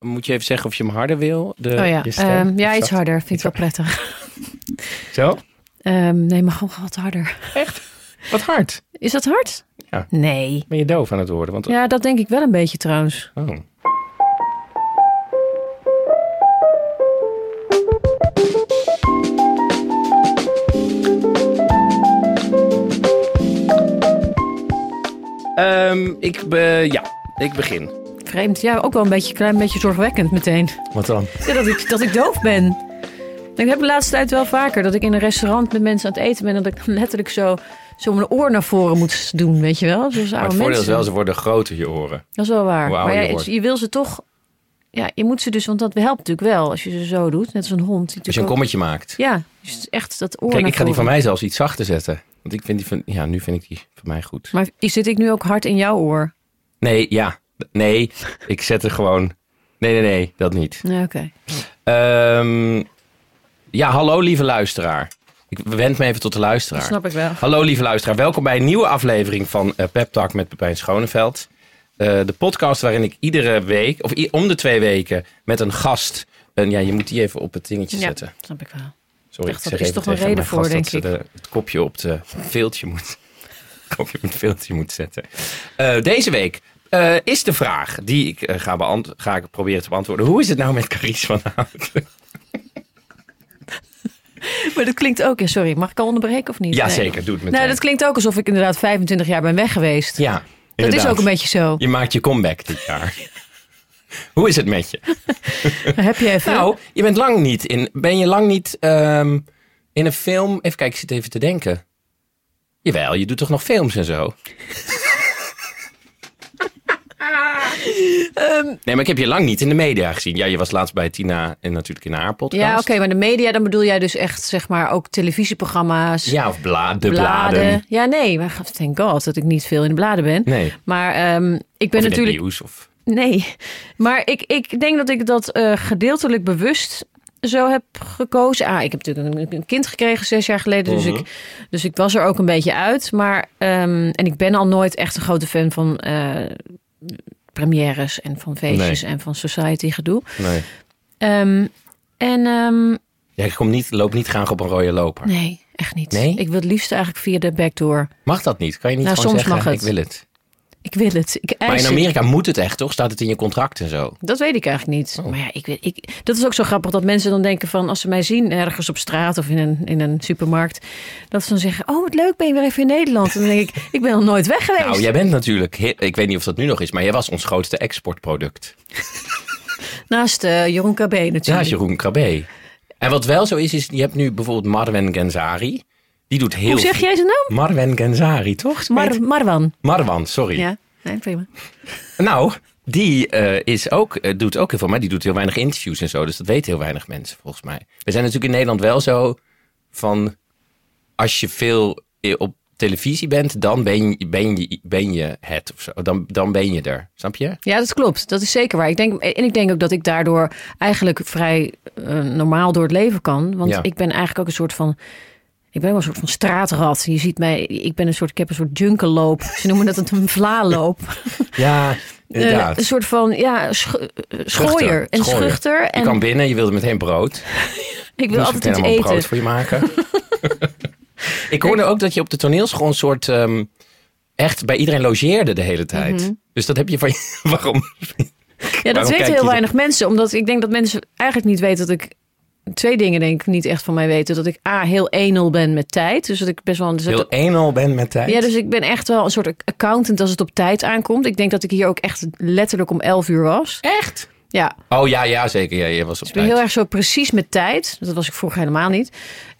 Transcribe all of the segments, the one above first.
moet je even zeggen of je hem harder wil? De, oh ja, stem? Ehm, ja iets harder. Vind ik wel prettig. Zo? Ehm, nee, maar gewoon wat harder. Wat hard. Is dat hard? Ja. Nee. Ben je doof aan het worden? Want, Ja, dat denk ik wel een beetje trouwens. oh. Ehm, ik, be, ja, ik begin. Vreemd. Ja, ook wel een beetje, klein beetje zorgwekkend meteen. Wat dan? Ja, dat, ik, dat ik doof ben. Ik heb de laatste tijd wel vaker dat ik in een restaurant met mensen aan het eten ben... en dat ik dan letterlijk zo, zo mijn oor naar voren moet doen, weet je wel? Zoals Maar het voordeel is wel, ze worden groter, je oren. Dat is wel waar. Maar je ja, je wil ze toch... Ja, je moet ze dus, want dat helpt natuurlijk wel als je ze zo doet. Net als een hond. die Als je een ook- kommetje maakt. Ja, dus echt dat oor Kijk, ik ga die van mij zelfs iets zachter zetten. Want ik vind die van, ja, nu vind ik die van mij goed. Maar zit ik nu ook hard in jouw oor? Nee, ja. Nee, ik zet er gewoon... Nee, nee, nee, dat niet. Ja, oké. Ehm, ja, hallo lieve luisteraar. Ik wend me even tot de Dat luisteraar. snap ik wel. Hallo lieve luisteraar, welkom bij een nieuwe aflevering van eh Pep Talk met Pepijn Schoneveld. Eh, de podcast waarin ik iedere week, of om de twee weken, met een gast... En ja, je moet die even op het dingetje Ja, zetten. snap ik wel. Sorry, ik zeg is toch een reden voor, denk ik. de- het kopje op het veeltje moet... kopje op het veeltje moet zetten. Eh, deze week eh, is de vraag die ik eh, ga, beant- ga ik proberen te beantwoorden. Hoe is het nou met Carice van? Maar dat klinkt ook... Ja, sorry, mag ik al onderbreken of niet? Ja, Nee. zeker. Doe het meteen. Nou, dat klinkt ook alsof ik inderdaad 25 jaar ben weg geweest. Ja, dat inderdaad. is ook een beetje zo. Je maakt je comeback dit jaar. Hoe is het met je? Heb je even... Nou, je bent lang niet in. Ben je lang niet ehm, in een film? Even kijken, ik zit even te denken. Jawel, je doet toch nog films en zo? Ehm, nee, maar ik heb je lang niet in de media gezien. Ja, je was laatst bij Tina en natuurlijk in haar podcast. ja, oké, maar de media, dan bedoel jij dus echt, zeg maar, ook televisieprogramma's, Ja, of bla de bladen. Ja, nee, maar thank god dat ik niet veel in de bladen ben. Nee, Maar ehm, ik ben of in natuurlijk... nieuws. Of... Nee, maar ik, ik denk dat ik dat eh, gedeeltelijk bewust zo heb gekozen. Ah, ik heb natuurlijk een, een kind gekregen zes jaar geleden, dus, Mhm. ik, dus ik was er ook een beetje uit. Maar, ehm, en ik ben al nooit echt een grote fan van eh, premières en van feestjes en van society gedoe. Nee. Ehm, en ehm, Ja, ik kom niet, loop niet graag op een rode loper. nee, echt niet. Nee? Ik wil het liefst eigenlijk via de backdoor. Mag dat niet? Kan je niet Nou, gewoon soms zeggen, mag het. ik wil het. Ik wil het. Ik Maar in. Amerika moet het echt, toch? Staat het in je contract en zo? Dat weet ik eigenlijk niet. Oh. Maar ja, ik weet, ik, dat is ook zo grappig dat mensen dan denken van als ze mij zien ergens op straat of in een, in een supermarkt, dat ze dan zeggen: Oh, wat leuk, ben je weer even in Nederland? En dan denk ik: Ik ben nog nooit weg geweest. Nou, jij bent natuurlijk, ik weet niet of dat nu nog is, maar jij was ons grootste exportproduct. Naast eh, Jeroen KB natuurlijk. Ja, Jeroen Krabbe. En wat wel zo is, is je hebt nu bijvoorbeeld Marwen Genzari. Die doet heel Hoe zeg jij zijn naam? Marwen Genzari, toch? Mar Marwan. Marwan, sorry. Ja, nee, prima. Nou, die eh, is ook, eh, doet ook heel veel, maar die doet heel weinig interviews en zo. Dus dat weten heel weinig mensen volgens mij. We zijn natuurlijk in Nederland wel zo van, als je veel eh, op televisie bent, dan ben je, ben je, ben je het of zo. Dan, dan ben je er. Snap je? Ja, dat klopt. Dat is zeker waar. Ik denk, en ik denk ook dat ik daardoor eigenlijk vrij normaal door het leven kan. Want Ja. ik ben eigenlijk ook een soort van. Ik ben wel een soort van straatrat. Je ziet mij, ik ben een soort, ik heb een soort junkenloop. Ze noemen dat een vlaaloop. Ja, een soort van, ja, sch eh, schooier en schuchter. je En kwam binnen, je wilde meteen brood. ik wil Moest altijd iets eten. brood voor je maken. ik hoorde ook dat je op de toneelschool een soort... ehm, echt bij iedereen logeerde de hele tijd. Mhm. Dus dat heb je van je... Waarom? Ja, dat weten heel je weinig mensen. Omdat ik denk dat mensen eigenlijk niet weten dat ik... Twee dingen denk ik niet echt van mij weten. Dat ik A, heel enel ben met tijd. Dus dat ik best wel... Dus Heel enel ben met tijd? Ja, dus ik ben echt wel een soort accountant als het op tijd aankomt. Ik denk dat ik hier ook echt letterlijk om 11 uur was. Echt? Ja, Oh ja, ja zeker. Ja, je was op dus ik ben tijd. heel erg zo precies met tijd. Dat was ik vroeger helemaal niet.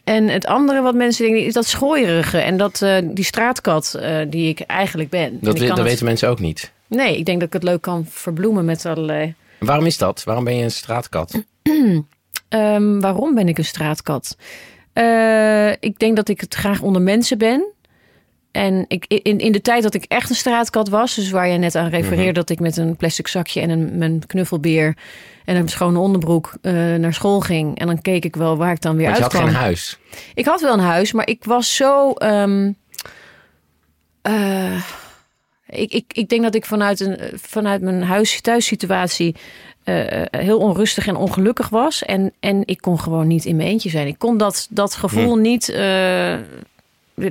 En het andere wat mensen denken is dat schooierige en dat eh, die straatkat eh, die ik eigenlijk ben. En Dat, ik we- kan dat het- weten mensen ook niet. Nee, ik denk dat ik het leuk kan verbloemen met allerlei. En waarom is dat? Waarom ben je een straatkat? Ehm, waarom ben ik een straatkat? Eh, ik denk dat ik het graag onder mensen ben. En ik, in, in de tijd dat ik echt een straatkat was, dus waar je net aan refereerde, Mhm. dat ik met een plastic zakje en een, mijn knuffelbeer en een schone onderbroek eh, naar school ging. En dan keek ik wel waar ik dan weer Want je had geen huis. Ik had wel een huis, maar ik was zo. ehm, eh, ik, ik, ik denk dat ik vanuit, een, vanuit mijn huis-thuissituatie. Eh, heel onrustig en ongelukkig was. En, en ik kon gewoon niet in mijn eentje zijn. Ik kon dat, dat gevoel Hm. niet. eh,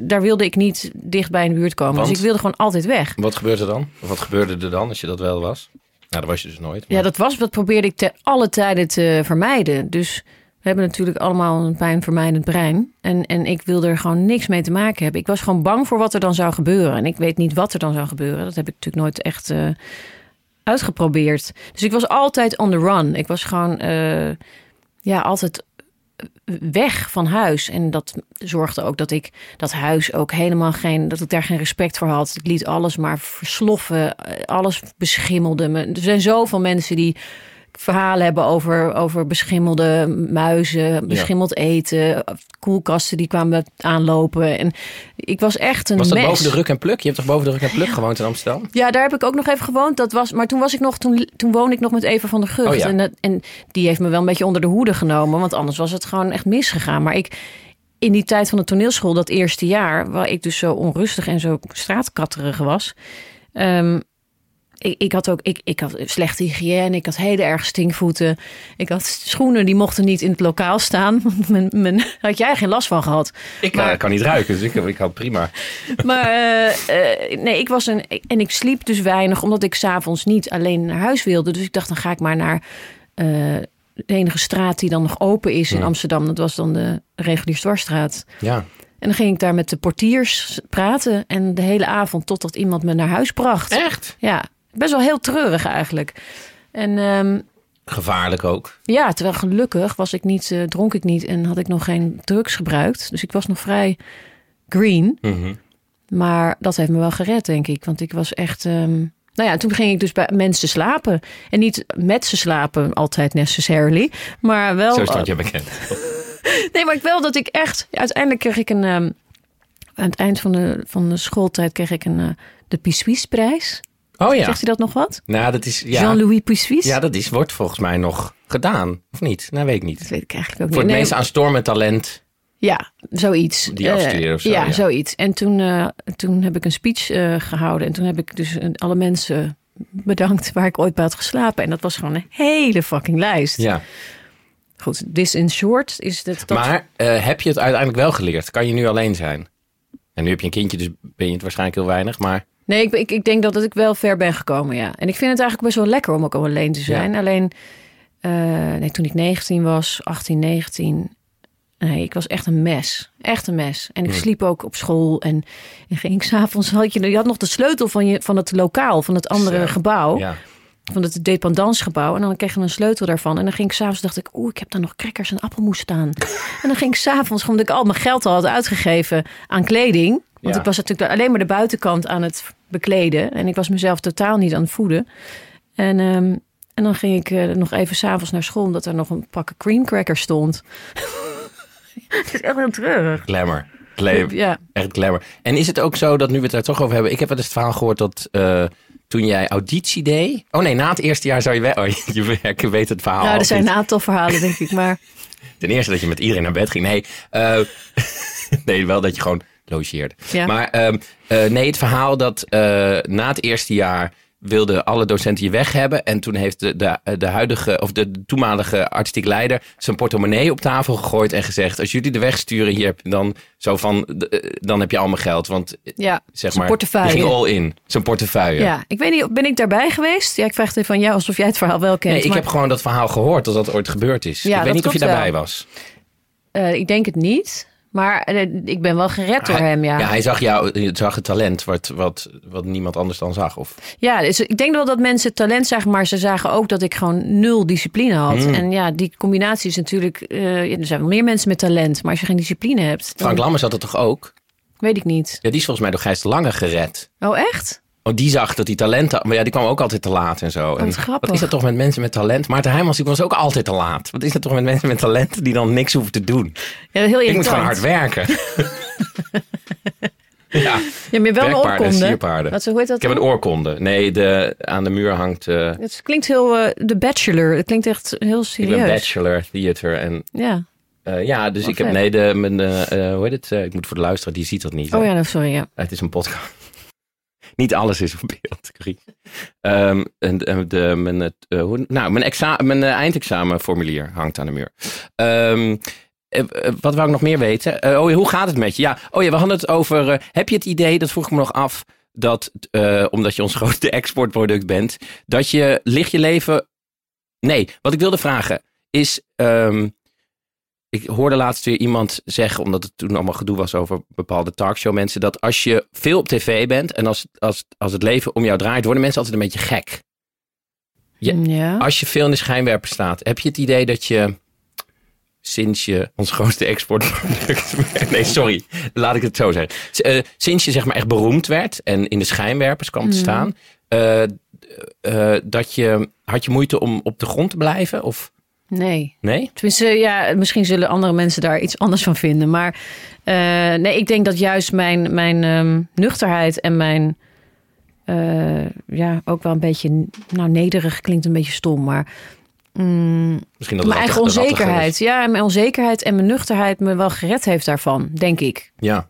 daar wilde ik niet dicht bij een buurt komen. Want? Dus ik wilde gewoon altijd weg. Wat gebeurde er dan? Of wat gebeurde er dan als je dat wel was? Nou, dat was je dus nooit. maar- Ja, dat was wat probeerde ik te alle tijden te vermijden. Dus we hebben natuurlijk allemaal een pijnvermijdend brein. En, en ik wilde er gewoon niks mee te maken hebben. Ik was gewoon bang voor wat er dan zou gebeuren. En ik weet niet wat er dan zou gebeuren. Dat heb ik natuurlijk nooit echt eh, uitgeprobeerd. Dus ik was altijd on the run. Ik was gewoon eh, ja, altijd weg van huis. En dat zorgde ook dat ik dat huis ook helemaal geen, dat ik daar geen respect voor had. Ik liet alles maar versloffen, alles beschimmelde me. Er zijn zoveel mensen die verhalen hebben over, over beschimmelde muizen, beschimmeld eten, koelkasten die kwamen aanlopen. En ik was echt een Was dat mes. boven de Ruk en Pluk? Je hebt toch boven de Ruk en Pluk gewoond in Amsterdam? Ja, daar heb ik ook nog even gewoond. Dat was, maar toen was ik nog, toen, toen woonde ik nog met Eva van der Gucht. Oh ja. en, dat- en die heeft me wel een beetje onder de hoede genomen. Want anders was het gewoon echt misgegaan. Maar ik, in die tijd van de toneelschool, dat eerste jaar, waar ik dus zo onrustig en zo straatkatterig was. ehm, ik, ik had ook ik, ik had slechte hygiëne, ik had hele erg stinkvoeten. Ik had schoenen die mochten niet in het lokaal staan. Want mijn, mijn, daar had jij geen last van gehad. Ik Maar- eh, kan niet ruiken, dus ik, ik had prima. Maar eh, eh, nee, ik was een. En ik sliep dus weinig, omdat ik s'avonds niet alleen naar huis wilde. Dus ik dacht, dan ga ik maar naar eh, de enige straat die dan nog open is in Ja. Amsterdam. Dat was dan de Reguliersdwarsstraat. Ja. En dan ging ik daar met de portiers praten. En de hele avond totdat iemand me naar huis bracht. Echt? Ja, best wel heel treurig eigenlijk. En ehm, Gevaarlijk ook. ja, terwijl gelukkig was ik niet, eh, dronk ik niet en had ik nog geen drugs gebruikt. Dus ik was nog vrij green. Mhm. Maar dat heeft me wel gered, denk ik. Want ik was echt. ehm, nou ja, toen ging ik dus bij mensen slapen. En niet met ze slapen, altijd necessarily. Maar wel. Zo stond je bekend. Nee, maar ik wel dat ik echt. uiteindelijk kreeg ik een. ehm, aan het eind van de, van de schooltijd kreeg ik een. eh, de Pissuis-prijs. Oh ja. Zegt u dat nog wat? Nou, dat is... Ja, Jean-Louis Pissuis? ja, dat is, wordt volgens mij nog gedaan. Of niet? Nou, weet ik Dat niet. weet ik eigenlijk ook Voor niet. het Nee, meest aanstormend talent. Ja, zoiets. Die Eh, afstuderen of zo, Ja, ja. zoiets. En toen, eh, toen heb ik een speech eh, gehouden. En toen heb ik dus alle mensen bedankt waar ik ooit bij had geslapen. En dat was gewoon een hele fucking lijst. Ja. Goed, this in short is dat... dat Maar heb je het uiteindelijk wel geleerd? Kan je nu alleen zijn? En nu heb je een kindje, dus ben je het waarschijnlijk heel weinig. Maar Nee, ik, ik, ik denk dat ik wel ver ben gekomen, ja. En ik vind het eigenlijk best wel lekker om ook alleen te zijn. Alleen, eh, nee, toen ik 19 was, 18, 19... Nee, ik was echt een mes. Echt een mes. En ik sliep ook op school. En, en ging ik s'avonds... Had je, je had nog de sleutel van, je, van het lokaal, van het andere Zo, gebouw. ja. Van het dependansgebouw. En dan kreeg je een sleutel daarvan. En dan ging ik s'avonds, dacht ik... Oeh, ik heb daar nog crackers en appelmoes staan. en dan ging ik s'avonds, omdat ik al mijn geld al had uitgegeven aan kleding. Want Ja. ik was natuurlijk alleen maar de buitenkant aan het bekleden. En ik was mezelf totaal niet aan het voeden. En, ehm, en dan ging ik eh, nog even s'avonds naar school... omdat er nog een pakken cream crackers stond. Het is echt heel treurig. Glamour. Glam- Ja. Echt glamour. En is het ook zo dat nu we het daar toch over hebben... Ik heb wel eens het verhaal gehoord dat eh, toen jij auditie deed... Oh nee, na het eerste jaar zou je... wel. Oh, je, je weet het verhaal Nou, er zijn een aantal verhalen, denk ik. Maar Ten eerste dat je met iedereen naar bed ging. Nee, eh, nee wel dat je gewoon logeerde. Ja. Maar ehm, eh, nee, het verhaal dat eh, na het eerste jaar wilden alle docenten je weg hebben. En toen heeft de, de, de huidige, of de toenmalige artistiek leider zijn portemonnee op tafel gegooid en gezegd: Als jullie de weg sturen, hier dan zo van, eh, dan heb je al mijn geld. Want eh, ja, zeg maar, portefeuille. ging all in. Zijn portefeuille. Ja, ik weet niet, ben ik daarbij geweest? Ja, ik vraag het even van jou alsof jij het verhaal wel kent. Nee, ik maar, heb gewoon dat verhaal gehoord dat dat ooit gebeurd is. Ja, ik weet niet of je daarbij wel. was. eh, ik denk het niet. Maar eh, ik ben wel gered door Hij- hem, ja. Ja, Ja, hij zag jou, zag het talent wat, wat, wat niemand anders dan zag. Of, dus ik denk wel dat mensen talent zagen, maar ze zagen ook dat ik gewoon nul discipline had. Mm. En ja, die combinatie is natuurlijk. eh, ja, er zijn wel meer mensen met talent, maar als je geen discipline hebt, dan Frank Lammers had het toch ook? weet ik niet. Ja, die is volgens mij door Gijs Lange gered. Oh, echt? Oh, die zag dat hij talent had. Maar ja, die kwam ook altijd te laat en zo. en wat grappig. Wat is dat toch met mensen met talent? Maarten Heijmans die was ook altijd te laat. Wat is dat toch met mensen met talent die dan niks hoeven te doen? Ja, heel Ik moet gewoon hard werken. ja, Ja, maar je hebt wel een en oorkonde. Wat, hoe heet dat? Ik heb een oorkonde. Nee, de, aan de muur hangt... eh, Het klinkt heel. eh The Bachelor. Het klinkt echt heel ik serieus. ben bachelor theater en... Ja. eh, ja, dus ik heb... Nee, de, mijn, eh, eh, hoe heet het? Eh, ik moet voor de luisteraar, die ziet dat niet. Oh hè. ja, nou, sorry. Ja. Het is een podcast. Niet alles is op beeld. Ehm, en, en de, mijn, het, eh, hoe- nou, mijn, exa mijn eh, eindexamenformulier hangt aan de muur. Ehm, eh, eh, wat wou ik nog meer weten? Eh, oh, hoe gaat het met je? Ja, oh ja, we hadden het over. eh, heb je het idee, dat vroeg ik me nog af, dat eh, omdat je ons grootste exportproduct bent, dat je ligt je leven. Nee, wat ik wilde vragen is. ehm, ik hoorde laatst weer iemand zeggen, omdat het toen allemaal gedoe was over bepaalde talkshow mensen, dat als je veel op tv bent en als, als, als het leven om jou draait, worden mensen altijd een beetje gek. Ja. ja. Als je veel in de schijnwerper staat, heb je het idee dat je sinds je ons grootste exportproduct. nee, sorry, laat ik het zo zeggen. Eh, sinds je zeg maar echt beroemd werd en in de schijnwerpers kwam te Mhm. staan, eh, eh, dat je had je moeite om op de grond te blijven of Nee. nee? Tenminste, ja, misschien zullen andere mensen daar iets anders van vinden. Maar eh, nee, ik denk dat juist mijn, mijn ehm, nuchterheid en mijn... eh, ja, ook wel een beetje... Nou, nederig klinkt een beetje stom, maar... mm, Misschien dat mijn eigen onzekerheid. Ja, mijn onzekerheid en mijn nuchterheid me wel gered heeft daarvan, denk ik. Ja,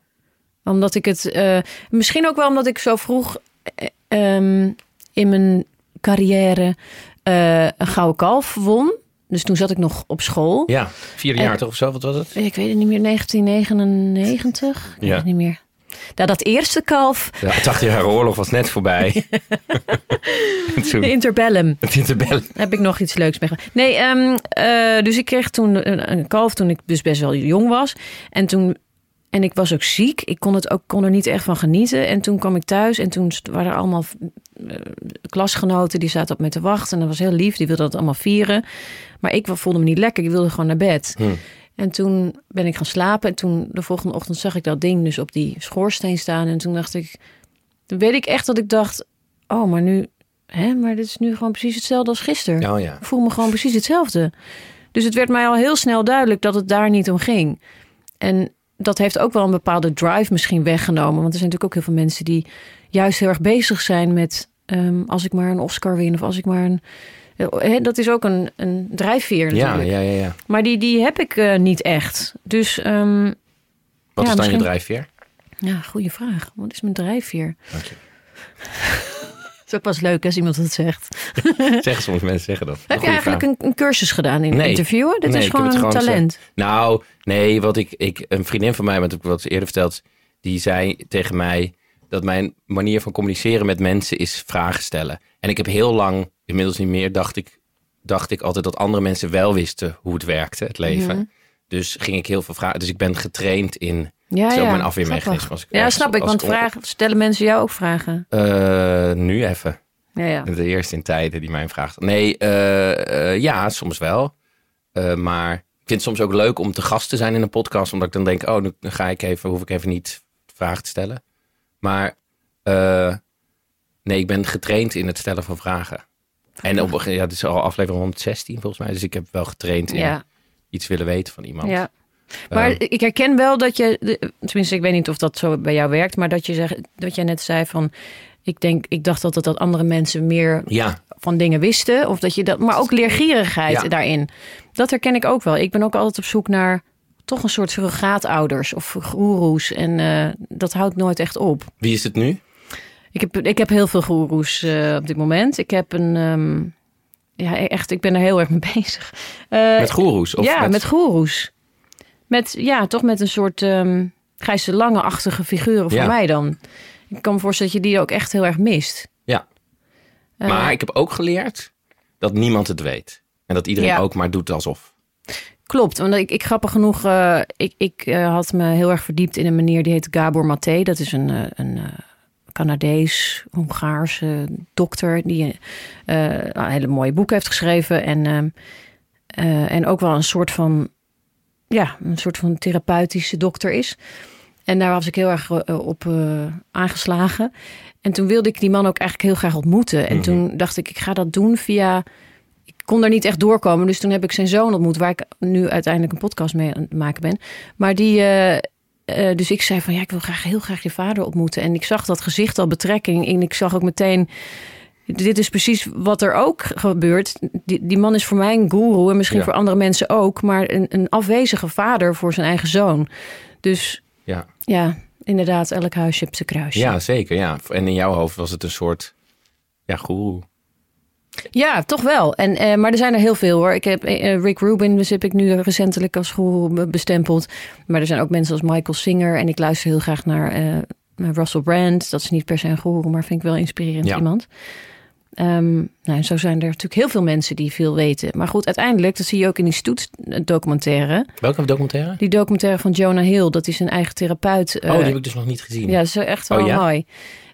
Omdat ik het... eh, misschien ook wel omdat ik zo vroeg eh, ehm, in mijn carrière een gouden kalf won. Dus toen zat ik nog op school. ja. Vierde En- jaar toch of zo? Wat was het? Ik weet het niet meer, 1999? Ik weet Ja. het niet meer. Nou, dat eerste kalf, Ja, het 80 jaar oorlog was net voorbij. en toen de interbellum, het in te bellen. heb ik nog iets leuks mee gedaan. Nee, ehm, eh, dus ik kreeg toen een, een kalf toen ik dus best wel jong was. En toen... En ik was ook ziek. Ik kon, het ook, kon er niet echt van genieten. En toen kwam ik thuis en toen waren er allemaal klasgenoten die zaten op me te wachten. En dat was heel lief. Die wilden dat allemaal vieren. Maar ik voelde me niet lekker. Ik wilde gewoon naar bed. Hm. En toen ben ik gaan slapen. En toen de volgende ochtend zag ik dat ding dus op die schoorsteen staan. En toen dacht ik, toen weet ik echt dat ik dacht, oh, maar nu, hè, maar dit is nu gewoon precies hetzelfde als gisteren. Oh ja. Ik voel me gewoon precies hetzelfde. Dus het werd mij al heel snel duidelijk dat het daar niet om ging. En dat heeft ook wel een bepaalde drive misschien weggenomen. Want er zijn natuurlijk ook heel veel mensen die juist heel erg bezig zijn met... ehm, als ik maar een Oscar win of als ik maar een... Dat is ook een, een drijfveer Ja, natuurlijk. ja, ja, ja. Maar die, die heb ik eh, niet echt. Dus ehm, Wat Ja, is dan misschien- je drijfveer? ja, goede vraag. Wat is mijn drijfveer? Dank je. Het is ook pas leuk als iemand het zegt. Zeggen soms mensen zeggen dat. Heb je eigenlijk een, een cursus gedaan in Nee. interviewen? Dit Nee, is gewoon een gewoon talent. Nou, nee, wat ik, ik, een vriendin van mij, wat ik wat eerder verteld, die zei tegen mij dat mijn manier van communiceren met mensen is vragen stellen. En ik heb heel lang, inmiddels niet meer, dacht ik, dacht ik altijd dat andere mensen wel wisten hoe het werkte, het leven. Mhm. Dus ging ik heel veel vragen. Dus ik ben getraind in. Ja, ja. mijn afweermechanisme. Als ik Ja, snap ik. Want ik vragen, stellen mensen jou ook vragen? Eh, nu even. Ja, ja. De eerste in tijden die mij vraagt. Nee, eh, eh, ja, soms wel. Maar ik vind het soms ook leuk om te gast te zijn in een podcast. Omdat ik dan denk, oh, nu ga ik even, hoef ik even niet vragen te stellen. Maar eh, nee, ik ben getraind in het stellen van vragen. En op, ja, het is al aflevering 116 volgens mij. Dus ik heb wel getraind in Ja, iets willen weten van iemand. ja. Maar Eh, ik herken wel dat je, tenminste, ik weet niet of dat zo bij jou werkt, maar dat je zegt, dat jij net zei van, ik denk, ik dacht dat, dat andere mensen meer ja, van dingen wisten, of dat je dat, maar ook leergierigheid Ja. daarin. Dat herken ik ook wel. Ik ben ook altijd op zoek naar toch een soort surrogaatouders of goeroes en eh, dat houdt nooit echt op. wie is het nu? Ik heb, ik heb heel veel goeroes eh, op dit moment. Ik heb een, ehm, ja, echt, ik ben er heel erg mee bezig. Eh, Met goeroes? Of ja, met, goeroes. Met, ja, toch met een soort ehm Gijs de Lange-achtige figuren voor Ja. mij dan. Ik kan me voorstellen dat je die ook echt heel erg mist. Ja. Maar ik heb ook geleerd dat niemand het weet. En dat iedereen Ja. ook maar doet alsof. Klopt, want ik, ik grappig genoeg, eh, ik, ik eh, had me heel erg verdiept in een meneer die heet Gabor Maté. Dat is een, eh, een Canadees, Hongaarse dokter die een hele mooie boek heeft geschreven. En, ehm, eh, en ook wel een soort van, ja, een soort van therapeutische dokter is. En daar was ik heel erg op aangeslagen. En toen wilde ik die man ook eigenlijk heel graag ontmoeten. En Mhm. toen dacht ik, ik ga dat doen via kon daar niet echt doorkomen. Dus toen heb ik zijn zoon ontmoet, waar ik nu uiteindelijk een podcast mee aan het maken ben. Maar die, eh, eh, dus ik zei van ja, ik wil graag heel graag je vader ontmoeten. En ik zag dat gezicht al betrekking. En ik zag ook meteen, dit is precies wat er ook gebeurt. Die, die man is voor mij een guru en misschien Ja. voor andere mensen ook. Maar een, een afwezige vader voor zijn eigen zoon. Dus Ja. ja, inderdaad, elk huisje heeft zijn kruisje. Ja, zeker. Ja. En in jouw hoofd was het een soort ja, goeroe. Ja, toch wel. En, eh, maar er zijn er heel veel hoor. Ik heb eh, Rick Rubin, dus heb ik nu recentelijk als goeroe bestempeld. Maar er zijn ook mensen als Michael Singer. En ik luister heel graag naar, eh, naar Russell Brand. Dat is niet per se een goeroe, maar vind ik wel inspirerend Ja. iemand. Ehm, nou, en zo zijn er natuurlijk heel veel mensen die veel weten. Maar goed, uiteindelijk, dat zie je ook in die stoet-documentaire. Welke documentaire? Die documentaire van Jonah Hill, dat is een eigen therapeut. oh, eh, die heb ik dus nog niet gezien. ja, dat is echt wel Oh, ja? mooi.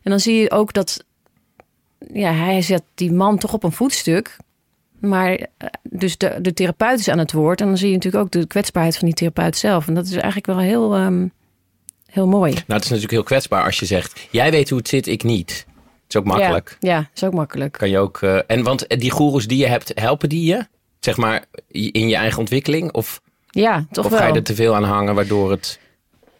En dan zie je ook dat ja, hij zet die man toch op een voetstuk. Maar eh, dus de, de therapeut is aan het woord. En dan zie je natuurlijk ook de kwetsbaarheid van die therapeut zelf. En dat is eigenlijk wel heel, ehm, heel mooi. Nou, het is natuurlijk heel kwetsbaar als je zegt: jij weet hoe het zit, ik niet. Het is ook makkelijk. Ja, ja, is ook makkelijk. Kan je ook. eh, en want die goeroes die je hebt, helpen die je? Zeg maar in je eigen ontwikkeling? Of, Ja, toch of wel. ga je er te veel aan hangen waardoor het.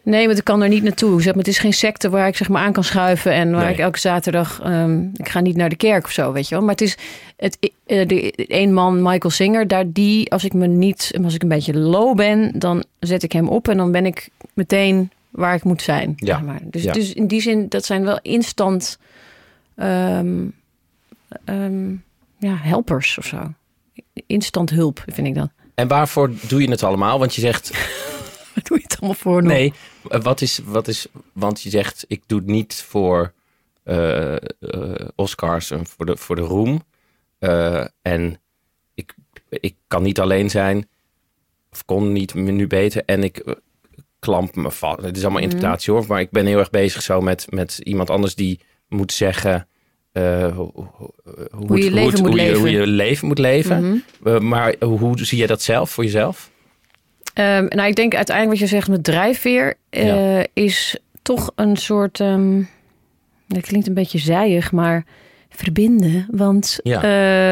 Nee, want ik kan er niet naartoe. Zeg maar, het is geen secte waar ik zeg maar aan kan schuiven en waar Nee. ik elke zaterdag. ehm, ik ga niet naar de kerk of zo, weet je wel. Maar het is het, eh, de, een man, Michael Singer, daar die, als ik me niet, als ik een beetje low ben, dan zet ik hem op en dan ben ik meteen waar ik moet zijn. Ja. zeg maar. dus, Ja. dus in die zin, dat zijn wel instant ehm, ehm, ja, helpers of zo. Instant hulp, vind ik dat. En waarvoor doe je het allemaal? Want je zegt. Doe je het allemaal voor? nog? Nee, eh, wat is, wat is. Want je zegt: ik doe het niet voor eh, eh, Oscars en voor de, voor de roem. En ik, ik kan niet alleen zijn. Of kon niet nu beter. En ik klamp me vast. Het is allemaal Mhm. interpretatie hoor. Maar ik ben heel erg bezig zo met, met iemand anders die moet zeggen. hoe, hoe, hoe je het- leven het- moet hoe je- leven. hoe je leven moet leven. Mhm. Maar hoe, hoe zie je dat zelf voor jezelf? Ehm, nou, ik denk uiteindelijk wat je zegt met drijfveer eh, Ja. is toch een soort. ehm dat klinkt een beetje zijig, maar verbinden. Want Ja.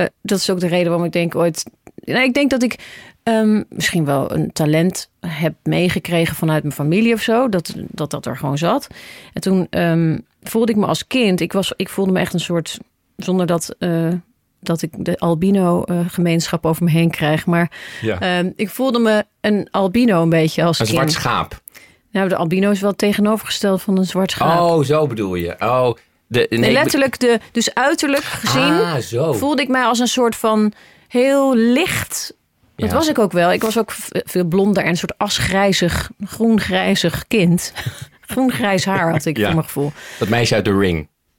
eh, dat is ook de reden waarom ik denk ooit. Nou, ik denk dat ik ehm, misschien wel een talent heb meegekregen vanuit mijn familie of zo. Dat dat, dat er gewoon zat. En toen voelde ik me als kind. Ik, was, ik voelde me echt een soort. Zonder dat. eh, dat ik de albino-gemeenschap over me heen krijg. Maar Ja. Ehm, ik voelde me een albino een beetje als Een kind. zwart schaap. Nou, de albino is wel tegenovergesteld van een zwart schaap. Oh, zo bedoel je. Oh, de, nee, letterlijk, de, dus uiterlijk gezien Ah, zo. voelde ik mij als een soort van heel licht. Dat Ja. was ik ook wel. Ik was ook veel blonder en een soort asgrijzig, groengrijzig kind. Groengrijs haar had ik Ja. voor mijn gevoel. Dat meisje uit The Ring.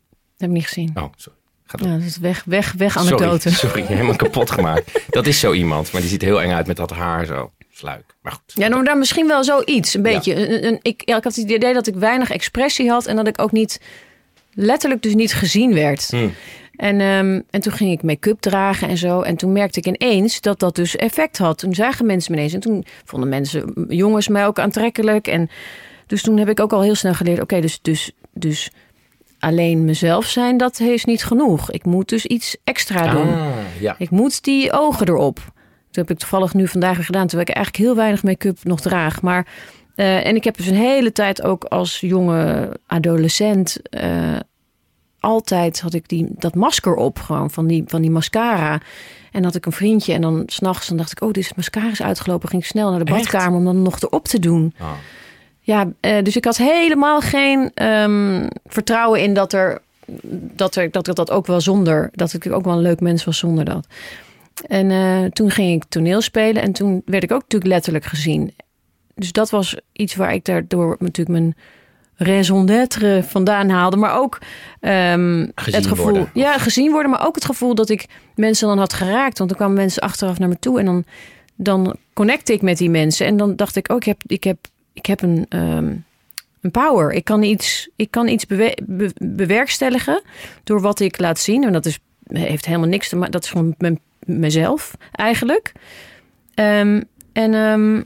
Dat heb ik niet gezien. Oh, sorry. Ja, dat is weg, weg, weg sorry, anekdote. sorry, helemaal kapot gemaakt. Dat is zo iemand, maar die ziet er heel eng uit met dat haar zo. Sluik. Maar goed. Ja, nou, daar misschien wel zoiets, een Ja. beetje. Een, een- ik, ja, ik had het idee dat ik weinig expressie had en dat ik ook niet, letterlijk dus niet gezien werd. Hm. En, ehm, en toen ging ik make-up dragen en zo. En toen merkte ik ineens dat dat dus effect had. Toen zagen mensen me ineens. En toen vonden mensen, jongens, mij ook aantrekkelijk. En dus toen heb ik ook al heel snel geleerd: oké, dus, dus, dus alleen mezelf zijn, dat is niet genoeg. Ik moet dus iets extra doen. Ah, ja. Ik moet die ogen erop. Dat heb ik toevallig nu vandaag weer gedaan, terwijl ik eigenlijk heel weinig make-up nog draag. Maar, eh, en ik heb dus een hele tijd ook als jonge adolescent... eh, altijd had ik die, dat masker op, gewoon van die, van die mascara. En had ik een vriendje en dan s'nachts dan dacht ik... oh, dit mascara is uitgelopen. Ging ik snel naar de Echt? badkamer om dan nog erop te doen. Ah. Ja, eh, dus ik had helemaal geen ehm, vertrouwen in dat er dat, er dat ik dat ook wel zonder dat ik ook wel een leuk mens was zonder dat. En eh, toen ging ik toneel spelen en toen werd ik ook natuurlijk letterlijk gezien. Dus dat was iets waar ik daardoor natuurlijk mijn raison d'être vandaan haalde, maar ook Gezien het gevoel, worden. ja, gezien worden, maar ook het gevoel dat ik mensen dan had geraakt, want dan kwamen mensen achteraf naar me toe en dan dan connecte ik met die mensen en dan dacht ik, oh, ik heb, ik heb, ik heb een, ehm, een power. Ik kan iets, ik kan iets bewe- be- bewerkstelligen door wat ik laat zien. En dat is, heeft helemaal niks te maken. Dat is gewoon mijn, mezelf eigenlijk. Ehm, en, ehm,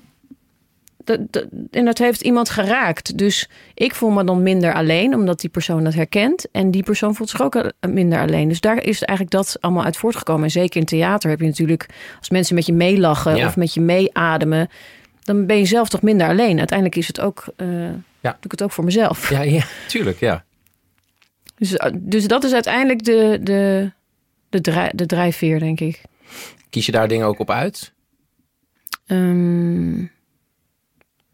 dat, dat, en dat heeft iemand geraakt. Dus ik voel me dan minder alleen, omdat die persoon dat herkent. En die persoon voelt zich ook minder alleen. Dus daar is eigenlijk dat allemaal uit voortgekomen. En zeker in theater heb je natuurlijk, als mensen met je meelachen Ja. of met je meeademen, dan ben je zelf toch minder alleen. Uiteindelijk is het ook, eh, doe ik het ook voor mezelf. Ja, ja, tuurlijk, ja. Dus, dus dat is uiteindelijk de, de, de, drij, de drijfveer, denk ik. Kies je daar dingen ook op uit? Ehm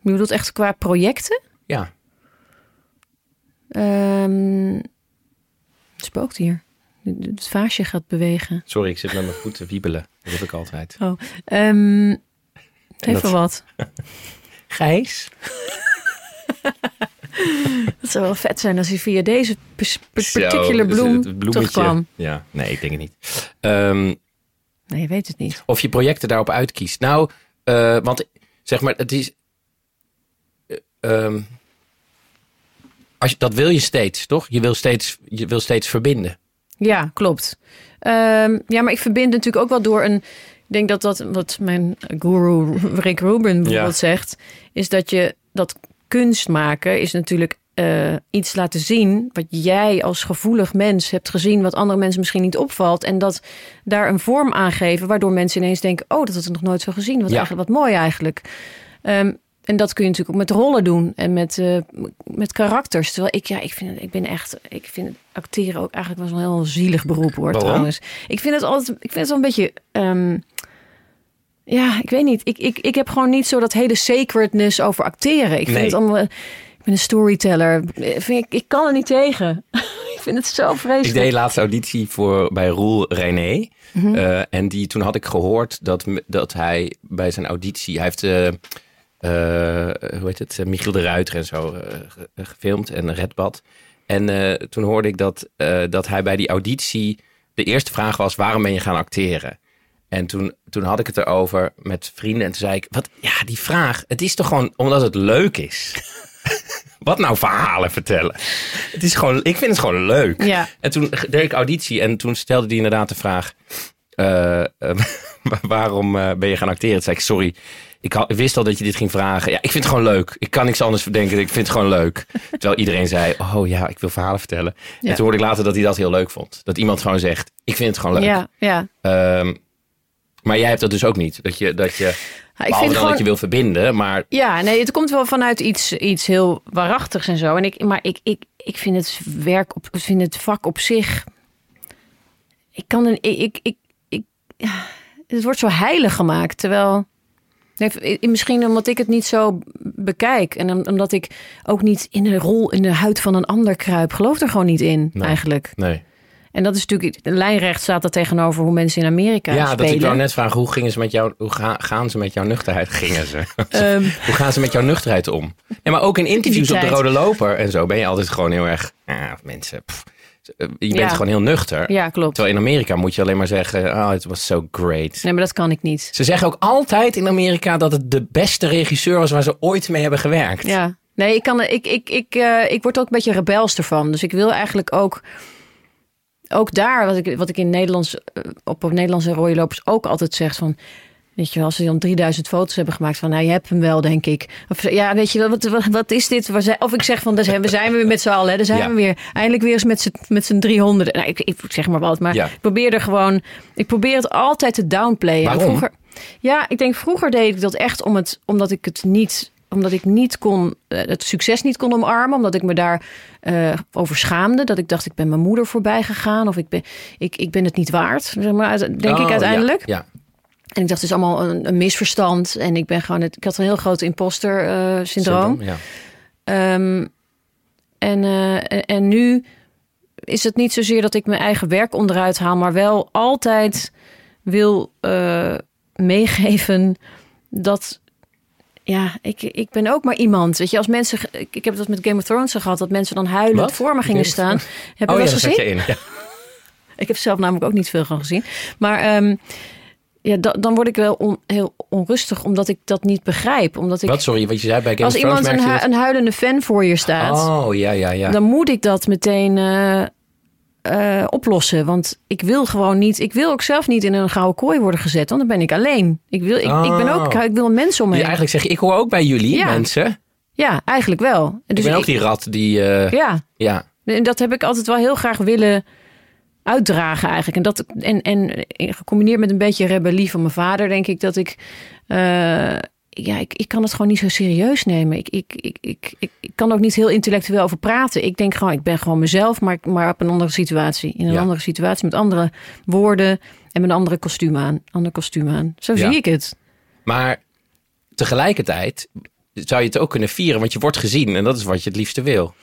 je bedoelt echt qua projecten? Ja. Ehm, het spookt hier. Het vaasje gaat bewegen. Sorry, ik zit met mijn voeten wiebelen. Dat heb ik altijd. Oh, ehm even dat- wat. Gijs? Het zou wel vet zijn als hij via deze particular bloem terugkwam. Ja, nee, ik denk het niet. Ehm, Nee, je weet het niet. of je projecten daarop uitkiest. Nou, eh, want zeg maar, het is. eh, ehm, als je, dat wil je steeds, toch? Je wil steeds, je wil steeds verbinden. Ja, klopt. Ehm, ja, maar ik verbind natuurlijk ook wel door een. Ik denk dat dat wat mijn guru Rick Rubin bijvoorbeeld zegt, is dat je dat kunst maken is natuurlijk eh, iets laten zien wat jij als gevoelig mens hebt gezien, wat andere mensen misschien niet opvalt, en dat daar een vorm aan geven, waardoor mensen ineens denken: oh, dat had ik nog nooit zo gezien. Wat Ja. eigenlijk wat mooi eigenlijk. Ehm, en dat kun je natuurlijk ook met rollen doen en met, eh, met karakters. Terwijl ik, ja, ik vind, het- ik ben echt, ik vind het acteren ook eigenlijk wel zo'n heel zielig beroep hoor. Waarom? Trouwens, ik vind het altijd, ik vind het wel een beetje, ehm, ja, ik weet niet. Ik, ik, ik heb gewoon niet zo dat hele sacredness over acteren. Ik vind het allemaal, ik ben een storyteller. Ik, vind, ik, ik kan er niet tegen. ik vind het zo Ik vreselijk. deed laatst auditie voor, bij Roel René. Mhm. Eh, en die, toen had ik gehoord dat, dat hij bij zijn auditie... Hij heeft, eh, eh, hoe heet het, eh, Michiel de Ruiter en zo eh, ge- gefilmd en Redbad. En eh, toen hoorde ik dat, eh, dat hij bij die auditie... De eerste vraag was, waarom ben je gaan acteren? En toen, toen had ik het erover met vrienden. En toen zei ik, wat, ja, die vraag, het is toch gewoon omdat het leuk is. wat nou verhalen vertellen? Het is gewoon, ik vind het gewoon leuk. Ja. En toen deed ik auditie en toen stelde hij inderdaad de vraag: eh, eh, waarom eh, ben je gaan acteren? Toen zei ik: Sorry, ik, had- ik wist al dat je dit ging vragen. Ja, ik vind het gewoon leuk. Ik kan niks anders verdenken. Ik vind het gewoon leuk. Terwijl iedereen zei: Oh ja, ik wil verhalen vertellen. Ja. En toen hoorde ik later dat hij dat heel leuk vond. Dat iemand gewoon zegt: Ik vind het gewoon leuk. Ja, ja. Ehm, maar jij hebt dat dus ook niet. Dat je, dat je ik vind gewoon, dat je wil verbinden, maar Ja, nee, het komt wel vanuit iets, iets heel waarachtigs en zo. En ik, maar ik, ik, ik vind het werk op, ik vind het vak op zich. Ik kan een, ik, ik, ik, ik- het wordt zo heilig gemaakt, terwijl. Nee, misschien omdat ik het niet zo bekijk. En om- omdat ik ook niet in de rol in de huid van een ander kruip. Geloof er gewoon niet in, Nee. eigenlijk. nee. En dat is natuurlijk, lijnrecht staat dat tegenover hoe mensen in Amerika Ja, spelen. dat ik wou net vragen: hoe gingen ze met jou? Hoe ga- gaan ze met jouw nuchterheid? Gingen ze? Ehm, Hoe gaan ze met jouw nuchterheid om? Ja, maar ook in interviews op de. Rode Loper en zo ben je altijd gewoon heel erg... Ja, mensen, pff, je bent Ja. gewoon heel nuchter. ja, klopt. Terwijl in Amerika moet je alleen maar zeggen... Oh, it was so great. Nee, maar dat kan ik niet. Ze zeggen ook altijd in Amerika dat het de beste regisseur was... waar ze ooit mee hebben gewerkt. Ja, nee, ik, kan, ik, ik, ik, eh, ik word ook een beetje rebels ervan. Dus ik wil eigenlijk ook, ook daar, wat ik, wat ik in Nederlands, eh, op, op Nederlandse rode lopers ook altijd zeg van... Weet je wel, als ze dan 3000 foto's hebben gemaakt van, nou, je hebt hem wel, denk ik. Of ja, weet je wel, wat, wat, wat is dit? Of ik zeg van, daar zijn, we zijn we weer met z'n allen, hè, daar zijn Ja. we weer. Eindelijk weer eens met z'n, met z'n 300. Nou, ik, ik zeg maar wat, maar Ja. ik probeer er gewoon, ik probeer het altijd te downplayen. Waarom? Vroeger, ja, ik denk vroeger deed ik dat echt om het, omdat ik het niet, omdat ik niet kon, eh, het succes niet kon omarmen, omdat ik me daar over schaamde. Dat ik dacht, ik ben mijn moeder voorbij gegaan of ik ben, ik, ik ben het niet waard. Zeg maar, denk Oh, ik uiteindelijk. Ja, ja. En ik dacht, het is allemaal een, een misverstand. En ik ben gewoon, het, ik had een heel groot imposter eh, syndroom. Ja. Ehm, en, en, en nu is het niet zozeer dat ik mijn eigen werk onderuit haal, maar wel altijd wil meegeven dat. Ja, ik, ik ben ook maar iemand. Weet je, als mensen. Ik, heb dat met Game of Thrones gehad, dat mensen dan huilend Wat? voor me gingen Game staan. Heb je Oh ja, eens dat gezien? je in. Ja. Ik heb zelf namelijk ook niet veel van gezien. Maar ehm, ja, da- dan word ik wel on- heel onrustig, omdat ik dat niet begrijp. Omdat ik, Wat, sorry, wat je zei bij Game als of Thrones, iemand een, je een huilende fan voor je staat? Oh, ja, ja, ja. dan moet ik dat meteen eh, eh, oplossen. Want ik wil gewoon niet, ik wil ook zelf niet in een gouden kooi worden gezet, want dan ben ik alleen. Ik, wil, ik, ik ben ook, Oh. ik wil mensen om me heen. eigenlijk zeg je, ik hoor ook bij jullie, Ja. mensen. Ja, eigenlijk wel. ik Dus ben ook die rat die... eh, ja. Ja, en dat heb ik altijd wel heel graag willen uitdragen eigenlijk. En, dat, en, en gecombineerd met een beetje rebellie van mijn vader, denk ik dat ik... eh, ja, ik, ik kan het gewoon niet zo serieus nemen. Ik, ik, ik, ik, ik, kan ook niet heel intellectueel over praten. Ik denk gewoon, ik ben gewoon mezelf, maar, maar op een andere situatie. In een Ja. andere situatie, met andere woorden en met een andere kostuum aan. Ander kostuum aan. Zo Ja. zie ik het. Maar tegelijkertijd zou je het ook kunnen vieren, want je wordt gezien en dat is wat je het liefste wil.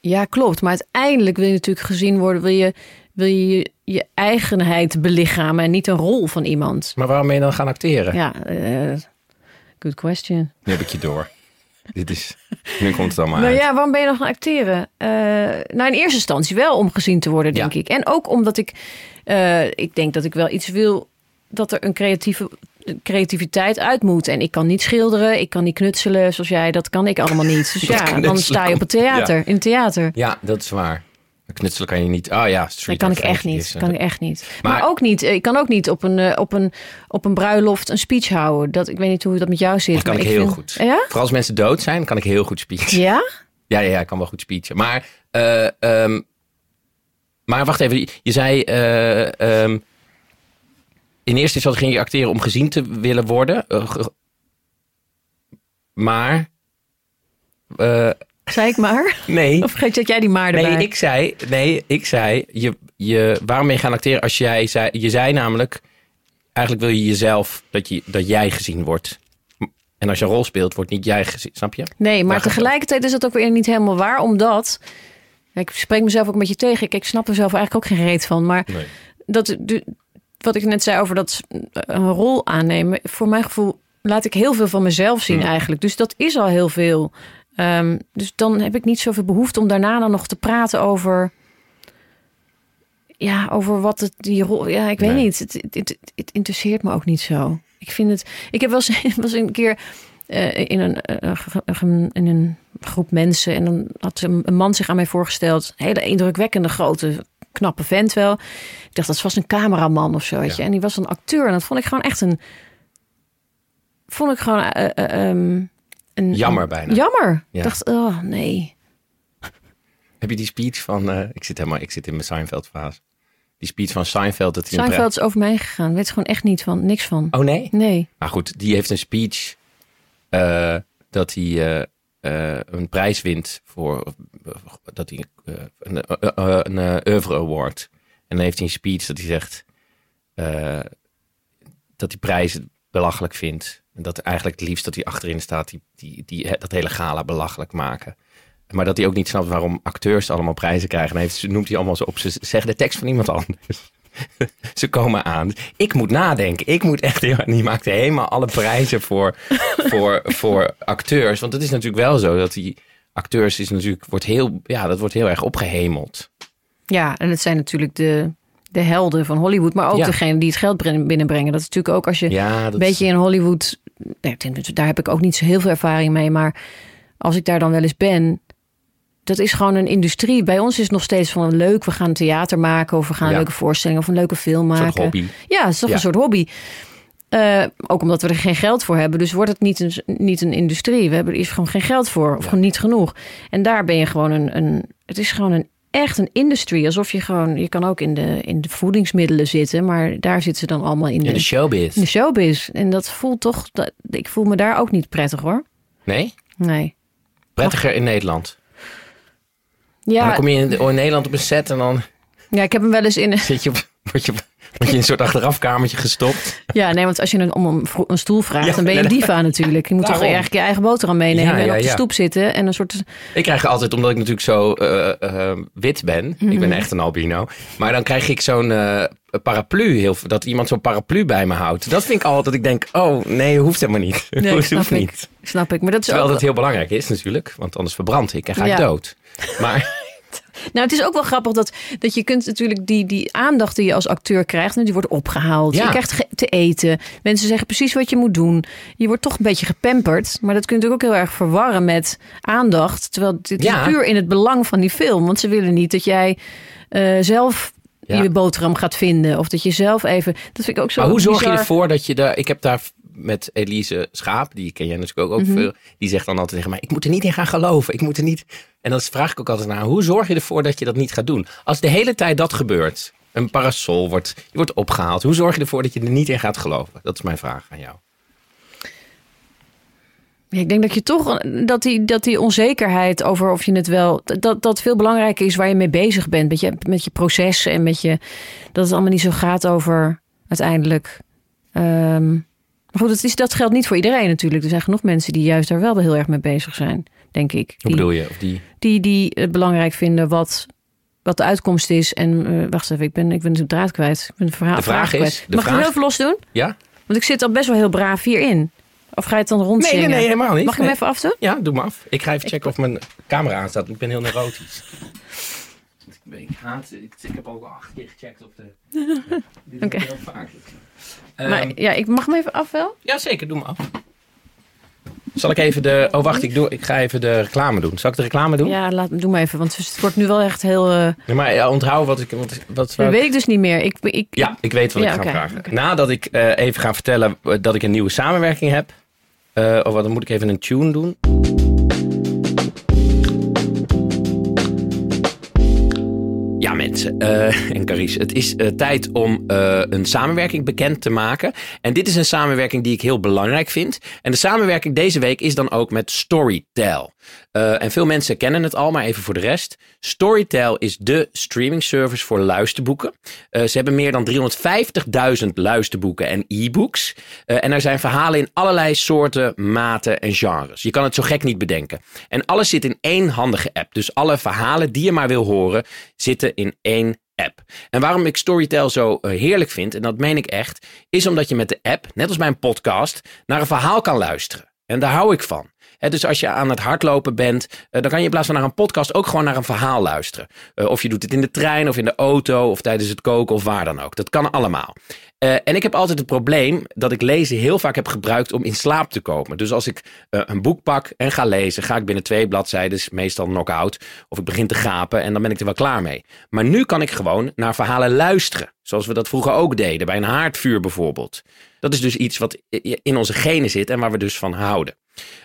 Ja, klopt. Maar uiteindelijk wil je natuurlijk gezien worden, wil je wil je, je je eigenheid belichamen en niet een rol van iemand. Maar waarom ben je dan gaan acteren? Ja, eh, good question. Nu heb ik je door. Dit is, nu komt het allemaal Nou uit. ja, waarom ben je dan gaan acteren? Eh, nou, in eerste instantie wel om gezien te worden, denk Ja. ik. En ook omdat ik, eh, ik denk dat ik wel iets wil, dat er een creatieve creativiteit uit moet. En ik kan niet schilderen, ik kan niet knutselen zoals jij, dat kan ik allemaal niet. Dus ja, dan Knutselen sta je op het theater, in het theater. Ja, dat is waar. Knutselen kan je niet. Ah ja, Dat street kan ik echt niet. is, Kan eh, ik echt niet. Maar, Maar- ook niet. Ik kan ook niet op een, eh, op een, op een bruiloft een speech houden. Dat, ik weet niet hoe dat met jou zit. Dat kan maar ik heel vind- goed. Ja? Vooral als mensen dood zijn, kan ik heel goed speechen. Ja? Ja, ja, ja, ik kan wel goed speechen. Maar, eh, ehm, maar wacht even. Je- zei, eh, ehm, in eerste instantie ging je acteren om gezien te willen worden. Eh, maar, eh, Zei ik maar? nee. Of vergeet dat jij die maar erbij? Nee, ik zei, nee, ik zei, je, je, waarom ben je gaan acteren als jij zei, je zei namelijk, eigenlijk wil je jezelf, dat, je, dat jij gezien wordt. En als je een rol speelt, wordt niet jij gezien, snap je? Nee, maar tegelijkertijd is dat ook weer niet helemaal waar. Omdat, ik spreek mezelf ook een beetje tegen. Ik, snap er zelf eigenlijk ook geen reet van. Maar Nee. dat, wat ik net zei over dat een rol aannemen. Voor mijn gevoel laat ik heel veel van mezelf zien Hmm. eigenlijk. Dus dat is al heel veel. Ehm, dus dan heb ik niet zoveel behoefte om daarna dan nog te praten over... Ja, over wat het die rol... Ja, ik weet Nee. niet. Het, het, het, het interesseert me ook niet zo. Ik vind het... Ik heb wel eens, was een keer eh, in, een, eh, in een groep mensen... en dan had een, man zich aan mij voorgesteld. Een hele indrukwekkende, grote, knappe vent wel. Ik dacht, dat vast een cameraman of zo, weet je. En die was een acteur. En dat vond ik gewoon echt een... Vond ik gewoon... eh, ehm, een, Jammer bijna. Jammer. Ja. Ik dacht, oh nee. Heb je die speech van, eh, ik zit helemaal, ik zit in mijn Seinfeld fase. Die speech van Seinfeld. Dat Seinfeld is over mij gegaan. Weet gewoon echt niet van. Niks van. Oh nee? Nee. Maar goed, die heeft een speech eh, dat hij eh, een prijs wint voor dat hij een, een oeuvre award. En dan heeft hij een speech dat hij zegt dat hij prijzen belachelijk vindt. En dat eigenlijk het liefst dat hij achterin staat die, die, die dat hele gala belachelijk maken. Maar dat hij ook niet snapt waarom acteurs allemaal prijzen krijgen. En heeft, noemt hij allemaal zo op. Ze zeggen de tekst van iemand anders. Ze komen aan. Ik moet nadenken. Ik moet echt heel. en Die maakte helemaal alle prijzen voor, voor, voor acteurs. Want het is natuurlijk wel zo dat die acteurs is natuurlijk wordt heel, ja, dat wordt heel erg opgehemeld. Ja, en het zijn natuurlijk de, de helden van Hollywood. Maar ook Ja. degene die het geld bren- binnenbrengen. Dat is natuurlijk ook als je Ja, dat een beetje in Hollywood... Daar heb ik ook niet zo heel veel ervaring mee. Maar als ik daar dan wel eens ben... Dat is gewoon een industrie. Bij ons is het nog steeds van leuk. We gaan theater maken. Of we gaan een leuke voorstelling. Of een leuke film een maken. soort hobby. Ja, het is toch Ja. een soort hobby. Eh, ook omdat we er geen geld voor hebben. Dus wordt het niet een, niet een industrie. We hebben er is gewoon geen geld voor. Of Ja. gewoon niet genoeg. En daar ben je gewoon een... een het is gewoon een echt een industrie. Alsof je gewoon... Je kan ook in de, in de voedingsmiddelen zitten. Maar daar zitten ze dan allemaal in de, In de showbiz. in de showbiz. En dat voelt toch... Dat, ik voel me daar ook niet prettig hoor. Nee? Nee. Prettiger in Nederland. En Ja, dan kom je in, in Nederland op een set en dan ja, ik heb hem wel eens in... zit je op, word je, op- word je in een soort achterafkamertje gestopt. Ja, nee, want als je een, om een, stoel vraagt, Ja, dan ben je een diva natuurlijk. Je moet toch eigenlijk je eigen boterham meenemen Ja, en op de stoep zitten en een soort Ik krijg altijd, omdat ik natuurlijk zo eh, eh, wit ben. Ik Mhm. ben echt een albino. Maar dan krijg ik zo'n eh, paraplu. Heel, dat iemand zo'n paraplu bij me houdt. Dat vind ik altijd dat ik denk, oh nee, hoeft helemaal niet. Nee, hoeft snap ik. niet. Snap ik. Maar dat is Terwijl ook, dat heel belangrijk is natuurlijk. Want anders verbrand ik en ga ik dood. Maar Nou, het is ook wel grappig dat, dat je kunt natuurlijk die, die aandacht die je als acteur krijgt, die wordt opgehaald. Ja. Je krijgt te eten. Mensen zeggen precies wat je moet doen. Je wordt toch een beetje gepamperd. Maar dat kun je natuurlijk ook heel erg verwarren met aandacht. Terwijl dit Ja. is puur in het belang van die film. Want ze willen niet dat jij eh, zelf Ja. je boterham gaat vinden. Of dat je zelf even... Dat vind ik ook zo Maar hoe zorg je ervoor dat je daar... Ik heb daar met Elise Schaap, die ken jij natuurlijk ook, ook Mhm. veel. Die zegt dan altijd tegen mij, ik moet er niet in gaan geloven. Ik moet er niet... En dan vraag ik ook altijd naar, hoe zorg je ervoor dat je dat niet gaat doen? Als de hele tijd dat gebeurt, een parasol wordt, je wordt opgehaald. Hoe zorg je ervoor dat je er niet in gaat geloven? Dat is mijn vraag aan jou. Ja, ik denk dat je toch dat die, dat die onzekerheid over of je het wel. Dat dat veel belangrijker is waar je mee bezig bent. Met je, met je proces en met je. Dat het allemaal niet zo gaat over uiteindelijk. ehm, maar goed, dat, is, dat geldt niet voor iedereen natuurlijk. Er zijn genoeg mensen die juist daar wel heel erg mee bezig zijn. denk ik. Hoe Die, bedoel je? Of die... die, die het belangrijk vinden wat, wat de uitkomst is. En eh, wacht even, ik ben, ik ben de draad kwijt. Ik ben de, verhaal, De vraag is- Mag ik vraag- het heel even los doen? Ja? Want ik zit al best wel heel braaf hierin. Of ga je het dan rondzingen? nee, nee, helemaal niet. Mag ik hem even afdoen? Ja, doe maar af. Ik ga even checken of mijn camera aanstaat. Ik ben heel neurotisch. Ik, haat, ik, ik heb al acht keer gecheckt op de... Dit Oké. heel vaak. Ehm, maar ja, ik mag hem even af wel? Ja, zeker. Doe maar af. Zal ik even de... Oh, wacht. Ik, doe, ik ga even de reclame doen. Zal ik de reclame doen? Ja, laat, doe maar even. Want het wordt nu wel echt heel... eh Nee, maar ja, onthoud wat ik... Wat, wat dat weet ik dus niet meer. Ik, ik, Ja, ik weet wat Ja, ik ga vragen. Nadat ik eh, even ga vertellen eh, dat ik een nieuwe samenwerking heb. eh, of wat, dan moet ik even een tune doen. Eh, en Carice, het is eh, tijd om eh, een samenwerking bekend te maken. En dit is een samenwerking die ik heel belangrijk vind. En de samenwerking deze week is dan ook met Storytel. Eh, en veel mensen kennen het al, maar even voor de rest. Storytel is de streaming service voor luisterboeken. Eh, ze hebben meer dan 350.000 luisterboeken en e-books. Eh, en er zijn verhalen in allerlei soorten, maten en genres. Je kan het zo gek niet bedenken. En alles zit in één handige app. Dus alle verhalen die je maar wil horen, zitten in één app. En waarom ik Storytel zo heerlijk vind, en dat meen ik echt, is omdat je met de app, net als bij een podcast, naar een verhaal kan luisteren. En daar hou ik van. Dus als je aan het hardlopen bent, eh, dan kan je in plaats van naar een podcast ook gewoon naar een verhaal luisteren. Eh, of je doet het in de trein of in de auto of tijdens het koken of waar dan ook. Dat kan allemaal. Eh, en ik heb altijd het probleem dat ik lezen heel vaak heb gebruikt om in slaap te komen. Dus als ik een boek pak en ga lezen, ga ik binnen twee bladzijden, meestal knock-out. Of ik begin te gapen en dan ben ik er wel klaar mee. Maar nu kan ik gewoon naar verhalen luisteren. Zoals we dat vroeger ook deden, bij een haardvuur bijvoorbeeld. Dat is dus iets wat in onze genen zit en waar we dus van houden.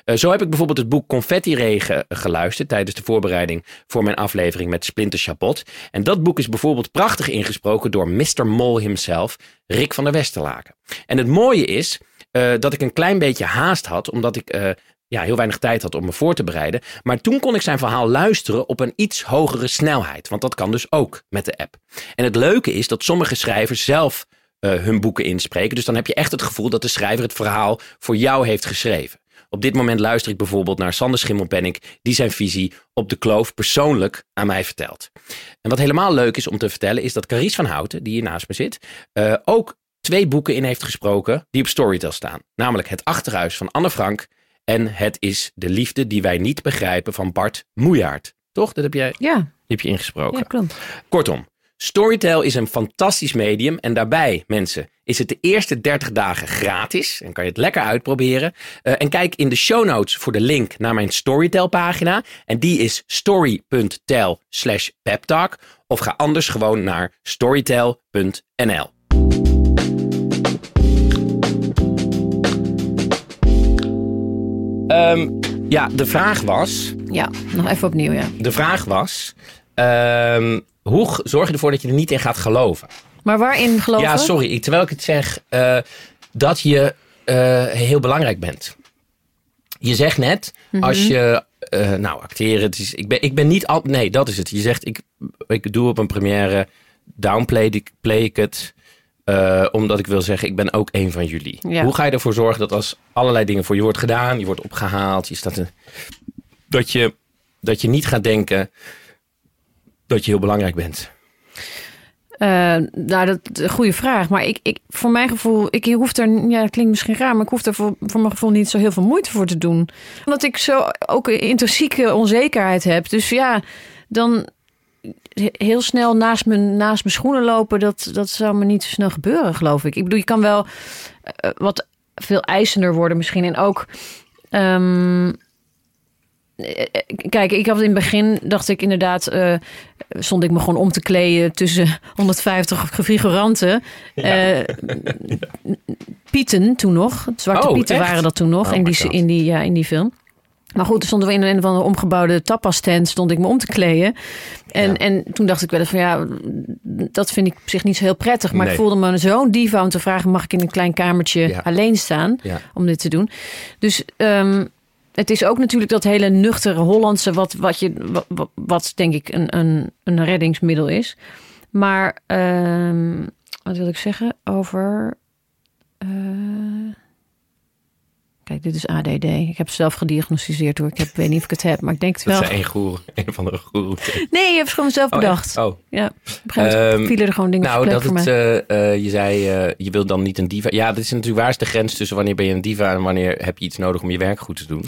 Eh, zo heb ik bijvoorbeeld het boek Confetti Regen geluisterd tijdens de voorbereiding voor mijn aflevering met Splinter Chabot. En dat boek is bijvoorbeeld prachtig ingesproken door Mr. Mol himself, Rick van der Westerlaken. En het mooie is eh, dat ik een klein beetje haast had, omdat ik eh, ja, heel weinig tijd had om me voor te bereiden. Maar toen kon ik zijn verhaal luisteren op een iets hogere snelheid, want dat kan dus ook met de app. En het leuke is dat sommige schrijvers zelf hun boeken inspreken. Dus dan heb je echt het gevoel dat de schrijver het verhaal voor jou heeft geschreven. Op dit moment luister ik bijvoorbeeld naar Sander Schimmelpenninck, die zijn visie op de kloof persoonlijk aan mij vertelt. En wat helemaal leuk is om te vertellen, is dat Carice van Houten, die hier naast me zit, eh, ook twee boeken in heeft gesproken die op Storytel staan. Namelijk Het Achterhuis van Anne Frank en Het is de liefde die wij niet begrijpen van Bart Moejaert. Toch? Dat heb jij die ja, heb je ingesproken. ja, klopt. Kortom, Storytel is een fantastisch medium. En daarbij, mensen, is het de eerste 30 dagen gratis. En kan je het lekker uitproberen. Eh, en kijk in de show notes voor de link naar mijn Storytel pagina. En die is story.tel slash peptalk. Of ga anders gewoon naar storytel.nl. Ehm, ja, de vraag was... Ja, nog even opnieuw, ja. De vraag was... ehm, hoe zorg je ervoor dat je er niet in gaat geloven? Maar waarin geloven? Ja, sorry. Terwijl ik het zeg, eh, dat je eh, heel belangrijk bent. Je zegt net, Mhm. als je... eh, nou, acteren. Het is, ik, ben, ik ben niet al... Nee, dat is het. Je zegt, ik, ik doe op een première... Downplay ik, play ik het... omdat ik wil zeggen, ik ben ook een van jullie. Ja. Hoe ga je ervoor zorgen dat als allerlei dingen voor je wordt gedaan... je wordt opgehaald, je staat... Een, dat, je, dat je niet gaat denken dat je heel belangrijk bent. Eh, nou, dat een goede vraag. Maar ik, ik, voor mijn gevoel, ik hoef er, ja, dat klinkt misschien raar, maar ik hoef er voor, voor mijn gevoel niet zo heel veel moeite voor te doen. Omdat ik zo ook intrinsieke onzekerheid heb. Dus ja, dan he- heel snel naast mijn, naast mijn schoenen lopen, dat, dat zou me niet zo snel gebeuren, geloof ik. Ik bedoel, je kan wel eh, wat veel eisender worden misschien. En ook. ehm, eh, Kijk, ik had in het begin, dacht ik inderdaad, eh, stond ik me gewoon om te kleden tussen 150 figuranten. Eh, Pieten toen nog, Zwarte Oh, Pieten echt? waren dat toen nog Oh in, die, God. in, die, ja, in die film. Maar goed, toen stonden we in een of andere omgebouwde tapas tent, stond ik me om te kleden. En, Ja. en toen dacht ik wel eens van ja, dat vind ik op zich niet zo heel prettig. Maar Nee. ik voelde me zo'n diva om te vragen, mag ik in een klein kamertje Ja. alleen staan om dit te doen? Dus ehm, het is ook natuurlijk dat hele nuchtere Hollandse, wat, wat, je, wat, denk ik een, een, een reddingsmiddel is. Maar ehm, wat wil ik zeggen over. eh, Kijk, dit is ADD. Ik heb zelf gediagnosticeerd hoor. Ik heb, weet niet of ik het heb, maar ik denk het Dat wel. is één goeroe, een van de goeroe. Nee, je hebt het gewoon zelf Oh, bedacht. echt? Oh. Ja, Ehm, vielen er gewoon dingen Nou, dat het, eh, eh, je zei, eh, je wil dan niet een diva. Ja, dit is natuurlijk waar is de grens tussen wanneer ben je een diva en wanneer heb je iets nodig om je werk goed te doen.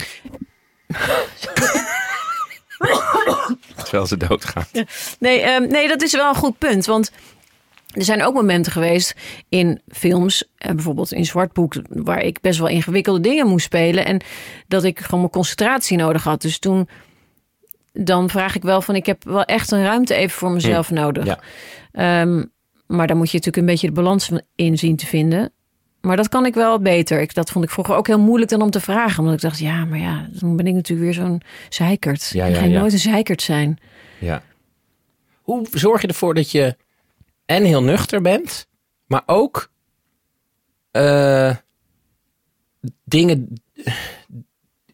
Terwijl ze doodgaan. Nee, ehm, nee, dat is wel een goed punt. Want er zijn ook momenten geweest in films, eh, bijvoorbeeld in Zwartboek, waar ik best wel ingewikkelde dingen moest spelen. En dat ik gewoon mijn concentratie nodig had. Dus toen, dan vraag ik wel van, ik heb wel echt een ruimte even voor mezelf nodig. Ja. Ehm, maar daar moet je natuurlijk een beetje de balans in zien te vinden. Maar dat kan ik wel beter. Ik, dat vond ik vroeger ook heel moeilijk dan om te vragen. Omdat ik dacht, ja, maar ja, dan ben ik natuurlijk weer zo'n zeikert. Ja, ik ja, ga ja. nooit een zeikert zijn. Ja. Hoe zorg je ervoor dat je en heel nuchter bent, maar ook eh, dingen.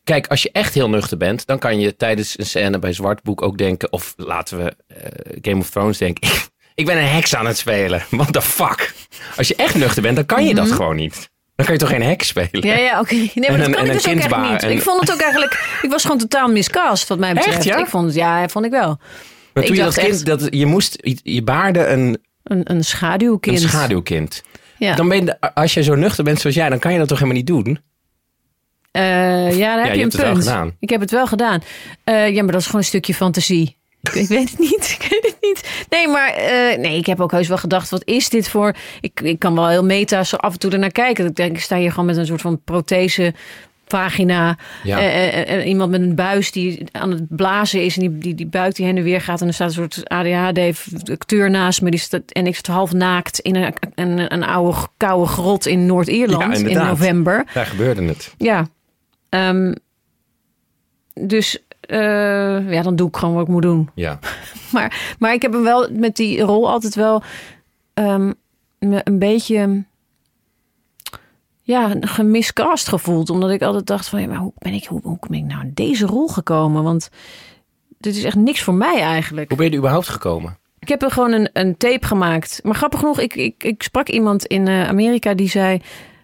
Kijk, als je echt heel nuchter bent, dan kan je tijdens een scène bij Zwartboek ook denken, of laten we eh, Game of Thrones denken. Ik ben een heks aan het spelen. What the fuck? Als je echt nuchter bent, dan kan je dat gewoon niet. Dan kan je toch geen heks spelen? Mhm. Ja, ja, oké. Nee, maar En dat kan ik dus ook echt niet. en- Ik vond het ook eigenlijk... Ik was gewoon totaal miscast, wat mij betreft. Echt, ja? Ik vond het, ja, vond ik wel. Maar Ik toen je dat kind, echt- dat, je moest, je baarde een, Een, een schaduwkind. een schaduwkind. Ja, Dan ben je, als je zo nuchter bent zoals jij, dan kan je dat toch helemaal niet doen? Eh, ja daar heb je je, hebt een het wel punt. gedaan. Ik heb het wel gedaan. Eh, ja, maar dat is gewoon een stukje fantasie. Ik, weet het niet. Ik weet het niet. Nee, maar eh, nee, ik heb ook heus wel gedacht, wat is dit voor... Ik, ik kan wel heel meta zo af en toe ernaar kijken. Ik denk, ik sta hier gewoon met een soort van prothese vagina. Ja. Eh, eh, eh, iemand met een buis die aan het blazen is... en die, die, die buik die heen en weer gaat... en er staat een soort ADHD-acteur naast me... Die staat, en ik sta half naakt in een, een, een oude koude grot in Ja, Noord-Ierland in november. Daar gebeurde het. Ja. Ehm, dus ja, dan doe ik gewoon wat ik moet doen. Ja. Maar, maar ik heb hem wel met die rol altijd wel ehm, een beetje ja, gemiscast gevoeld. Omdat ik altijd dacht van, ja, maar hoe ben ik, hoe, hoe ben ik nou in deze rol gekomen? Want dit is echt niks voor mij eigenlijk. Hoe ben je er überhaupt gekomen? Ik heb er gewoon een, een tape gemaakt. Maar grappig genoeg, ik, ik, ik sprak iemand in eh, Amerika die zei...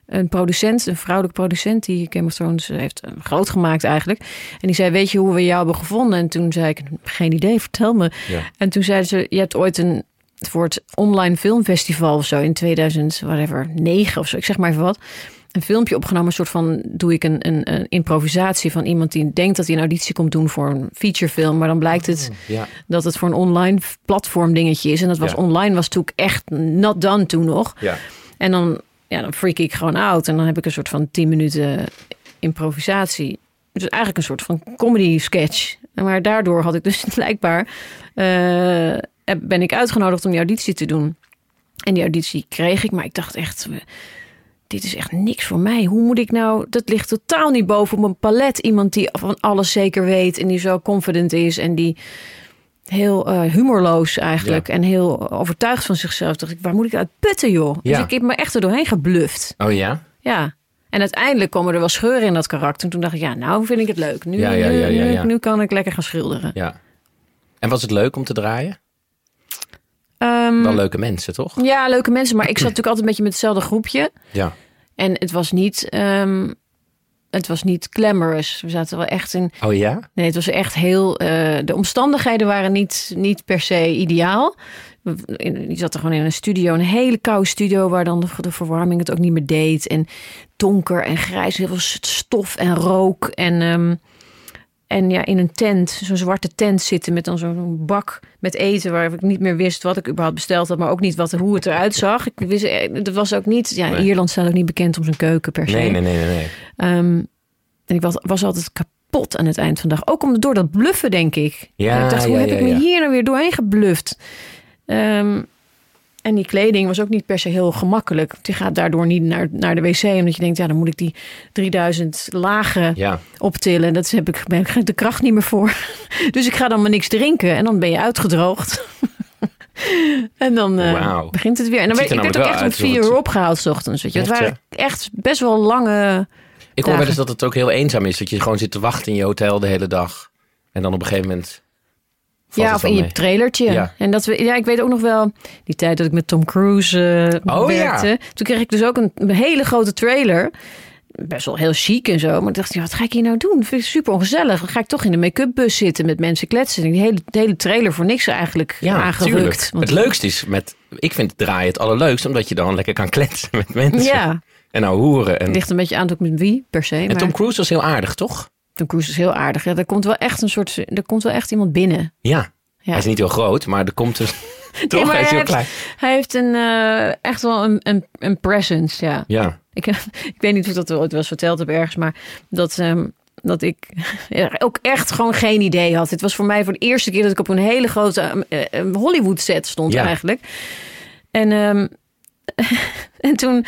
Een producent, een vrouwelijke producent die Game of Thrones heeft eh, groot gemaakt eigenlijk. En die zei, weet je hoe we jou hebben gevonden? En toen zei ik, geen idee, vertel me. Ja. En toen zeiden ze, je hebt ooit een het online filmfestival of zo in 2000, whatever, 9 of zo, ik zeg maar even wat. Een filmpje opgenomen, een soort van, doe ik een, een, een improvisatie van iemand die denkt dat hij een auditie komt doen voor een featurefilm. Maar dan blijkt het Ja. dat het voor een online platform dingetje is. En dat was Ja. online, was natuurlijk echt not done toen nog. Ja. En dan, ja, dan freak ik gewoon out. En dan heb ik een soort van 10 minuten improvisatie. Dus eigenlijk een soort van comedy sketch. Maar daardoor had ik dus blijkbaar... eh, ben ik uitgenodigd om die auditie te doen. En die auditie kreeg ik. Maar ik dacht echt... Dit is echt niks voor mij. Hoe moet ik nou... Dat ligt totaal niet boven mijn palet. Iemand die van alles zeker weet. En die zo confident is. En die heel eh, humorloos eigenlijk. Ja. En heel overtuigd van zichzelf. Dacht ik, waar moet ik uit putten, joh? Dus ik heb me echt er doorheen gebluft. Oh ja? Ja. En uiteindelijk komen er wel scheuren in dat karakter. En toen dacht ik, ja, nou vind ik het leuk. Nu, Ja, nu- nu kan ik lekker gaan schilderen. Ja. En was het leuk om te draaien? Ehm, Wel leuke mensen, toch? ja, leuke mensen. Maar ik zat natuurlijk altijd een beetje met hetzelfde groepje. Ja. En het was niet, ehm, het was niet glamorous. We zaten wel echt in... Oh ja? Nee, het was echt heel... eh, de omstandigheden waren niet, niet per se ideaal. Je zat er gewoon in een studio, een hele koude studio... waar dan de, de verwarming het ook niet meer deed. En donker en grijs, heel veel stof en rook. En, ehm, en ja, in een tent, zo'n zwarte tent zitten... met dan zo'n bak met eten... waar ik niet meer wist wat ik überhaupt besteld had... maar ook niet wat, hoe het eruit zag. Ik wist, eh, het was ook niet... Ja, Nee. Ierland staat ook niet bekend om zijn keuken per se. Nee, nee, nee, nee. nee. Ehm, en ik was, was altijd kapot aan het eind van de dag. Ook om, door dat bluffen, denk ik. Ja, En ik dacht, hoe ja, heb ja, ik me hier nou weer doorheen gebluft? Ehm, en die kleding was ook niet per se heel gemakkelijk. Je gaat daardoor niet naar, naar de wc. Omdat je denkt, ja, dan moet ik die 3000 lagen Ja. optillen. Dat heb ik, ben ik de kracht niet meer voor. Dus ik ga dan maar niks drinken. En dan ben je uitgedroogd. en dan eh, begint het weer. En dan Het werd, er ik werd ook echt om vier uur opgehaald 's ochtends. Weet je. Het waren echt best wel lange... Ik hoor wel eens dat het ook heel eenzaam is. Dat je gewoon zit te wachten in je hotel de hele dag. En dan op een gegeven moment... Ja, of in je trailertje. Ja. En dat we, ja, ik weet ook nog wel die tijd dat ik met Tom Cruise eh, Oh, ja. werkte. Toen kreeg ik dus ook een, een hele grote trailer. best wel heel chic en zo. Maar ik dacht, ja, wat ga ik hier nou doen? Vind ik super ongezellig. Dan ga ik toch in de make-up bus zitten met mensen kletsen. En die hele, de hele trailer voor niks eigenlijk Ja, aangerukt. Want- Het leukste is met, ik vind het draaien het allerleukst, omdat je dan lekker kan kletsen met mensen. Ja, En nou hoeren. En, het ligt een beetje aan ook met wie per se. en maar Tom Cruise was heel aardig, toch? Tom Cruise is heel aardig. Ja, er komt wel echt een soort, er komt wel echt iemand binnen. Ja. Ja. Hij is niet heel groot, maar er komt er toch, hij is heel heeft- klein. Hij heeft een, eh, echt wel een, een, een presence, ja. Ja. Ik, ik weet niet of ik dat ooit wel eens verteld heb ergens, maar dat, ehm, dat ik ook echt gewoon geen idee had. Het was voor mij voor de eerste keer dat ik op een hele grote ehm, eh, eh, Hollywood set stond Ja. eigenlijk. En, ehm, en toen...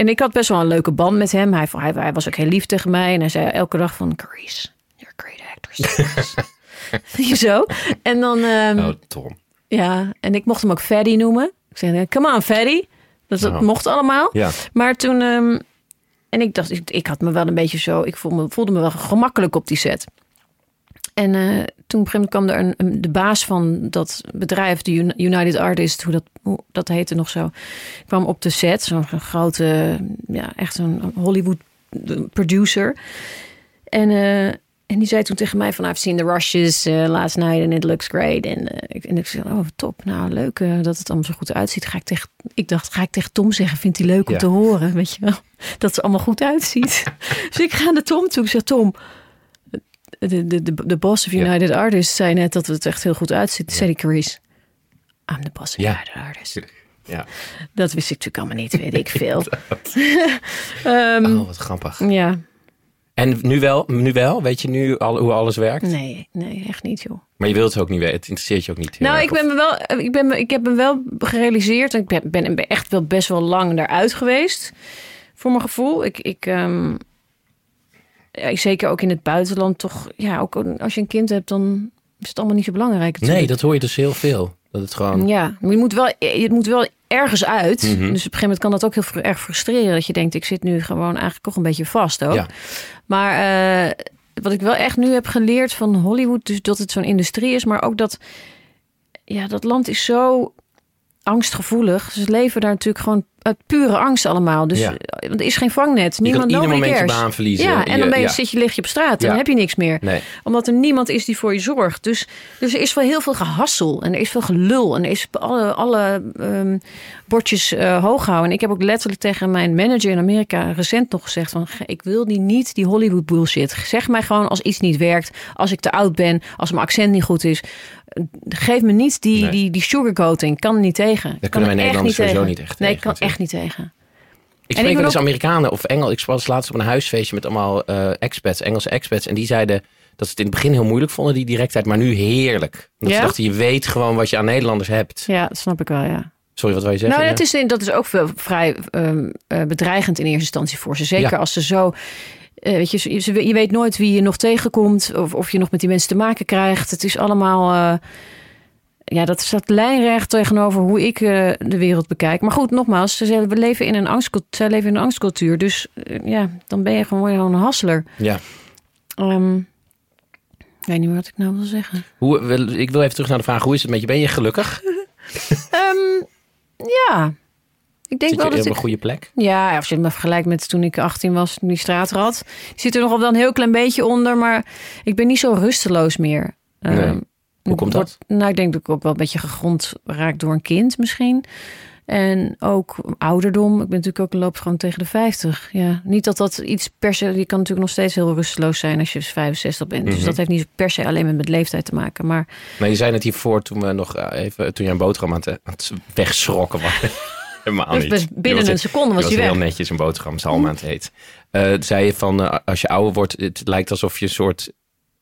En ik had best wel een leuke band met hem. Hij, hij, hij was ook heel lief tegen mij. En hij zei elke dag van... Carice, you're a great actress. Zo. En dan... ehm, Oh, Tom. ja, en ik mocht hem ook Freddy noemen. Ik zei, come on Freddy. Dus dat Oh. mocht allemaal. Ja. Maar toen... ehm, en ik dacht, ik, ik had me wel een beetje zo... Ik voelde me, voelde me wel gemakkelijk op die set. En eh, toen op een gegeven moment kwam er een, de baas van dat bedrijf, de Uni- United Artists, hoe dat, hoe dat heette nog zo, kwam op de set. Zo'n grote, ja, echt een Hollywood producer. En, eh, en die zei toen tegen mij van, I've seen the rushes eh, last night and it looks great. En, eh, ik, en ik zei, oh top, nou leuk dat het allemaal zo goed uitziet. Ga ik, tegen, ik dacht, ga ik tegen Tom zeggen, vindt hij leuk om Ja. te horen, weet je wel. Dat het allemaal goed uitziet. dus ik ga naar Tom toe. Ik zeg, Tom, de, de, de, de boss of Ja. United Artists zei net dat het echt heel goed uitziet. Zei die Carice, I'm the boss of Ja. United Artists. Ja. Dat wist ik natuurlijk allemaal niet, weet ik veel. Ehm, Oh, wat grappig. Ja, En nu wel, nu wel? Weet je nu al, hoe alles werkt? nee, nee, echt niet joh. Maar je wilt het ook niet weten. Het interesseert je ook niet. Nou, erg, ik, ben me wel, ik, ben me, ik heb me wel gerealiseerd. en Ik ben, ben ben echt wel best wel lang daaruit geweest. Voor mijn gevoel. Ik, ik, ehm, ja, zeker ook in het buitenland toch. Ja, ook als je een kind hebt, dan is het allemaal niet zo belangrijk. of- Nee, natuurlijk. dat hoor je dus heel veel. Dat het gewoon... Ja, maar je moet wel, je moet wel ergens uit. Mhm. Dus op een gegeven moment kan dat ook heel erg frustreren. Dat je denkt, ik zit nu gewoon eigenlijk toch een beetje vast ook. Ja. Maar eh, wat ik wel echt nu heb geleerd van Hollywood, dus dat het zo'n industrie is, maar ook dat, ja, dat land is zo angstgevoelig. Ze leven daar natuurlijk gewoon uit pure angst allemaal. Dus Ja. eh, want er is geen vangnet. Je Niemand kan ieder nobody moment je cares. baan verliezen. Ja, en dan ben je, ja. zit je, lig je op straat. en Ja. Heb je niks meer Nee. omdat er niemand is die voor je zorgt. Dus, dus er is wel heel veel gehassel. En er is veel gelul. En er is alle, alle ehm, bordjes eh, hoog houden. En ik heb ook letterlijk tegen mijn manager in Amerika recent nog gezegd... van ik wil die niet, die Hollywood bullshit. Zeg mij gewoon als iets niet werkt. Als ik te oud ben. Als mijn accent niet goed is. Geef me niet die, Nee. die, die sugarcoating. Ik kan er niet tegen. Kan kunnen wij Nederlanders sowieso tegen. niet echt Nee, tegen, ik kan echt niet tegen. Ik spreek wel eens ook- Amerikanen of Engels. Ik was laatst op een huisfeestje met allemaal eh, expats, Engelse expats. En die zeiden dat ze het in het begin heel moeilijk vonden, die directheid. Maar nu heerlijk. Omdat Ja? ze dachten, je weet gewoon wat je aan Nederlanders hebt. Ja, dat snap ik wel, ja. Sorry, wat wil je zeggen? Nou, Ja. dat is, dat is ook vrij ehm, eh, bedreigend in eerste instantie voor ze. Zeker Ja. als ze zo. Eh, weet je, je weet nooit wie je nog tegenkomt. Of, of je nog met die mensen te maken krijgt. Het is allemaal. eh, ja, dat staat lijnrecht tegenover hoe ik eh, de wereld bekijk. Maar goed, nogmaals, ze we leven in een angstcultuur. Zij leven in een angstcultuur. Dus ja, dan ben je gewoon, een hassler. Ja. Ehm, ik weet niet meer wat ik nou wil zeggen. Hoe, ik wil even terug naar de vraag, hoe is het met je? Ben je gelukkig? Ehm, ja, ik denk Zit wel je dat op ik... een goede plek? Ja, als je het me vergelijkt met toen ik 18 was, toen die straatrat. Die zit er nog wel een heel klein beetje onder, maar ik ben niet zo rusteloos meer. Nee. Ehm, Hoe komt word- dat? Nou, ik denk dat ik ook wel een beetje gegrond raak door een kind misschien. En ook ouderdom. Ik ben natuurlijk ook loop gewoon tegen de 50. Ja, niet dat dat iets per se. Je kan natuurlijk nog steeds heel rusteloos zijn als je dus 65 bent. Dus Mhm. dat heeft niet per se alleen met, met leeftijd te maken. Maar Nou, je zei het hiervoor toen we nog eh, even, toen je een boterham aan het, aan het wegschrokken was. Helemaal niet. best binnen een seconde was hij heel weg. netjes een boterham, zalm aan het eten. Eh, zei je van, eh, als je ouder wordt, het lijkt alsof je een soort...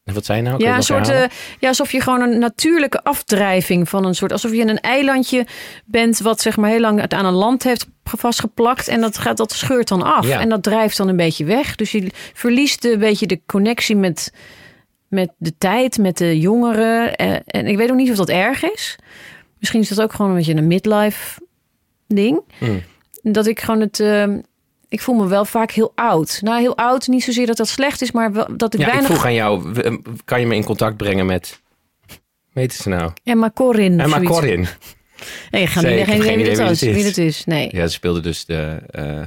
Wat zei je nou? Ja, een soort, eh, ja, alsof je gewoon een natuurlijke afdrijving van een soort. Alsof je een eilandje bent, wat zeg maar heel lang het aan een land heeft vastgeplakt. En dat, gaat, dat scheurt dan af. Ja. En dat drijft dan een beetje weg. Dus je verliest een beetje de connectie met, met de tijd, met de jongeren. En ik weet ook niet of dat erg is. Misschien is dat ook gewoon een beetje een midlife ding. Hmm. Dat ik gewoon het. eh, ik voel me wel vaak heel oud. Nou, heel oud, niet zozeer dat dat slecht is, maar wel, dat ik Ja, ik weinig vroeg aan jou, w- eh, kan je me in contact brengen met... Weet ze nou? Emma Corin. Emma. Corin. Nee, ik ga niet geen idee wie geen dat idee wie dat is. Nee. Ja, ze speelde dus de... eh,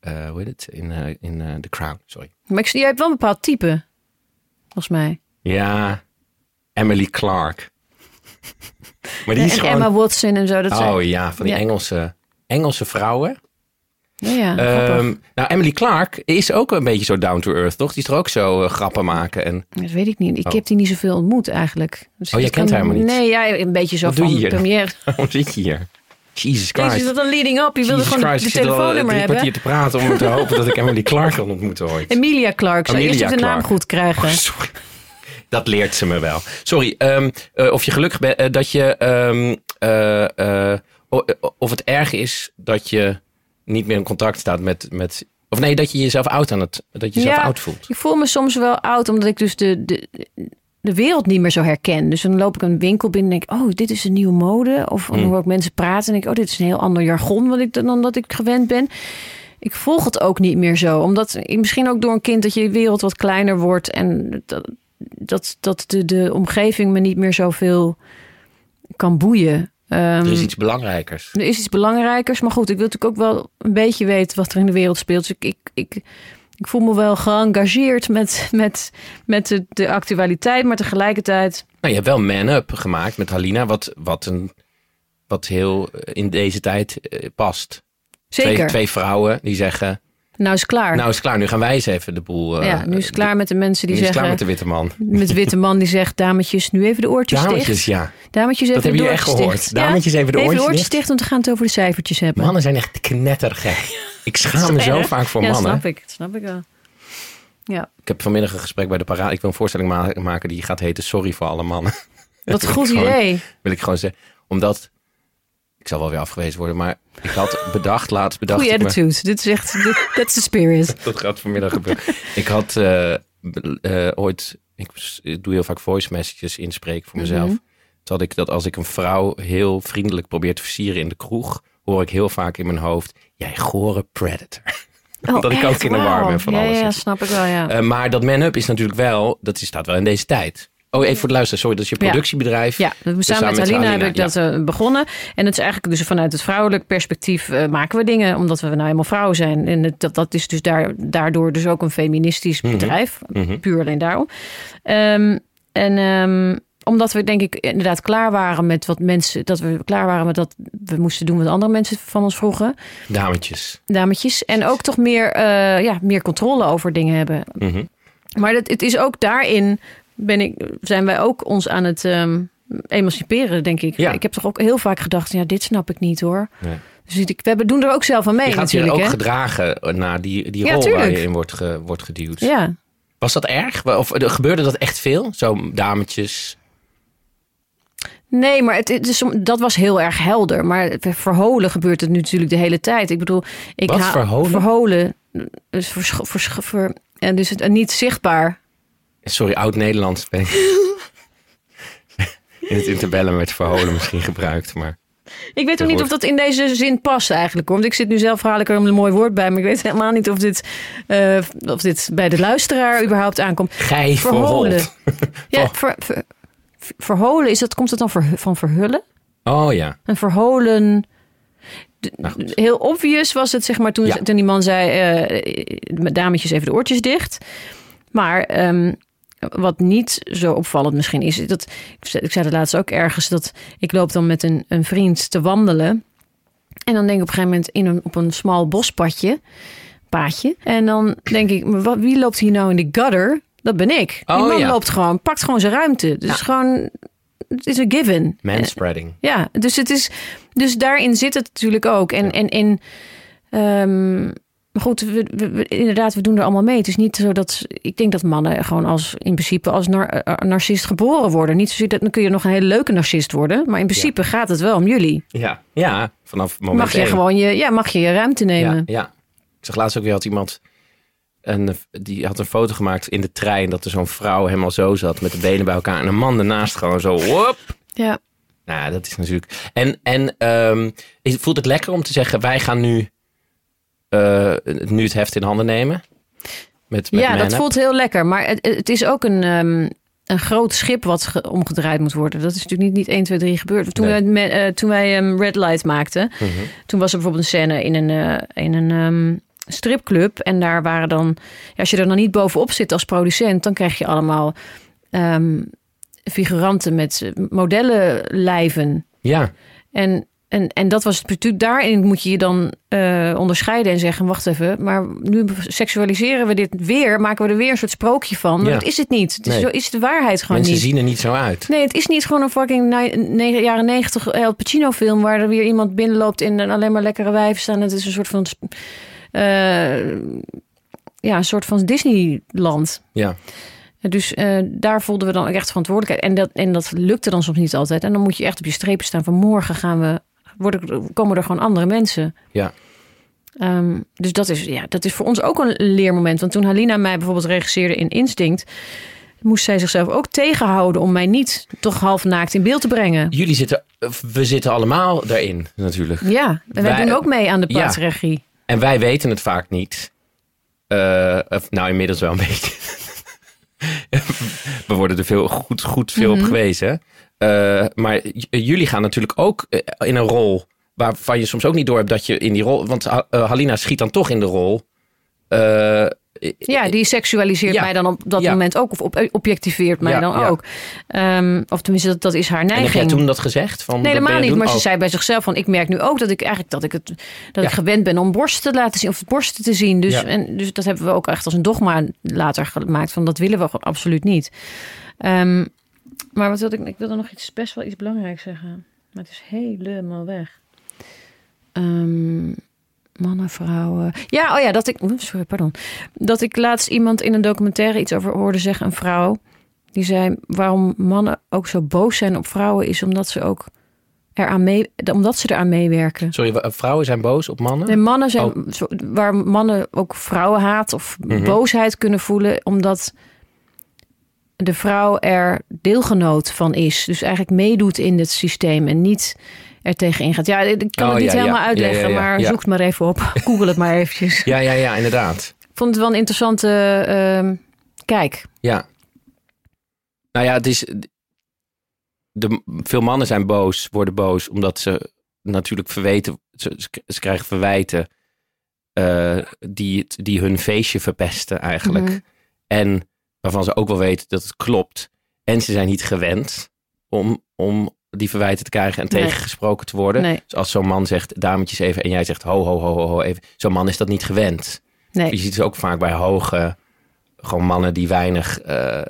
eh, hoe heet het? In, eh, in The Crown, sorry. Maar ik, jij hebt wel een bepaald type, volgens mij. Ja, Emily Clark. Maar die is en gewoon... Emma Watson en zo. Dat zijn, oh ja, van die Ja. Engelse, Engelse vrouwen. ja. Ehm, nou, Emily Clark is ook een beetje zo down to earth, toch? Die is er ook zo eh, grappen maken. En Dat weet ik niet. Ik Oh. heb die niet zoveel ontmoet eigenlijk. Dus Oh, jij kent haar helemaal niet? Nee, ja, een beetje zo Wat doe van je hier? première. waarom zit je hier? Jesus Deze is Christ. dat een leading up. Je wilde gewoon Christ, de ik zit telefoonnummer hebben. kwartier te praten om te hopen dat ik Emily Clark kan ontmoeten ooit. Emilia Clark. Zou eerst Amelia even de naam goed krijgen. Oh, sorry. Dat leert ze me wel. Sorry, ehm, eh, of je gelukkig bent eh, dat je. ehm, eh, of het erg is dat je niet meer in contact staat met. met of nee, dat je jezelf oud aan het. Dat je jezelf Ja. oud voelt. Ik voel me soms wel oud, omdat ik dus de, de, de wereld niet meer zo herken. Dus dan loop ik een winkel binnen en denk oh, dit is een nieuwe mode. Of dan Mm. hoor ik mensen praten en denk ik, oh, dit is een heel ander jargon wat ik, dan dat ik gewend ben. Ik volg het ook niet meer zo. Omdat misschien ook door een kind dat je wereld wat kleiner wordt. En dat, dat, dat de, de omgeving me niet meer zoveel kan boeien. Ehm, Er is iets belangrijkers. er is iets belangrijkers. Maar goed, ik wil natuurlijk ook wel een beetje weten wat er in de wereld speelt. Dus ik, ik, ik, ik voel me wel geëngageerd met, met, met de, de actualiteit. Maar tegelijkertijd... Nou, je hebt wel Man Up gemaakt met Halina, wat, wat, een, wat heel in deze tijd eh, past. Zeker. Twee, twee vrouwen die zeggen: Nou is klaar. Nou is klaar, nu gaan wij eens even de boel. eh, ja, nu is het klaar met de mensen die nu is het zeggen... klaar met de witte man. met de witte man die zegt... Dametjes, nu even de oortjes Dametjes, dicht. ja. Dametjes even Dat de heb je echt gehoord. dicht. Dametjes even de even oortjes de oortjes dicht. Want we gaan het over de cijfertjes hebben. Mannen zijn echt knettergek. Ik schaam me zo Erg. vaak voor ja, mannen. snap ik. Dat snap ik wel. Ja, Ik heb vanmiddag een gesprek bij de parade. Ik wil een voorstelling ma- maken die gaat heten Sorry voor alle mannen. wat een goed gewoon- idee. Wil ik gewoon zeggen. Omdat, ik zal wel weer afgewezen worden, maar ik had bedacht, laatst bedacht Goeie me- attitude. Dit is echt... That's the spirit. Dat gaat vanmiddag gebeuren. ik had eh, eh, ooit, ik doe heel vaak voice messages inspreken voor mezelf. Had ik dat als ik een vrouw heel vriendelijk probeer te versieren in de kroeg, hoor ik heel vaak in mijn hoofd, jij gore predator. dat ik ook in de war ben van ja, alles. Ja, snap ik wel, ja. Eh, maar dat man-up is natuurlijk wel, dat is- staat wel in deze tijd. Oh, even voor de luisteren. Sorry, dat is je Ja. productiebedrijf. Ja, we Dus samen met Alina heb ik dat eh, begonnen. En het is eigenlijk dus vanuit het vrouwelijk perspectief eh, maken we dingen, omdat we nou helemaal vrouwen zijn. En het, dat, dat is dus daar, daardoor dus ook een feministisch bedrijf. Mhm. Puur alleen daarom. Ehm, en ehm, omdat we denk ik inderdaad klaar waren met wat mensen, dat we klaar waren met dat we moesten doen wat andere mensen van ons vroegen, Dametjes. dametjes. En ook toch meer, eh, ja, meer controle over dingen hebben. Mhm. Maar het, het is ook daarin ben ik, zijn wij ook ons aan het ehm, emanciperen, denk ik. Ja. Ik heb toch ook heel vaak gedacht, ja, dit snap ik niet hoor. Nee. Dus ik, we hebben- doen er ook zelf aan mee Je gaat je natuurlijk. ook hè? gedragen naar die, die Ja, rol waar je in wordt, ge- wordt geduwd. Ja. Was dat erg? Of eh, gebeurde dat echt veel? Zo dametjes. Nee, maar het, het is, dat was heel erg helder. Maar verholen gebeurt het nu natuurlijk de hele tijd. Ik bedoel, ik Wat, haal- verholen? Verholen. Dus, vers, vers, ver- en dus het, niet zichtbaar. Sorry, oud-Nederlands ben ik. In het interbellum werd verholen misschien gebruikt, maar... Ik weet ook niet of dat in deze zin past eigenlijk. hoor. Want ik zit nu zelf haal ik er een mooi woord bij. Maar ik weet helemaal niet of dit, eh, of dit bij de luisteraar überhaupt aankomt. Gij Verholen. Ja, Oh. ver- ver- verholen, is dat, komt dat dan van verhullen? Oh ja. Een verholen... Nou heel obvious was het, zeg maar, toen, Ja. toen die man zei... met dametjes even de oortjes dicht. Maar ehm, wat niet zo opvallend misschien is... Dat, ik zei- het laatst ook ergens... dat ik loop dan met een, een vriend te wandelen... En dan denk ik op een gegeven moment in een, op een smal bospadje, paadje. En dan denk ik, wat, wie loopt hier nou in de gutter? Dat ben ik. Die Oh, man ja. loopt gewoon, pakt gewoon zijn ruimte. Dus gewoon, het is een given. Manspreading. Ja, dus het is, dus daarin zit het natuurlijk ook. En, en, ehm, maar goed, we, we- inderdaad, we doen er allemaal mee. Het is niet zo dat, ik denk dat mannen gewoon als, in principe als nar, eh, narcist geboren worden. Niet zozeer dat, dan kun je nog een hele leuke narcist worden. Maar in principe gaat het wel om jullie. Ja. Ja, vanaf moment Mag je één. gewoon je, ja, mag je je ruimte nemen. Ja, ja. Ik zag laatst ook weer had iemand... Een, die had een foto gemaakt in de trein... dat er zo'n vrouw helemaal zo zat met de benen bij elkaar... en een man ernaast gewoon zo... Ja. Nou, dat is natuurlijk... En, en ehm, voelt het lekker om te zeggen... wij gaan nu, eh, nu het heft in handen nemen? Met, met ja, dat voelt heel lekker. Maar het, het is ook een, ehm, een groot schip wat ge- omgedraaid moet worden. Dat is natuurlijk niet, niet 1, 2, 3 gebeurd. Toen Nee. wij, eh, toen wij ehm, Red Light maakten, Mhm. toen was er bijvoorbeeld een scène in een, eh, in een, ehm, stripclub. En daar waren dan, ja, als je er dan niet bovenop zit als producent, dan krijg je allemaal figuranten met modellenlijven. Ja, En, en, en dat was het natuurlijk, daarin moet je je dan eh, onderscheiden en zeggen: wacht even, maar nu seksualiseren we dit weer, maken we er weer een soort sprookje van. Maar Ja. dat is het niet. Het is, Nee. zo is de waarheid gewoon mensen niet. zien er niet zo uit. Nee, het is niet gewoon een fucking jaren negentig El Pacino film waar er weer iemand binnenloopt in en alleen maar lekkere wijven staan. Het is een soort van, eh, ja, een soort van Disneyland. Ja, Dus eh, daar voelden we dan echt verantwoordelijkheid. En dat, en dat lukte dan soms niet altijd. En dan moet je echt op je strepen staan van morgen gaan we, worden, komen er gewoon andere mensen. ja. Ehm, dus dat is, ja, dat is voor ons ook een leermoment. Want toen Halina mij bijvoorbeeld regisseerde in Instinct... moest zij zichzelf ook tegenhouden om mij niet toch half naakt in beeld te brengen. Jullie zitten, we zitten allemaal daarin natuurlijk. Ja, en wij, Wij- doen ook mee aan de Ja. plaatsregie. En wij weten het vaak niet. Eh, of, nou, inmiddels wel een beetje. We worden er veel, goed, goed veel Mhm. op gewezen. Eh, maar j- jullie gaan natuurlijk ook eh, in een rol waarvan je soms ook niet door hebt dat je in die rol. Want Ha- eh, Halina schiet dan toch in de rol. Eh, Ja, die seksualiseert Ja. mij dan op dat Ja. moment ook. Of op, objectiveert mij Ja, dan ook. Ehm, of tenminste, dat, dat is haar en heb neiging. jij toen dat gezegd? Van, Nee, helemaal niet. doen? Maar ze Oh, zei bij zichzelf van... ik merk nu ook dat ik eigenlijk dat ik, het, dat ik gewend ben om borsten te laten zien... of borsten te zien. Dus, en, dus dat hebben we ook echt als een dogma later gemaakt. Van dat willen we gewoon absoluut niet. Ehm, maar wat wilde ik... Ik wilde nog iets best wel iets belangrijks zeggen. Maar het is helemaal weg. Ehm, mannen, vrouwen... Ja, oh ja, dat ik... Sorry, pardon. Dat ik laatst iemand in een documentaire iets over hoorde zeggen. Een vrouw. Die zei waarom mannen ook zo boos zijn op vrouwen... is omdat ze ook eraan mee, omdat ze eraan meewerken. Sorry, vrouwen zijn boos op mannen? En mannen zijn Oh. waar mannen ook vrouwenhaat of Mhm. boosheid kunnen voelen, omdat de vrouw er deelgenoot van is. Dus eigenlijk meedoet in het systeem en niet er tegen ingaat. Ja, ik kan Oh, het niet ja, helemaal Ja, uitleggen, ja, maar zoek het maar even op. Google het maar eventjes. Ja, ja, ja, inderdaad. Ik vond het wel een interessante ehm, kijk. Ja. Nou ja, het is. De, veel mannen zijn boos, worden boos, omdat ze natuurlijk verweten. Ze, ze krijgen verwijten eh, die, die hun feestje verpesten, eigenlijk. Mhm. En waarvan ze ook wel weten dat het klopt. En ze zijn niet gewend om, om die verwijten te krijgen en Nee. tegengesproken te worden. Nee, Dus als zo'n man zegt, dametjes even, en jij zegt, ho, ho, ho, ho, ho even. Zo'n man is dat niet gewend. Je nee. ziet het ook vaak bij hoge, gewoon mannen die weinig, eh,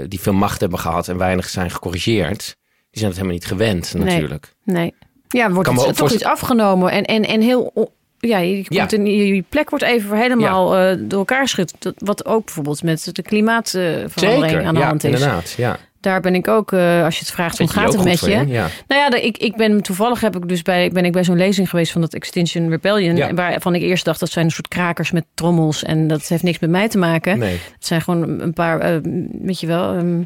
eh, die veel macht hebben gehad en weinig zijn gecorrigeerd. Die zijn het helemaal niet gewend, Nee. natuurlijk. Nee. Ja, wordt het, toch iets afgenomen. En, en, en heel... Ja, je, Ja. komt in, je, je plek wordt even helemaal eh, door elkaar geschud. Wat ook bijvoorbeeld met de klimaatverandering Zeker, aan de ja, hand is. inderdaad. Ja. Daar ben ik ook, eh, als je het vraagt, hoe je gaat het met je? in. Nou ja, de- ik, ik ben toevallig heb ik dus bij, ben ik bij zo'n lezing geweest van dat Extinction Rebellion. Waarvan ik eerst dacht dat zijn een soort krakers met trommels. En dat heeft niks met mij te maken. Nee. Het zijn gewoon een paar, eh, weet je wel, ehm,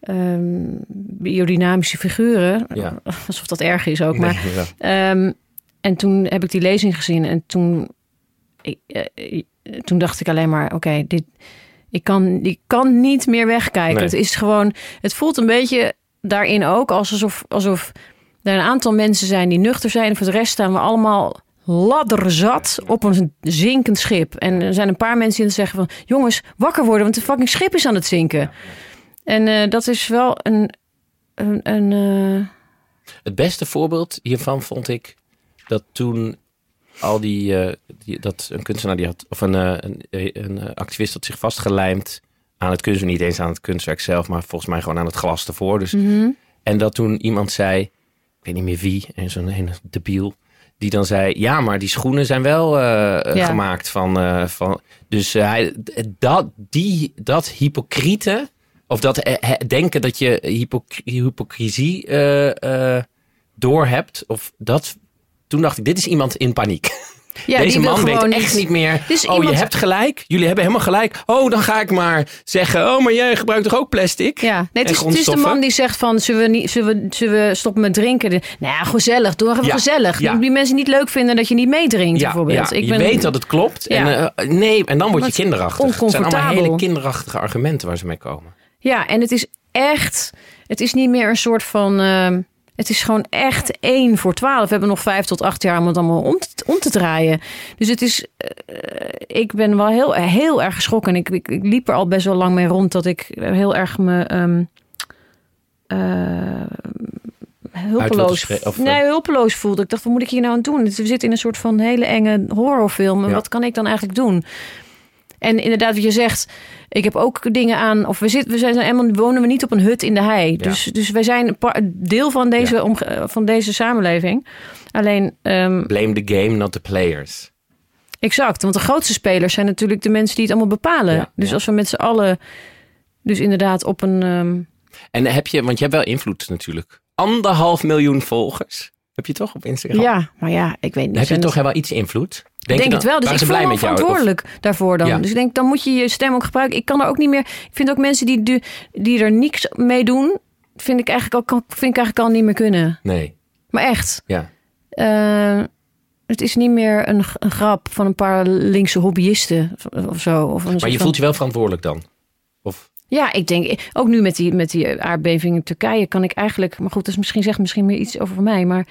ehm, biodynamische figuren. Ja. Alsof dat erg is ook. Maar Nee. Ehm, en toen heb ik die lezing gezien en toen, ik, eh, toen dacht ik alleen maar: oké, dit, ik, kan, ik kan niet meer wegkijken. Nee. Het is gewoon, het voelt een beetje daarin ook alsof, alsof er een aantal mensen zijn die nuchter zijn. En voor de rest staan we allemaal ladderzat op een zinkend schip. En er zijn een paar mensen die zeggen van... jongens, wakker worden, want de fucking schip is aan het zinken. En eh, dat is wel een... een, een eh, Het beste voorbeeld hiervan vond ik dat toen al die, eh, die dat een kunstenaar die had, of een, eh, een, een, eh, activist had zich vastgelijmd aan het kunstwerk, niet eens aan het kunstwerk zelf, maar volgens mij gewoon aan het glas ervoor. Dus, mhm. En dat toen iemand zei, ik weet niet meer wie, en zo'n ene debiel, die dan zei, ja, maar die schoenen zijn wel Ja. gemaakt van, van. Dus hij, dat, die, dat hypocriete, of dat denken dat je hypocr- hypocrisie door hebt, of dat. Toen dacht ik, dit is iemand in paniek. ja, Deze man weet echt niet meer. Is oh, iemand- je hebt gelijk. Jullie hebben helemaal gelijk. Oh, dan ga ik maar zeggen. Oh, maar jij gebruikt toch ook plastic? Ja, nee, het, is, het is de man die zegt van, zullen we, niet, zullen we, zullen we stoppen met drinken? De, nou ja, gezellig, doe even Ja, gezellig. ja. Die mensen niet leuk vinden dat je niet meedrinkt, Ja, bijvoorbeeld. Ik je ben, weet dat het klopt. Ja. En, eh, nee, en dan word je kinderachtig. Het zijn allemaal hele kinderachtige argumenten waar ze mee komen. Ja, en het is echt, het is niet meer een soort van, ehm, Het is gewoon echt één voor twaalf. We hebben nog vijf tot acht jaar om het allemaal om te, om te draaien. Dus het is. eh, ik ben wel heel, heel erg geschrokken. En ik, ik, ik liep er al best wel lang mee rond dat ik heel erg me. ehm, eh, hulpeloos, of, eh, nee, hulpeloos voelde. Ik dacht, wat moet ik hier nou aan doen? We zitten in een soort van hele enge horrorfilm. En Ja. wat kan ik dan eigenlijk doen? En inderdaad, wat je zegt, ik heb ook dingen aan. Of we, zitten, we zijn helemaal wonen we niet op een hut in de hei. Dus, dus wij zijn deel van deze, Ja. omge- van deze samenleving. Alleen, ehm, Blame the game, not the players. exact. Want de grootste spelers zijn natuurlijk de mensen die het allemaal bepalen. Ja, dus als we met z'n allen, dus inderdaad op een. ehm, En heb je, want je hebt wel invloed natuurlijk. Anderhalf miljoen volgers. Heb je toch op Instagram? ja, maar ja, ik weet niet. Heb je toch het- wel iets invloed? Ik denk het wel. Dus ik voel blij me met jou? Of- verantwoordelijk daarvoor dan. Ja. Dus ik denk, dan moet je je stem ook gebruiken. Ik kan er ook niet meer. Ik vind ook mensen die, die, er niks mee doen, vind ik eigenlijk ook, vind ik eigenlijk al niet meer kunnen. Nee, Maar echt. ja. eh, het is niet meer een, een grap van een paar linkse hobbyisten of, zo. Of een Maar je van- voelt je wel verantwoordelijk dan? Of, Ja, ik denk, ook nu met die, met die aardbeving in Turkije kan ik eigenlijk... Maar goed, dat is misschien, zegt misschien meer iets over mij. Maar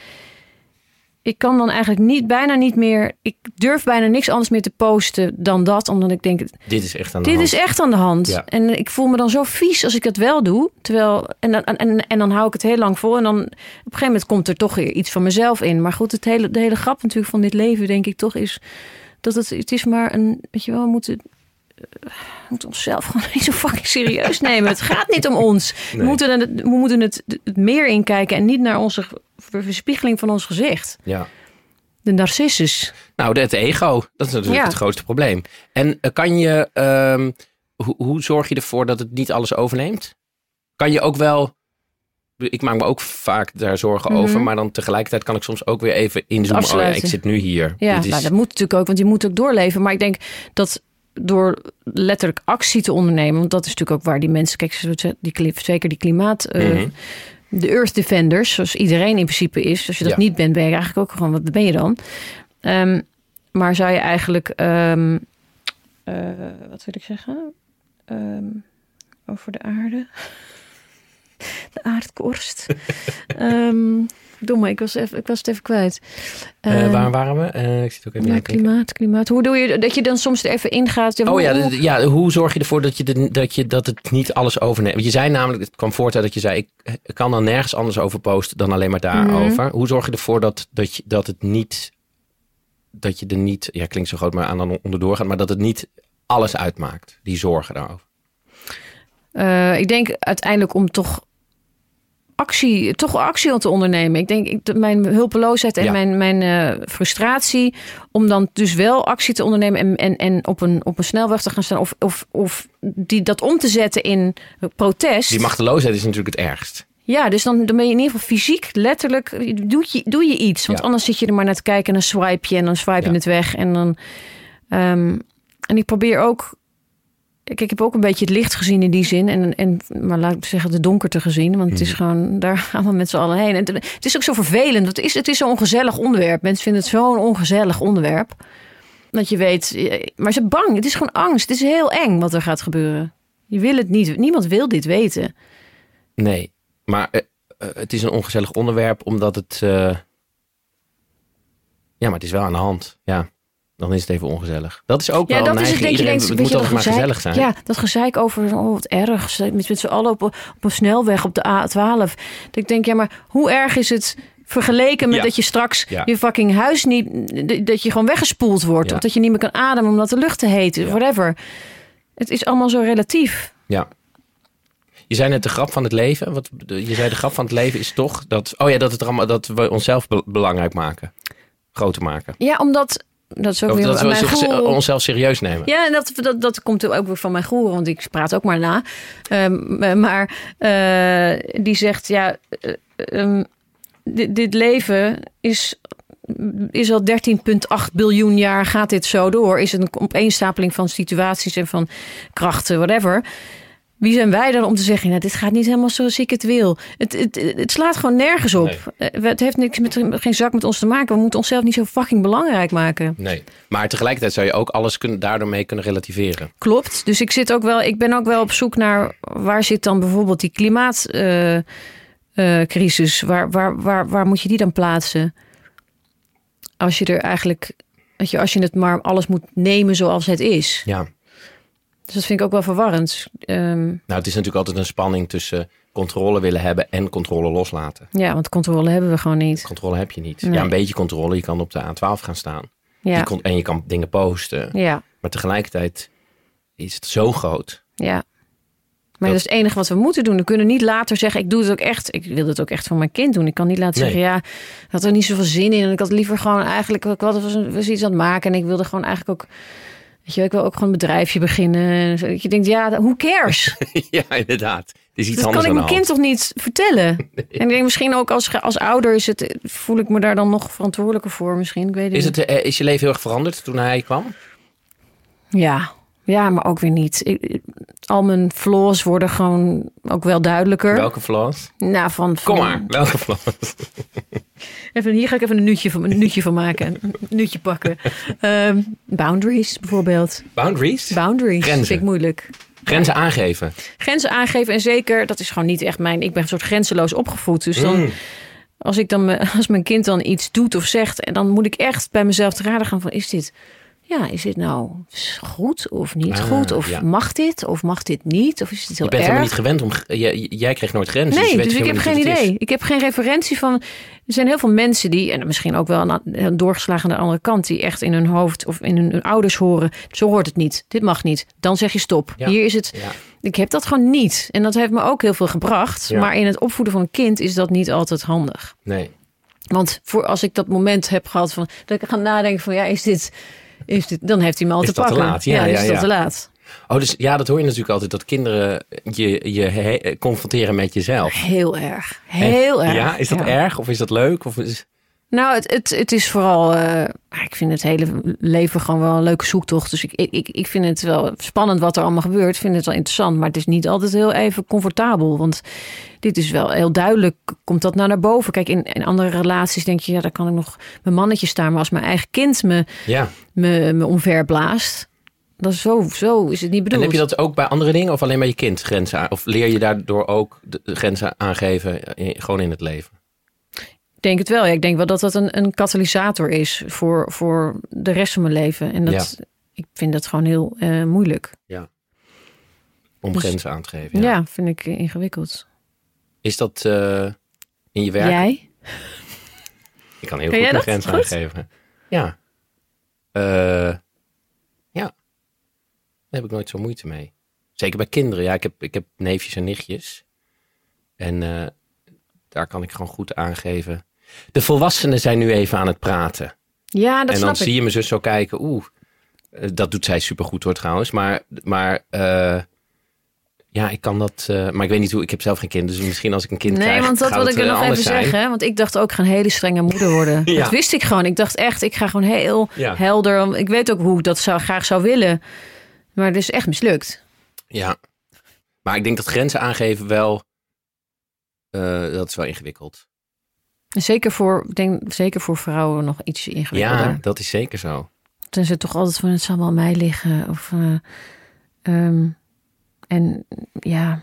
ik kan dan eigenlijk niet, bijna niet meer... Ik durf bijna niks anders meer te posten dan dat. Omdat ik denk, dit is echt aan de dit hand. is echt aan de hand. Ja. En ik voel me dan zo vies als ik het wel doe. Terwijl, en, dan- en, en dan hou ik het heel lang vol. En dan op een gegeven moment komt er toch weer iets van mezelf in. Maar goed, het hele, de hele grap natuurlijk van dit leven, denk ik toch, is dat het, het is maar een. Weet je wel, we moeten. We moeten onszelf gewoon niet zo fucking serieus nemen. Het gaat niet om ons. We moeten, het, we moeten het, het meer inkijken en niet naar onze verspiegeling van ons gezicht. Ja. De narcissus. Nou, het ego, dat is natuurlijk Ja. het grootste probleem. En eh, kan je, ehm, hoe, hoe zorg je ervoor dat het niet alles overneemt? Kan je ook wel, ik maak me ook vaak daar zorgen Mhm. over, maar dan tegelijkertijd kan ik soms ook weer even inzoomen. Oh ja, ik zit nu hier. Ja, is, nou, dat moet natuurlijk ook, want je moet ook doorleven. Maar ik denk dat door letterlijk actie te ondernemen, want dat is natuurlijk ook waar die mensen, kijk, die, zeker die klimaat, eh, Mhm. de Earth Defenders, zoals iedereen in principe is. Als je dat Ja. niet bent, ben je eigenlijk ook gewoon, wat ben je dan? Ehm, maar zou je eigenlijk, ehm, eh, wat wil ik zeggen? Ehm, over de aarde. De aardkorst. Ehm domme, ik was, even, ik was het even kwijt. Ehm, waar waren we? Eh, ik zit ook even ja, denken. klimaat, klimaat. Hoe doe je dat je dan soms er even ingaat? Oh hoe- ja, hoe- d- ja, hoe zorg je ervoor dat, je de, dat, je, dat het niet alles overneemt? Want je zei namelijk, het kwam voort uit dat je zei... ik kan dan nergens anders over posten dan alleen maar daarover. Mhm. Hoe zorg je ervoor dat, dat, je, dat het niet... dat je er niet, ja klinkt zo groot, maar aan dan onderdoor gaat... maar dat het niet alles uitmaakt, die zorgen daarover. Eh, ik denk uiteindelijk om toch actie, toch actie te ondernemen. Ik denk ik, dat mijn hulpeloosheid en Ja. mijn, mijn eh, frustratie, om dan dus wel actie te ondernemen en, en, en op, een, op een snelweg te gaan staan of, of, of die, dat om te zetten in protest. Die machteloosheid is natuurlijk het ergst. Ja, dus dan, dan ben je in ieder geval fysiek, letterlijk, doe je, doe je iets. Want Ja. anders zit je er maar naar te kijken en dan swipe je en dan swipe je Ja. het weg. En dan. ehm, en ik probeer ook. Kijk, ik heb ook een beetje het licht gezien in die zin. En, en, maar laat ik zeggen, de donkerte gezien. Want het is Mhm. gewoon, daar gaan we met z'n allen heen. En het, het is ook zo vervelend. Het is, het is zo'n ongezellig onderwerp. Mensen vinden het zo'n ongezellig onderwerp. Dat je weet, maar ze bang. Het is gewoon angst. Het is heel eng wat er gaat gebeuren. Je wil het niet. Niemand wil dit weten. Nee, maar eh, eh, het is een ongezellig onderwerp omdat het... eh, Ja, maar het is wel aan de hand. Ja, dan is het even ongezellig. Dat is ook Ja, wel dat een is het. Denk je denkt, het moet altijd maar gezellig zijn. Ja, dat gezeik over, oh wat erg. Met, met z'n allen op, op een snelweg op de A12. Dat ik denk, ja, maar hoe erg is het vergeleken met Ja. dat je straks Ja. je fucking huis niet... Dat je gewoon weggespoeld wordt. Ja. Of dat je niet meer kan ademen omdat de lucht te heet is. Whatever. Het is allemaal zo relatief. Ja. Je zei net de grap van het leven. Wat, je zei de grap van het leven is toch dat, oh ja, dat, het allemaal, dat we onszelf be- belangrijk maken. Groter maken. Ja, omdat... Dat is ook weer dat we mijn zich, onszelf serieus nemen. Ja, en dat, dat, dat komt ook weer van mijn goer, want ik praat ook maar na. Ehm, maar eh, die zegt, ja, eh, ehm, dit, dit leven is, is al 13,8 biljoen jaar gaat dit zo door. Is het een opeenstapeling van situaties en van krachten, whatever. Wie zijn wij dan om te zeggen, nou, dit gaat niet helemaal zoals ik het wil. Het, het, het slaat gewoon nergens op. Eh, Het heeft niks met, geen zak met ons te maken. We moeten onszelf niet zo fucking belangrijk maken. Nee. Maar tegelijkertijd zou je ook alles kunnen, daardoor mee kunnen relativeren. Klopt. Dus ik zit ook wel, ik ben ook wel op zoek naar waar zit dan bijvoorbeeld die klimaat. eh, eh, crisis, waar, waar, waar, waar moet je die dan plaatsen? Als je er eigenlijk, je, als je het maar alles moet nemen zoals het is. Ja. Dus dat vind ik ook wel verwarrend. Ehm, Nou, het is natuurlijk altijd een spanning tussen controle willen hebben en controle loslaten. ja, want controle hebben we gewoon niet. Controle heb je niet. Nee. Ja, een beetje controle. Je kan op de A12 gaan staan. Ja, kon, en je kan dingen posten. ja, Maar tegelijkertijd is het zo groot. ja. Maar dat is het enige wat we moeten doen. We kunnen niet later zeggen, ik doe het ook echt. Ik wil het ook echt voor mijn kind doen. Ik kan niet laten Nee. zeggen, ja, ik had er niet zoveel zin in. En ik had liever gewoon eigenlijk, ik was, was iets aan het maken. En ik wilde gewoon eigenlijk ook, weet je, ik wil ook gewoon een bedrijfje beginnen. Je denkt, ja, who cares? ja, inderdaad. Het is iets Dat anders kan ik mijn kind toch niet vertellen? En ik denk misschien ook als, als ouder is het, voel ik me daar dan nog verantwoordelijker voor misschien. Ik weet het. Is, niet. het, eh, is je leven heel erg veranderd toen hij kwam? Ja, ja, maar ook weer niet. Ik, al mijn flaws worden gewoon ook wel duidelijker. Welke flaws? Nou, van, van Kom maar, welke flaws? Even, hier ga ik even een nuutje van, een van maken. Een nuutje pakken. Ehm, boundaries bijvoorbeeld. Boundaries? Boundaries Grenzen. vind ik moeilijk. Grenzen aangeven. Grenzen aangeven en zeker, dat is gewoon niet echt mijn... Ik ben een soort grenzeloos opgevoed. Dus dan, Mm. als, ik dan als mijn kind dan iets doet of zegt... en dan moet ik echt bij mezelf te raden gaan van... is dit, ja, is dit nou goed of niet Ah, goed? Of ja. mag dit of mag dit niet? Of is dit heel Je bent erg? helemaal niet gewend om... Jij, jij kreeg nooit grenzen. Nee, je weet dus ik heb geen het idee. Ik heb geen referentie van. Er zijn heel veel mensen die, en misschien ook wel een, een doorgeslagen aan de andere kant, die echt in hun hoofd of in hun, hun ouders horen: zo hoort het niet, dit mag niet. Dan zeg je stop. Ja. Hier is het. Ja. Ik heb dat gewoon niet. En dat heeft me ook heel veel gebracht. Maar in het opvoeden van een kind is dat niet altijd handig. Nee. Want voor als ik dat moment heb gehad van dat ik ga nadenken van ja, is dit. Is dit, dan heeft hij me al Is te dat te pakken. laat? Ja, ja, is dat te laat. Oh, dus ja, dat hoor je natuurlijk altijd. Dat kinderen je, je he- confronteren met jezelf. Heel erg. Heel erg. Ja, is dat erg of is dat leuk? Of is... Nou, het, het, het is vooral. eh, ik vind het hele leven gewoon wel een leuke zoektocht. Dus ik, ik, ik vind het wel spannend wat er allemaal gebeurt. Ik vind het wel interessant. Maar het is niet altijd heel even comfortabel. Want dit is wel heel duidelijk. Komt dat nou naar boven? Kijk, in, in andere relaties denk je, ja, daar kan ik nog mijn mannetje staan. Maar als mijn eigen kind me, Ja. me, me omver blaast. Dan zo, zo is het niet En bedoeld. heb je dat ook bij andere dingen of alleen bij je kind grenzen aan? Of leer je daardoor ook de grenzen aangeven in- gewoon in het leven? Ik denk het wel. Ja, ik denk wel dat dat een, een katalysator is voor, voor de rest van mijn leven. En dat, ik vind dat gewoon heel eh, moeilijk. Om Dus- grenzen aan te geven. Ja, Ja. vind ik ingewikkeld. Is dat eh, in je werk? Jij? Ik kan heel Kan goed grenzen Goed? aangeven. Ja. Eh, ja. Daar heb ik nooit zo moeite mee. Zeker bij kinderen. Ja, ik heb, ik heb neefjes en nichtjes. En daar kan ik gewoon goed aangeven. De volwassenen zijn nu even aan het praten. Ja, dat en snap dan ik. zie je mijn zus zo kijken. Oeh, eh, dat doet zij supergoed hoor trouwens. Maar, maar eh, ja, ik kan dat... eh, maar ik weet niet hoe... Ik heb zelf geen kind. Dus misschien als ik een kind Nee, krijg, want dat gaat wil het, ik er eh, nog even anders zijn. zeggen. Want ik dacht ook, ik ga een hele strenge moeder worden. Ja. Dat wist ik gewoon. Ik dacht echt, ik ga gewoon heel Ja. helder. Ik weet ook hoe ik dat zou, graag zou willen. Maar het is echt mislukt. Ja. Maar ik denk dat grenzen aangeven wel... eh, dat is wel ingewikkeld. Zeker voor, ik denk, zeker voor vrouwen nog iets ingewikkelder. Ja, dat is zeker zo. Dan zit toch altijd van, het zal wel aan mij liggen. Of, eh, ehm, en ja,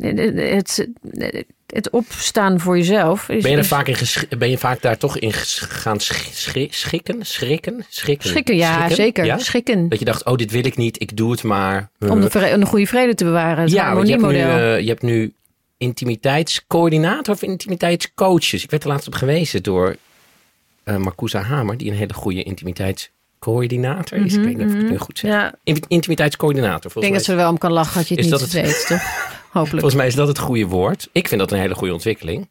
het, het, het opstaan voor jezelf. Is, Ben je, er vaak in ben je vaak daar toch in gaan sch- schi- schikken? Schrikken? Schrikken? Schikken, ja, Schrikken? zeker. Ja? Schikken. Dat je dacht, oh, dit wil ik niet, ik doe het maar. Om de, vre- om de goede vrede te bewaren. Het ja, want je hebt, nu, eh, je hebt nu intimiteitscoördinator of intimiteitscoaches. Ik werd er laatst op gewezen door Marcousa Hamer, die een hele goede intimiteitscoördinator is. ik weet niet of ik het nu goed zeg. ja, Intimiteitscoördinator, ik denk dat ze er wel om kan lachen dat je het niet het? weet, toch? Hopelijk. Volgens mij is dat het goede woord. Ik vind dat een hele goede ontwikkeling.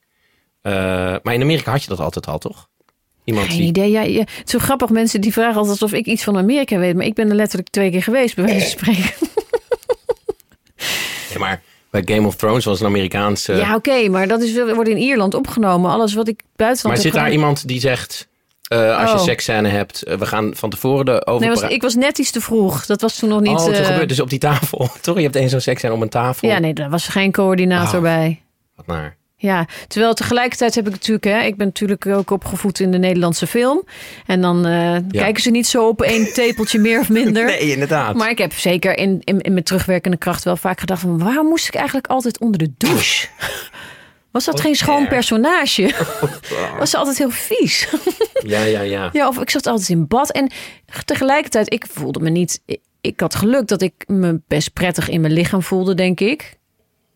Eh, maar in Amerika had je dat altijd al, toch? Iemand Geen die... idee. Ja, ja, het is zo grappig. Mensen die vragen altijd alsof ik iets van Amerika weet. Maar ik ben er letterlijk twee keer geweest, bij wijze van spreken. Ja, maar bij Game of Thrones was een Amerikaanse... Ja, oké. maar dat is, wordt in Ierland opgenomen. Alles wat ik buitenland maar zit daar iemand die zegt... eh, als je Oh. seksscène hebt, eh, we gaan van tevoren de over... Nee, was, ik was net iets te vroeg. Dat was toen nog niet... oh, toen gebeurt dus op die tafel. Toch? Je hebt één zo'n seksscène om een tafel. Ja, nee, daar was geen coördinator Oh. bij. Wat naar. Ja, terwijl tegelijkertijd heb ik natuurlijk, hè, ik ben natuurlijk ook opgevoed in de Nederlandse film. En dan eh, kijken ze niet zo op één tepeltje meer of minder. Nee, inderdaad. Maar ik heb zeker in, in, in mijn terugwerkende kracht wel vaak gedacht van... waarom moest ik eigenlijk altijd onder de douche? Was dat Wat geen schoon personage? Was ze altijd heel vies? Ja, ja, ja. Ja, of ik zat altijd in bad. En tegelijkertijd, ik voelde me niet... Ik, ik had geluk dat ik me best prettig in mijn lichaam voelde, denk ik.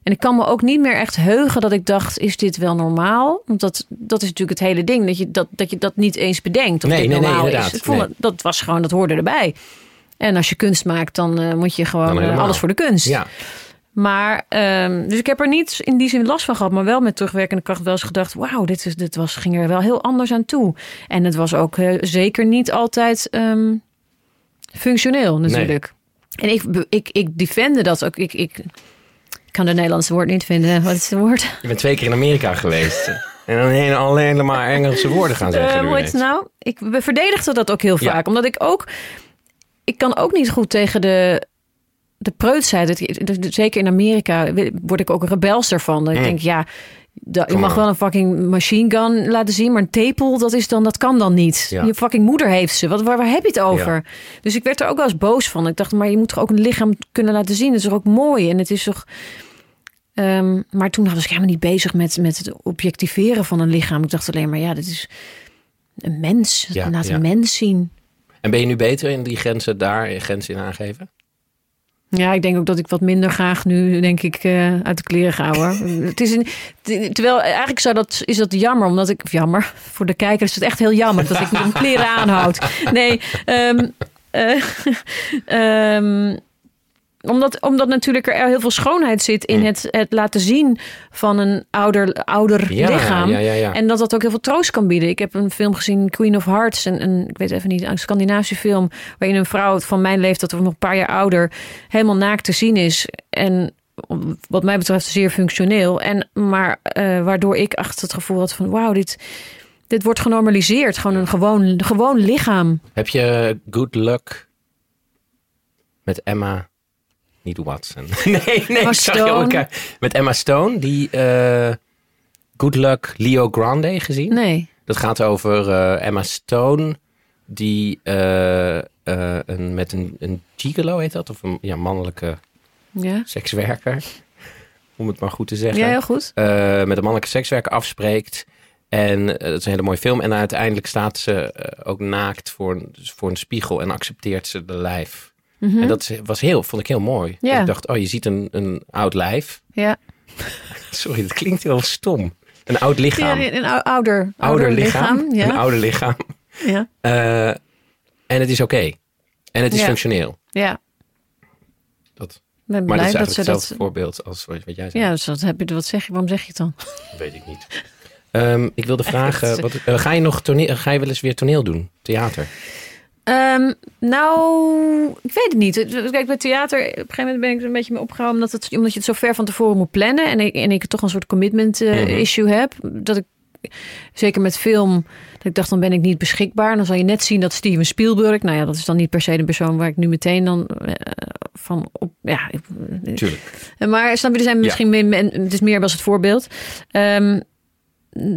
En ik kan me ook niet meer echt heugen dat ik dacht, is dit wel normaal? Want dat, dat is natuurlijk het hele ding, dat je dat, dat, je dat niet eens bedenkt of Nee, dit nee, nee, normaal inderdaad. is. Ik vond het- dat was gewoon, dat hoorde erbij. En als je kunst maakt, dan eh, moet je gewoon eh, alles voor de kunst. Ja, Maar, ehm, dus ik heb er niet in die zin last van gehad, maar wel met terugwerkende kracht wel eens gedacht: wauw, dit, is, dit was, ging er wel heel anders aan toe. En het was ook eh, zeker niet altijd ehm, functioneel, natuurlijk. En ik, ik, ik defende dat ook. Ik, ik kan het Nederlandse woord niet vinden. Wat is het woord? je bent twee keer in Amerika geweest. en dan heen alleen maar Engelse woorden gaan zeggen. Hoe het ineens. nou? Ik verdedigde dat ook heel Ja. vaak. Omdat ik ook... Ik kan ook niet goed tegen de, de preutsheid. De- de- Zeker in Amerika word ik ook een rebelster van. Dat ik Mm. denk, ja... da- je mag wel een fucking machine gun laten zien, maar een tepel, dat, is dan, dat kan dan niet. Ja. Je fucking moeder heeft ze. Wat, waar, waar heb je het over? Dus ik werd er ook wel eens boos van. Ik dacht, maar je moet toch ook een lichaam kunnen laten zien. Dat is toch ook mooi? En het is toch... Ehm, maar toen was ik helemaal niet bezig met, met het objectiveren van een lichaam. Ik dacht alleen maar, ja, dit is een mens. Ja, Laat een mens zien. En ben je nu beter in die grenzen daar, grenzen in aangeven? Ja, ik denk ook dat ik wat minder graag nu, denk ik, eh, uit de kleren ga hoor. het is een, terwijl eigenlijk zou dat, is dat jammer, omdat ik, jammer, voor de kijker is het echt heel jammer dat ik mijn kleren aanhoud. Nee, eh, ehm, omdat, omdat natuurlijk er heel veel schoonheid zit in Mm. het, het laten zien van een ouder, ouder Ja, lichaam. ja, ja, ja. En dat dat ook heel veel troost kan bieden. Ik heb een film gezien, Queen of Hearts. Een, een, ik weet even niet, een Scandinavische film. Waarin een vrouw van mijn leeftijd of nog een paar jaar ouder. helemaal naakt te zien is. En wat mij betreft zeer functioneel. En, maar eh, waardoor ik achter het gevoel had van: wauw, dit, dit wordt genormaliseerd. Gewoon een gewoon, gewoon lichaam. Heb je Good Luck met Emma... Niet Watson. nee, nee, ik zag elkaar. Met Emma Stone, die eh, Good Luck Leo Grande gezien. Nee. Dat gaat over eh, Emma Stone, die eh, eh, een, met een, een gigolo heet dat, of een ja, mannelijke Ja, sekswerker, om het maar goed te zeggen. ja heel goed. eh, met een mannelijke sekswerker afspreekt. En eh, dat is een hele mooie film. En uiteindelijk staat ze eh, ook naakt voor een, voor een spiegel en accepteert ze de lijf. Mhm. En dat is- was heel, vond ik heel mooi. Ja. Ik dacht, oh, je ziet een, een oud lijf. Ja, Sorry, dat klinkt heel stom. Een oud lichaam. ja een ou- ouder, ouder lichaam. Een Ja, ouder lichaam. ja, Eh, en het is oké. En het is Ja. functioneel. ja. Dat, ben maar blij dat is dat dat. voorbeeld als wat jij zei. Ja, dus wat, heb je, wat zeg je? Waarom zeg je het dan? Weet ik niet. Ehm, ik wilde vragen, wat, eh, ga, je nog toneel, ga je wel eens weer toneel doen? Theater? Ehm, nou, ik weet het niet. Kijk, bij theater, op een gegeven moment ben ik er een beetje mee opgehouden... omdat, het, omdat je het zo ver van tevoren moet plannen... en ik, en ik toch een soort commitment eh, Mhm. issue heb. Dat ik, zeker met film, dat ik dacht, dan ben ik niet beschikbaar. Dan zal je net zien dat Steven Spielberg... nou ja, dat is dan niet per se de persoon waar ik nu meteen dan eh, van op... Ja, ik- Tuurlijk. maar snap je, er zijn misschien meer, het is meer als het voorbeeld. Ehm,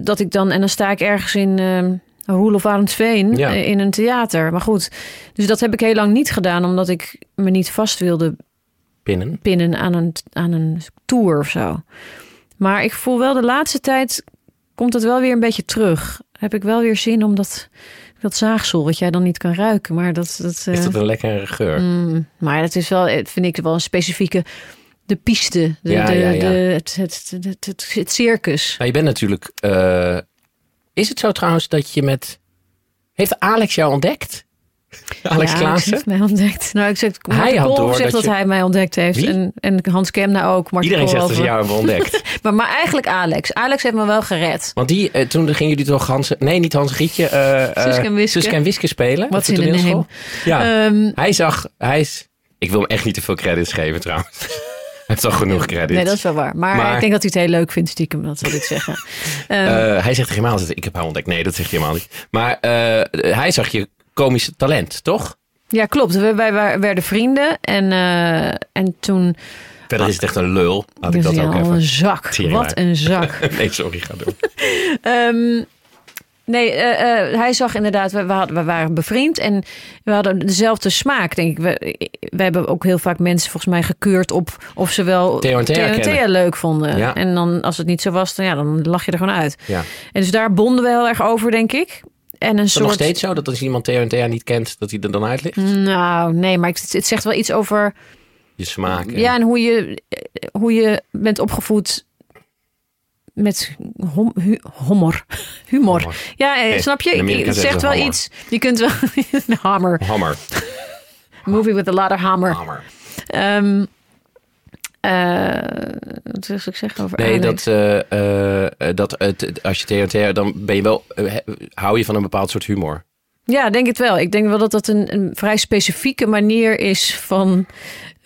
dat ik dan, en dan sta ik ergens in ehm Roel of Arendsveen Ja. eh, in een theater. Maar goed, dus dat heb ik heel lang niet gedaan, omdat ik me niet vast wilde Pinnen? pinnen aan een, aan een tour of zo. Maar ik voel wel de laatste tijd komt het wel weer een beetje terug. Heb ik wel weer zin om dat, dat zaagsel, wat jij dan niet kan ruiken. Maar dat, dat, Is eh, dat een lekkere geur? Mm, maar het is wel, vind ik wel een specifieke. De piste, de, Ja, de, ja, ja. De, het, het, het, het, circus. Maar je bent natuurlijk... eh, is het zo trouwens dat je met... Heeft Alex jou ontdekt? Alex ja, Klaassen? heeft mij ontdekt. Nou, ik zeg, Hij had Kool door zegt dat dat, je- hij mij ontdekt heeft. Wie? En, en Hans Kemna ook. Martin Iedereen zegt dat ze jou hebben ontdekt. Maar, maar eigenlijk Alex. Alex heeft me wel gered. Want die, eh, toen gingen jullie toch Hans... Nee, niet Hans Gietje. eh eh, Suske en Wiske. Suske en Wiske spelen. Wat in de. Ja. Ehm, Hij zag... Hij is... Ik wil hem echt niet te veel credits geven trouwens. Heeft al genoeg credits. nee, dat is wel waar. Maar, Maar- ik denk dat hij het heel leuk vindt, stiekem. Dat wil ik zeggen. Ehm, Eh, hij zegt helemaal niet, ik heb haar ontdekt. Nee, dat zegt hij helemaal niet. Maar eh, hij zag je komische talent, toch? ja, klopt. We, wij wij werden vrienden. En, eh, en toen... Verder is het echt een lul. Laat ik dat Ja, ook al even. een zak. Wat een zak. Nee, sorry, ga door. Ehm, Nee, eh, eh, hij zag inderdaad, we, we, hadden, we waren bevriend en we hadden dezelfde smaak, denk ik. We, we hebben ook heel vaak mensen volgens mij gekeurd op of ze wel kennen. leuk vonden. Ja. En dan, als het niet zo was, dan, ja, dan lach je er gewoon uit. Ja. En dus daar bonden we heel erg over, denk ik. En een Is het soort. nog steeds zo dat als iemand Thea niet kent, dat hij er dan uit ligt? Nou, nee, maar het, het zegt wel iets over. Je smaak. en- Ja, en hoe je, eh, hoe je bent opgevoed met hom, hu- humor. humor. Humor. Ja, eh, snap je? Het zeggen zegt ze wel hammer. iets. Je kunt wel. hammer. Hammer. Movie with a lot of hammer. Hammer. Ehm eh, wat wil ik zeggen over Nee, dat, eh, dat het, als je Thea, dan ben je wel, hou je van een bepaald soort humor. Ja, denk het wel. Ik denk wel dat dat een, een vrij specifieke manier is van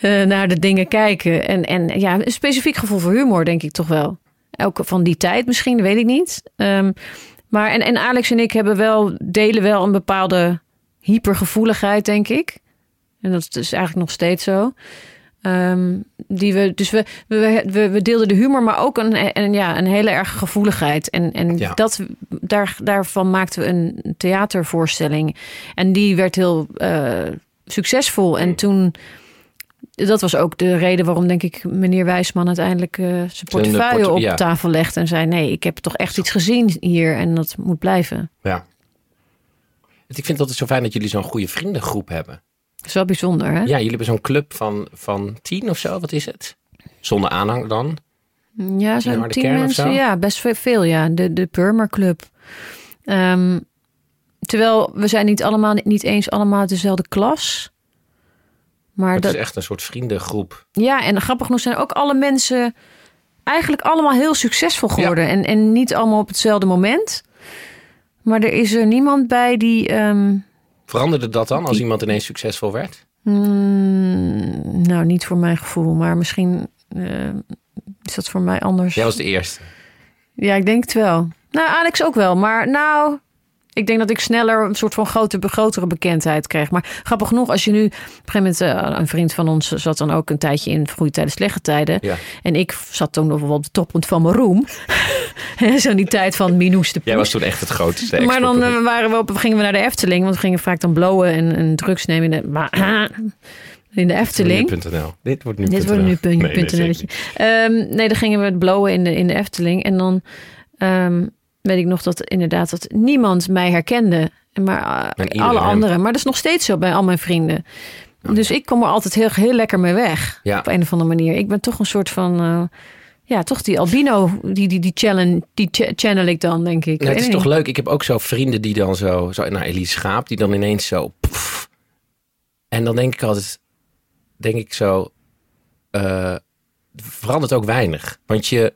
naar de dingen kijken. En, en ja, een specifiek gevoel voor humor, denk ik toch wel. Elke van die tijd misschien, weet ik niet. Ehm, maar en, en Alex en ik hebben wel, delen wel een bepaalde hypergevoeligheid, denk ik. En dat is eigenlijk nog steeds zo. Ehm, die we, dus we, we, we, we deelden de humor, maar ook een, een, ja, een hele erge gevoeligheid. En, en Ja. dat, daar, daarvan maakten we een theatervoorstelling. En die werd heel eh, succesvol. En toen, dat was ook de reden waarom, denk ik, meneer Wijsman uiteindelijk eh, zijn portefeuille porte- op ja. tafel legde. En zei: Nee, ik heb toch echt iets gezien hier en dat moet blijven. Ja. Ik vind het altijd zo fijn dat jullie zo'n goede vriendengroep hebben. Dat is wel bijzonder, hè? Ja, jullie hebben zo'n club van, van tien of zo, wat is het? Zonder aanhang dan? Ja, zo'n tien mensen. Ja, best ve- veel, ja. De, de Purmer Club. Ehm, terwijl we zijn niet allemaal niet eens allemaal dezelfde klas. Maar Het dat, is echt een soort vriendengroep. ja, en grappig genoeg zijn ook alle mensen eigenlijk allemaal heel succesvol geworden. En, en niet allemaal op hetzelfde moment. Maar er is er niemand bij die. ehm, Veranderde dat dan als iemand ineens succesvol werd? mm, nou, niet voor mijn gevoel, maar misschien eh, is dat voor mij anders. Jij was de eerste. Ja, ik denk het wel. Nou, Alex ook wel. Maar nou, ik denk dat ik sneller een soort van grote, grotere bekendheid kreeg. Maar grappig genoeg, als je nu... Op een gegeven moment, eh, een vriend van ons zat dan ook een tijdje in goede tijden, slechte tijden. Ja. En ik zat toen nog wel op de toppunt van mijn roem. Zo die tijd van Minoes de Jij was toen echt het grootste. Maar dan eh, waren we op, gingen we naar de Efteling. Want we gingen vaak dan blowen en, en drugs nemen in de, maar, in de Efteling. Nu.nl. Dit wordt nu. Dit wordt nu punt, Nee. Ehm, nee, dan gingen we het blowen in de, in de Efteling. En dan ehm, weet ik nog dat inderdaad dat niemand mij herkende. Maar eh, alle anderen. Maar dat is nog steeds zo bij al mijn vrienden. Dus ik kom er altijd heel, heel lekker mee weg. Ja. Op een of andere manier. Ik ben toch een soort van... eh, ja, toch die albino, die, die, die, challenge, die ch- channel ik dan, denk ik. Nou, het is toch leuk. Ik heb ook zo vrienden die dan zo, zo nou Elise Schaap, die dan ineens zo. en dan denk ik altijd, denk ik zo, eh, verandert ook weinig. Want je,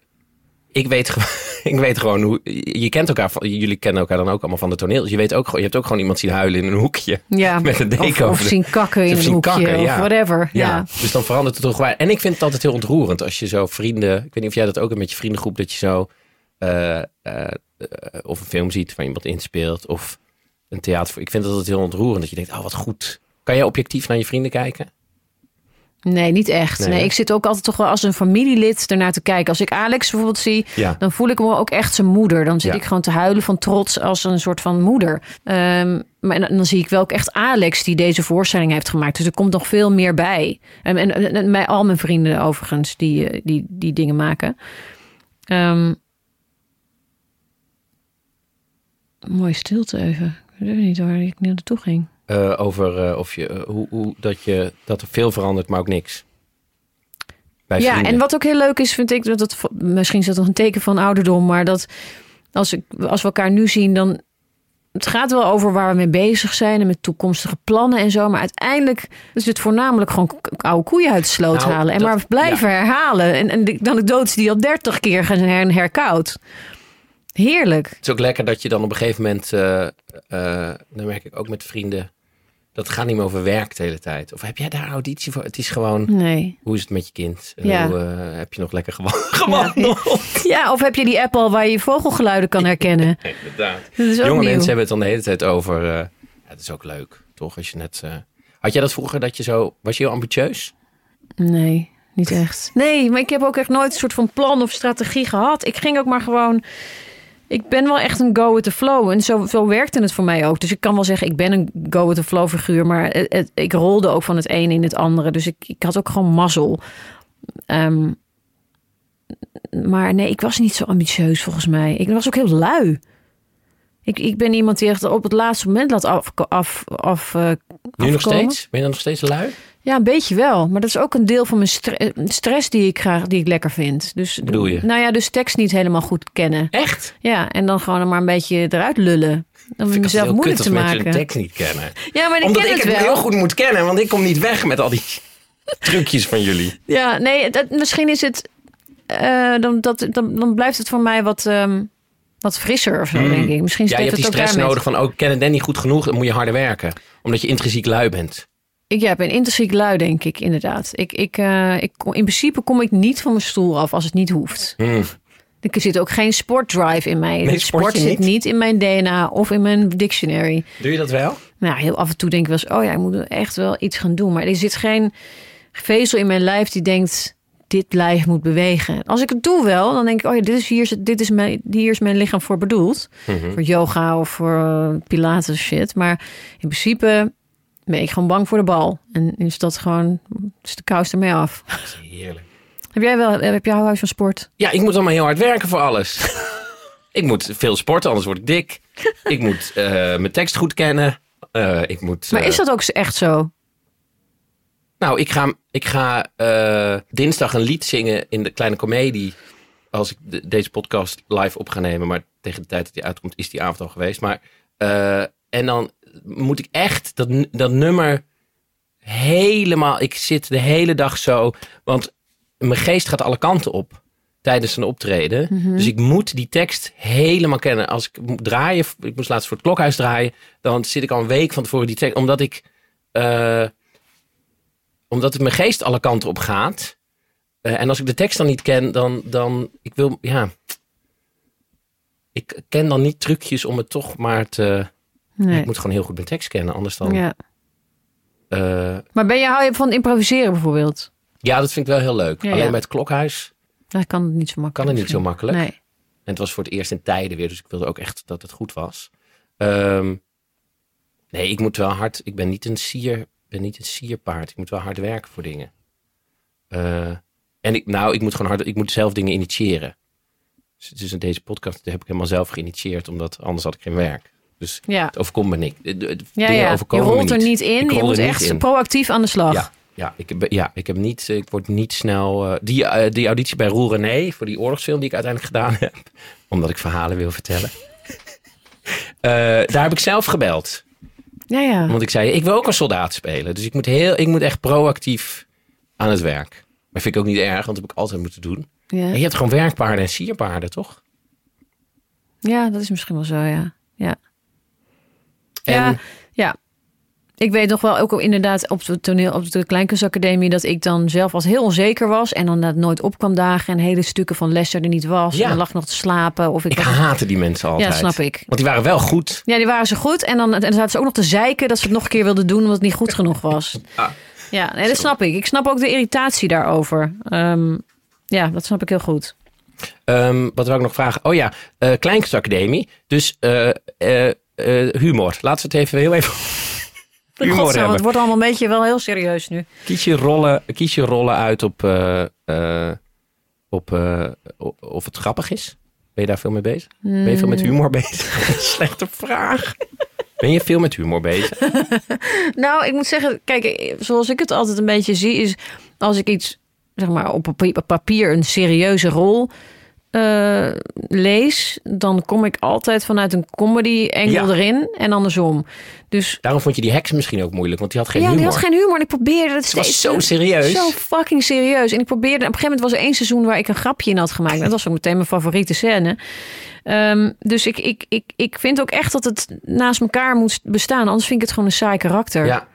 ik weet, gewoon- ik weet gewoon hoe, je kent elkaar, van- jullie kennen elkaar dan ook allemaal van de toneel. Dus je weet ook gewoon, je hebt ook gewoon iemand zien huilen in een hoekje. Ja, met een deken of, over of de- zien kakken in een hoekje kakken, ja. of whatever. Ja, Ja. dus dan verandert het toch weinig. En ik vind het altijd heel ontroerend als je zo vrienden, ik weet niet of jij dat ook hebt met je vriendengroep, dat je zo eh, eh, of een film ziet waar iemand inspeelt of een theater. Ik vind het altijd heel ontroerend dat je denkt, oh wat goed. Kan jij objectief naar je vrienden kijken? Nee, niet echt. Nee, ik zit ook altijd toch wel als een familielid ernaar te kijken. Als ik Alex bijvoorbeeld zie, Ja. dan voel ik me ook echt zijn moeder. Dan zit Ja. ik gewoon te huilen van trots als een soort van moeder. Ehm, maar en dan zie ik wel ook echt Alex die deze voorstelling heeft gemaakt. Dus er komt nog veel meer bij. En, en, en, al mijn vrienden overigens die, eh, die, die dingen maken. Ehm mooie stilte even. Ik weet niet waar ik naartoe ging. Eh, over eh, of je, eh, hoe, hoe, dat je, dat er veel verandert, maar ook niks. Bij Ja, vrienden. en wat ook heel leuk is, vind ik, dat het, misschien is dat nog een teken van ouderdom, maar dat als, ik, als we elkaar nu zien, dan het gaat wel over waar we mee bezig zijn en met toekomstige plannen en zo, maar uiteindelijk is het voornamelijk gewoon oude koeien uit de sloot Nou, halen en dat- maar blijven herhalen en, en de anekdotes die al dertig keer gaan her, herkoud. Heerlijk. Het is ook lekker dat je dan op een gegeven moment, eh, dan merk ik ook met vrienden, dat gaat niet meer over werk de hele tijd. Of heb jij daar auditie voor? Het is gewoon, Nee. hoe is het met je kind? Ja. Hoe eh, heb je nog lekker gewa- gewandeld? Ja, of heb je die app al waar je vogelgeluiden kan herkennen? Inderdaad. Is ook Jonge nieuw. mensen hebben het dan de hele tijd over. eh ja, het is ook leuk, toch? Als je net. eh, Had jij dat vroeger dat je zo. Was je heel ambitieus? Nee, niet echt. Nee, maar ik heb ook echt nooit een soort van plan of strategie gehad. Ik ging ook maar gewoon ik ben wel echt een go with the flow. En zo, werkte het voor mij ook. Dus ik kan wel zeggen, ik ben een go with the flow figuur. Maar ik rolde ook van het een in het andere. Dus ik, ik had ook gewoon mazzel. Ehm, maar nee, ik was niet zo ambitieus volgens mij. Ik was ook heel lui. Ik, ik ben iemand die echt op het laatste moment laat af... af, af eh, Nu nog steeds? Ben je dan nog steeds lui? Ja, een beetje wel. Maar dat is ook een deel van mijn stre- stress die ik graag die ik lekker vind. Dus, bedoel je? Nou ja, dus tekst niet helemaal goed kennen. Echt? Ja, en dan gewoon maar een beetje eruit lullen. Om Vind ik mezelf moeilijk te maken. een tekst niet kennen. Ja, maar ik Omdat ken ik het wel. heel goed moet kennen, want ik kom niet weg met al die trucjes van jullie. Ja, nee, dat, misschien is het... eh, dan, dat, dan, dan blijft het voor mij wat, ehm, wat frisser of zo, denk ik. Misschien Mm. Ja, je hebt die ook stress daarmee. nodig van, oh, ik ken het niet goed genoeg, dan moet je harder werken. Omdat je intrinsiek lui bent. Ik ja, ben intrinsiek lui, denk ik, inderdaad. Ik, ik, eh, ik, kom- in principe kom ik niet van mijn stoel af als het niet hoeft. Hmm. Er zit ook geen sportdrive in mij. Nee, sport zit niet? niet in mijn DNA of in mijn dictionary. Doe je dat wel? Nou, heel af en toe denk ik wel eens, oh ja, ik moet echt wel iets gaan doen. Maar er zit geen vezel in mijn lijf die denkt, dit lijf moet bewegen. Als ik het doe wel, dan denk ik, oh ja, dit is hier, dit is mijn, hier is mijn lichaam voor bedoeld. Mhm. Voor yoga of voor eh, pilates shit. Maar in principe ben ik gewoon bang voor de bal. En is dat gewoon, is de kous ermee af. Dat is heerlijk. Heb jij wel, heb jij huis van sport? Ja, ik moet allemaal heel hard werken voor alles. ik moet veel sporten, anders word ik dik. ik moet eh, mijn tekst goed kennen. Eh, ik moet, Maar is dat ook echt zo? Nou, ik ga, ik ga eh, dinsdag een lied zingen in de kleine komedie. Als ik de- deze podcast live op ga nemen. Maar tegen de tijd dat die uitkomt, is die avond al geweest. Maar, eh, en dan moet ik echt dat, dat nummer helemaal. Ik zit de hele dag zo. Want mijn geest gaat alle kanten op tijdens een optreden. Dus ik moet die tekst helemaal kennen. Als ik moet draaien, ik moest laatst voor het klokhuis draaien. Dan zit ik al een week van tevoren die tekst. Omdat ik. eh, omdat het mijn geest alle kanten op gaat. Eh, en als ik de tekst dan niet ken, dan, dan ik wil, ja. Ik ken dan niet trucjes om het toch maar te. Nee. Ik moet gewoon heel goed mijn tekst kennen, anders dan. Ja. Ja. ja, Maar ben je, hou je van improviseren bijvoorbeeld? dat vind ik wel heel leuk. Ja, Alleen ja. het klokhuis Dat kan het niet zo makkelijk. kan het niet zo makkelijk. Nee. En het was voor het eerst in tijden weer, dus ik wilde ook echt dat het goed was. Ehm, nee, ik moet wel hard. Ik ben niet een sier, ben niet een sierpaard. Ik moet wel hard werken voor dingen. Eh, en ik, nou, ik moet gewoon hard. Ik moet zelf dingen initiëren. Dus, dus in deze podcast heb ik helemaal zelf geïnitieerd, omdat anders had ik geen werk. Dus Ja. het overkomt me de Ja. Je rolt er niet in. Je moet echt in. proactief aan de slag. Ja, ja, ik, heb- ja, ik heb niet, ik word niet snel. eh, die, eh, die auditie bij Roel René voor die oorlogsfilm die ik uiteindelijk gedaan heb, omdat ik verhalen wil vertellen. Eh, daar heb ik zelf gebeld. Ja. ja. Want ik zei, ik wil ook een soldaat spelen. Dus ik moet, heel, ik moet echt proactief aan het werk. Maar vind ik ook niet erg, want dat heb ik altijd moeten doen. Ja. En je hebt gewoon werkpaarden en sierpaarden, toch? Ja, dat is misschien wel zo, ja. Ja, En ja, ja. Ik weet nog wel, ook al inderdaad op de toneel, op de Kleinkunstacademie, dat ik dan zelf als heel onzeker was en dan dat nooit op kwam dagen en hele stukken van les er niet was. Ja. En dan lag nog te slapen. Of ik, ik was- haatte die mensen altijd. Ja, snap ik. Want die waren wel goed. Ja, die waren zo goed. En dan, en dan zaten ze ook nog te zeiken dat ze het nog een keer wilden doen, omdat het niet goed genoeg was. Ah. Ja, nee, dat snap ik. Ik snap ook de irritatie daarover. Ehm, ja, dat snap ik heel goed. Ehm, wat wil ik nog vragen? Oh ja, eh Kleinkunstacademie. Dus eh, eh, humor. Laten we het even heel even humor Godzijdank, hebben. het wordt allemaal een beetje wel heel serieus nu. Kies je rollen, kies je rollen uit op, eh, eh, op eh, o- of het grappig is? Ben je daar veel mee bezig? Ben je veel met humor bezig? Slechte vraag. Ben je veel met humor bezig? Nou, ik moet zeggen, kijk, zoals ik het altijd een beetje zie, is als ik iets, zeg maar, op op papier een serieuze rol eh, lees, dan kom ik altijd vanuit een comedy-engel Ja. erin en andersom. Dus Daarom vond je die heks misschien ook moeilijk, want die had geen ja, humor. die had geen humor en ik probeerde het Ze was steeds. zo serieus. Zo fucking serieus. En ik probeerde, op een gegeven moment was er één seizoen waar ik een grapje in had gemaakt. Dat was ook meteen mijn favoriete scène. Ehm, dus ik, ik, ik, ik vind ook echt dat het naast elkaar moet bestaan. Anders vind ik het gewoon een saai karakter. Ja.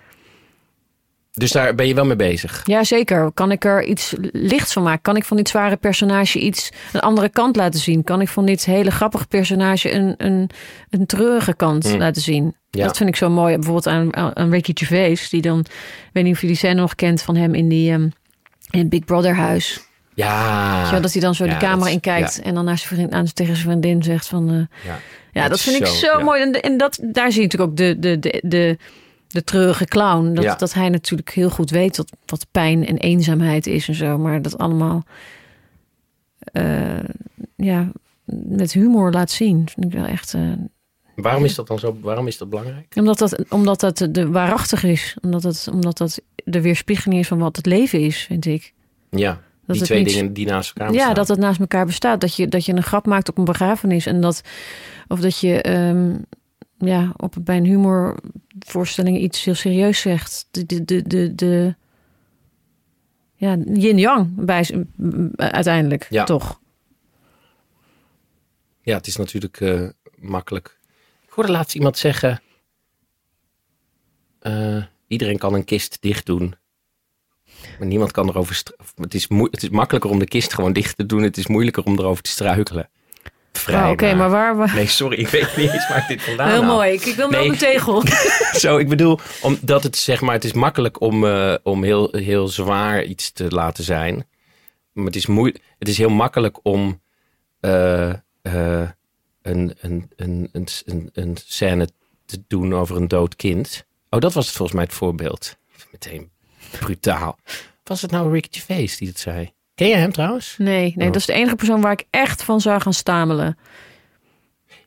Dus daar ben je wel mee bezig. Ja, zeker. Kan ik er iets lichts van maken? Kan ik van dit zware personage iets een andere kant laten zien? Kan ik van dit hele grappige personage een, een, een treurige kant laten zien? Mm. Ja. Dat vind ik zo mooi. Bijvoorbeeld aan, aan Ricky Gervais, die dan, ik weet niet of die scène nog kent van hem in die ehm, in het Big Brother huis. Ja. Wel, dat hij dan zo Ja, de camera dat- in kijkt ja. en dan naar zijn vriend, aan, tegen zijn vriendin zegt van... eh, ja. ja, Dat dat vind ik zo, zo mooi. En, en dat, daar zie je natuurlijk ook de, de, de, de, de treurige clown. Dat, Ja. dat hij natuurlijk heel goed weet wat, wat pijn en eenzaamheid is en zo. Maar dat allemaal eh, ja, met humor laat zien. Vind ik wel echt... eh, Waarom is dat dan zo? Waarom is dat belangrijk? omdat dat, omdat dat de waarachtig is. Omdat, het, omdat dat de weerspiegeling is van wat het leven is, vind ik. Ja. Dat die twee niet- dingen die naast elkaar Ja, bestaan. dat het naast elkaar bestaat. Dat je, dat je een grap maakt op een begrafenis. En dat, of dat je ehm, ja, op, bij een humorvoorstelling iets heel serieus zegt. De, de, de, de, de ja, yin-yang bij, m- uiteindelijk, Ja. toch? Ja, het is natuurlijk eh, makkelijk. Ik hoorde laatst iemand zeggen... eh, iedereen kan een kist dicht doen. Maar niemand kan erover... Het is, moe- het is makkelijker om de kist gewoon dicht te doen. Het is moeilijker om erover te struikelen. Vrij Oh, Oké, maar waar... waar... Nee, sorry, ik weet niet eens waar dit vandaan Heel mooi. Ik, ik wil Nee. een tegel. Zo, ik bedoel, omdat het zeg maar, het is makkelijk om, eh, om heel, heel zwaar iets te laten zijn. Maar het is, moeilijk, het is heel makkelijk om eh, eh, een, een, een, een, een, een scène te doen over een dood kind. Oh, dat was het volgens mij het voorbeeld. Meteen brutaal. Was het nou Rick Gervais die het zei? Ken je hem trouwens? Nee, nee, Oh. dat is de enige persoon waar ik echt van zou gaan stamelen.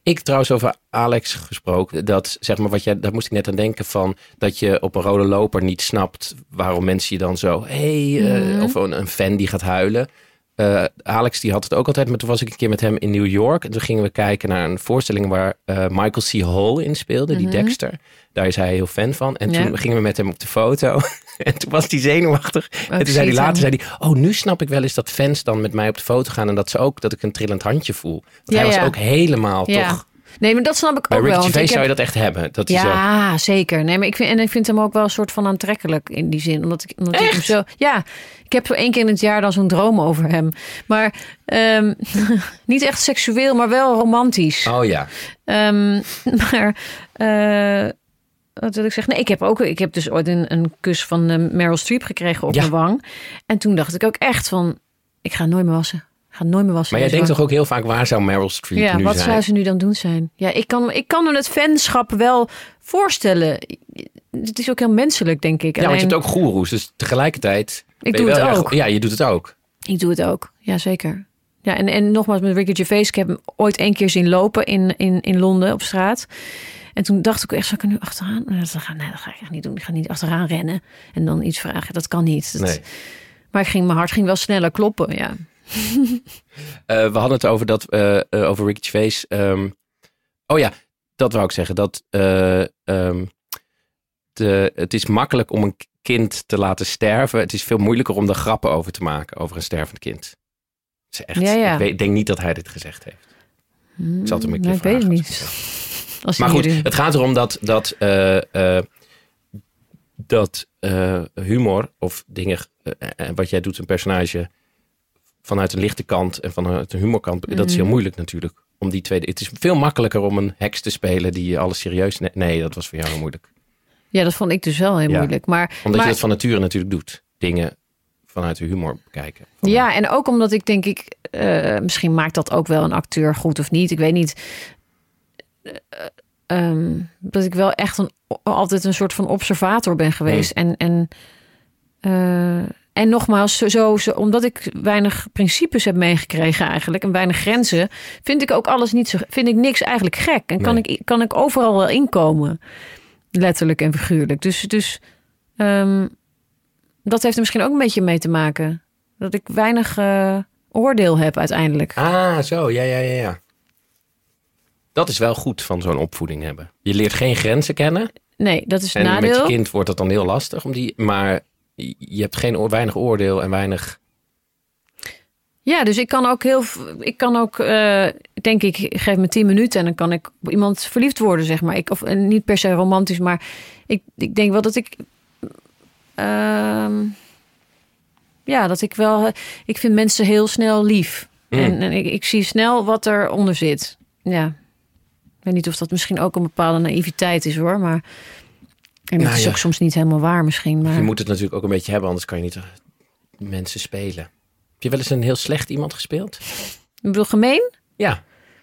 Ik trouwens over Alex gesproken. Dat zeg maar wat jij, daar moest ik net aan denken van dat je op een rode loper niet snapt waarom mensen je dan zo, hey, eh, Mhm. of een, een fan die gaat huilen. Eh, Alex die had het ook altijd, maar toen was ik een keer met hem in New York en toen gingen we kijken naar een voorstelling waar eh, Michael C. Hall in speelde, die Mhm. Dexter. Daar is hij heel fan van. En toen gingen we met hem op de foto. en toen was hij zenuwachtig. en ik toen zei hij later, zei hij, oh, nu snap ik wel eens dat fans dan met mij op de foto gaan en dat ze ook dat ik een trillend handje voel. Want Ja, hij was ja. ook helemaal toch Nee, maar dat snap ik bij ook Ricky wel. ik zou je dat echt hebben. Dat hij zo, Ja, zeker. Nee, maar ik vind, en ik vind hem ook wel een soort van aantrekkelijk in die zin. Omdat ik, omdat ik hem zo. Ja, ik heb zo één keer in het jaar dan zo'n droom over hem. Maar ehm, niet echt seksueel, maar wel romantisch. Oh ja. Ehm, maar eh, wat wil ik zeggen? Nee, ik heb ook. Ik heb dus ooit een, een kus van eh, Meryl Streep gekregen op Ja. mijn wang. En toen dacht ik ook echt van, ik ga nooit meer wassen. Ik ga nooit meer wassen. Maar jij denkt toch ook heel vaak, waar zou Meryl Streep Ja, nu wat zijn? zou ze nu dan doen zijn? Ja, ik kan, ik kan me het fanschap wel voorstellen. Het is ook heel menselijk, denk ik. Ja, want je hebt ook goeroes, dus tegelijkertijd... je doe het erg- ook. Ja, je doet het ook. Ik doe het ook, ja zeker. Ja, en, en nogmaals met Ricky Gervais. Ik heb hem ooit één keer zien lopen in, in, in Londen op straat. En toen dacht ik echt, zal ik er nu achteraan? Nee, dat ga, nee, dat ga ik echt niet doen. Ik ga niet achteraan rennen en dan iets vragen. Dat kan niet. Dat- Nee. Maar ik ging, mijn hart ging wel sneller kloppen, ja. Eh, we hadden het over, dat, eh, eh, over Ricky Gervais. ehm, oh ja, dat wou ik zeggen. Dat, ehm, de, het is makkelijk om een kind te laten sterven. Het is veel moeilijker om er grappen over te maken, over een stervend kind. Het is echt, Ja, ja. Ik weet, denk niet dat hij dit gezegd heeft. Ik zal het hem een keer Nou, ik weet het vragen. niet. Als Maar goed, hierin- het gaat erom dat, dat, dat humor of dingen, eh, wat jij doet, een personage vanuit een lichte kant en vanuit een humorkant, dat is heel Mhm. moeilijk natuurlijk. Om die twee, het is veel makkelijker om een heks te spelen die alles serieus. ne- Nee, dat was voor jou heel moeilijk. Ja, dat vond ik dus wel heel Ja. moeilijk. Maar, Omdat maar, je dat van nature natuurlijk doet. Dingen vanuit de humor bekijken. Ja, en ook omdat ik denk ik, eh, misschien maakt dat ook wel een acteur goed of niet. Ik weet niet. Eh, ehm, dat ik wel echt een, altijd een soort van observator ben geweest. En, en, eh, en nogmaals, zo, zo, omdat ik weinig principes heb meegekregen eigenlijk en weinig grenzen, vind ik ook alles niet zo, vind ik niks eigenlijk gek. En kan, Nee. ik, kan ik overal wel inkomen, letterlijk en figuurlijk. Dus, dus ehm, dat heeft er misschien ook een beetje mee te maken. Dat ik weinig eh, oordeel heb uiteindelijk. Ah, zo, ja, ja, ja, ja. Dat is wel goed van zo'n opvoeding hebben. Je leert geen grenzen kennen. Nee, dat is het En met je kind wordt dat dan heel lastig. Om die, maar je hebt geen, weinig oordeel en weinig... Ja, dus ik kan ook heel, ik kan ook, eh, denk ik, geef me tien minuten en dan kan ik op iemand verliefd worden, zeg maar. Ik, of en niet per se romantisch, maar ik, ik denk wel dat ik, ehm, ja, dat ik wel, ik vind mensen heel snel lief. Mm. En, en ik, ik zie snel wat eronder zit. Ja, ik weet niet of dat misschien ook een bepaalde naïviteit is hoor, maar en dat Nou is ja. ook soms niet helemaal waar misschien. Maar Je moet het natuurlijk ook een beetje hebben, anders kan je niet eh, mensen spelen. je wel eens een heel slecht iemand gespeeld? Ik bedoel, gemeen? Ja.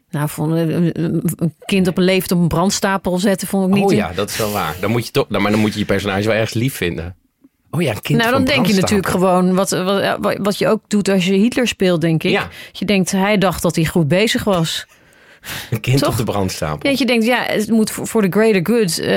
Nou, vond, een een kind op een leeftijd op een brandstapel zetten vond ik niet... Oh ja, dat is wel waar. Dan moet je toch, maar dan moet je je personage wel ergens lief vinden. Oh ja, een kind Nou, dan denk je natuurlijk gewoon wat, wat, wat je ook doet als je Hitler speelt, denk ik. Ja. Je denkt, hij dacht dat hij goed bezig was. Een kind Toch? op de brandstapel. Dat je denkt, ja, het moet voor de greater good. eh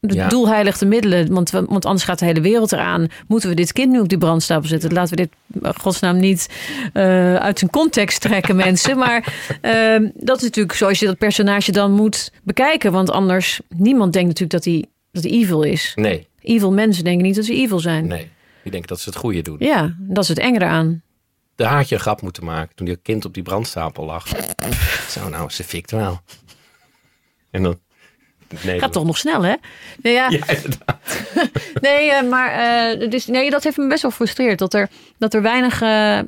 de Ja. middelen. Want, want anders gaat de hele wereld eraan. Moeten we dit kind nu op die brandstapel zetten? Laten we dit, eh, godsnaam, niet eh, uit zijn context trekken, mensen. Maar eh, dat is natuurlijk zoals je dat personage dan moet bekijken. Want anders, niemand denkt natuurlijk dat hij, dat hij evil is. Nee, Evil mensen denken niet dat ze evil zijn. nee. Ik denk dat ze het goede doen. Ja, dat is het enge eraan. Daar had je een grap moeten maken toen die kind op die brandstapel lag. Zo, nou, ze fikt wel. En dan... Nee, Gaat toch nog snel, hè? Nee, ja, Ja, inderdaad. nee eh, maar eh, dus, nee, dat heeft me best wel gefrustreerd. Dat er, dat er weinig eh,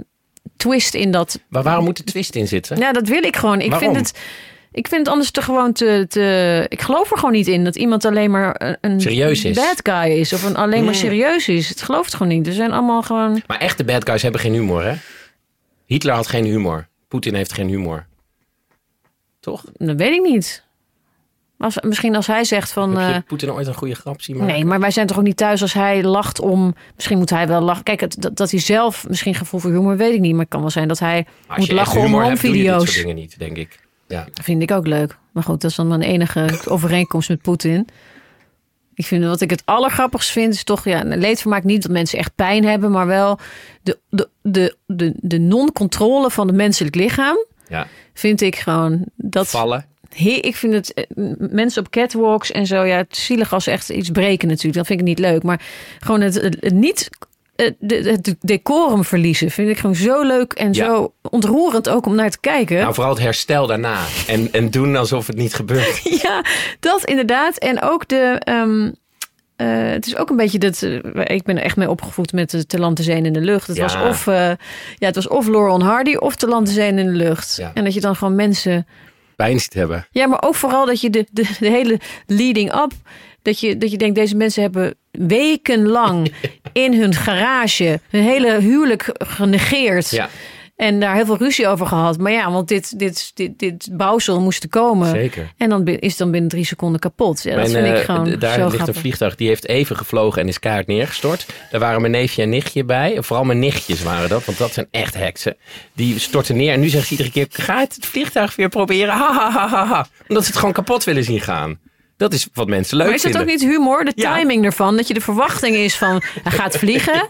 twist in dat... Maar waarom moet er twist in zitten? Ja, dat wil ik gewoon. Ik Waarom? vind het... Ik vind het anders te gewoon te, te... Ik geloof er gewoon niet in dat iemand alleen maar een- Serieus is. bad guy is. Of een alleen maar serieus is. Het gelooft gewoon niet. Er zijn allemaal gewoon... Maar echte bad guys hebben geen humor, hè? Hitler had geen humor. Poetin heeft geen humor. Toch? Dat weet ik niet. Als, misschien als hij zegt van... Heb je eh, Poetin ooit een goede grap zien maken? Nee, maar wij zijn toch ook niet thuis als hij lacht om... Misschien moet hij wel lachen. Kijk, het, dat, dat hij zelf misschien gevoel voor humor, weet ik niet. Maar het kan wel zijn dat hij als moet lachen om je dit homevideo's. soort dingen niet, denk ik. Ja. Dat vind ik ook leuk. Maar goed, dat is dan mijn enige overeenkomst met Poetin. Ik vind wat ik het allergrappigst vind, is toch ja, leedvermaak niet dat mensen echt pijn hebben, maar wel de, de, de, de, de non-controle van het menselijk lichaam. ja. Vind ik gewoon dat. Vallen. He, ik vind het eh, mensen op catwalks en zo, ja, het zielig als ze echt iets breken natuurlijk. Dat vind ik niet leuk. Maar gewoon het, het niet. Eh, de- Het decorum verliezen vind ik gewoon zo leuk en Ja. zo ontroerend ook om naar te kijken. Nou, vooral het herstel daarna. En, en doen alsof het niet gebeurt. Ja, dat inderdaad. En ook de. ehm, eh, het is ook een beetje dat. eh, ik ben er echt mee opgevoed met de Te land, te zee in de lucht. Het Ja. was of. eh, ja, het was of Laurel Hardy of Te land, te zee in de lucht. Ja. En dat je dan gewoon mensen. Pijn ziet hebben. Ja, maar ook vooral dat je de, de, de hele leading up. Dat je, dat je denkt, deze mensen hebben wekenlang in hun garage hun hele huwelijk genegeerd. Ja, En daar heel veel ruzie over gehad. Maar ja, want dit, dit, dit, dit bouwsel moest er komen. zeker. En dan is het dan binnen drie seconden kapot. Ja, dat Mijn, vind ik eh, gewoon daar zo ligt grappig. een vliegtuig, die heeft even gevlogen en is keihard neergestort. Daar waren mijn neefje en nichtje bij. Vooral mijn nichtjes waren dat, want dat zijn echt heksen. Die storten neer en nu zegt ze iedere keer, ga het, het vliegtuig weer proberen. Ha, ha, ha, ha, ha. Omdat ze het gewoon kapot willen zien gaan. Dat is wat mensen leuk Maar is dat vinden. ook niet humor? De Ja. timing ervan. Dat je de verwachting is van hij gaat vliegen.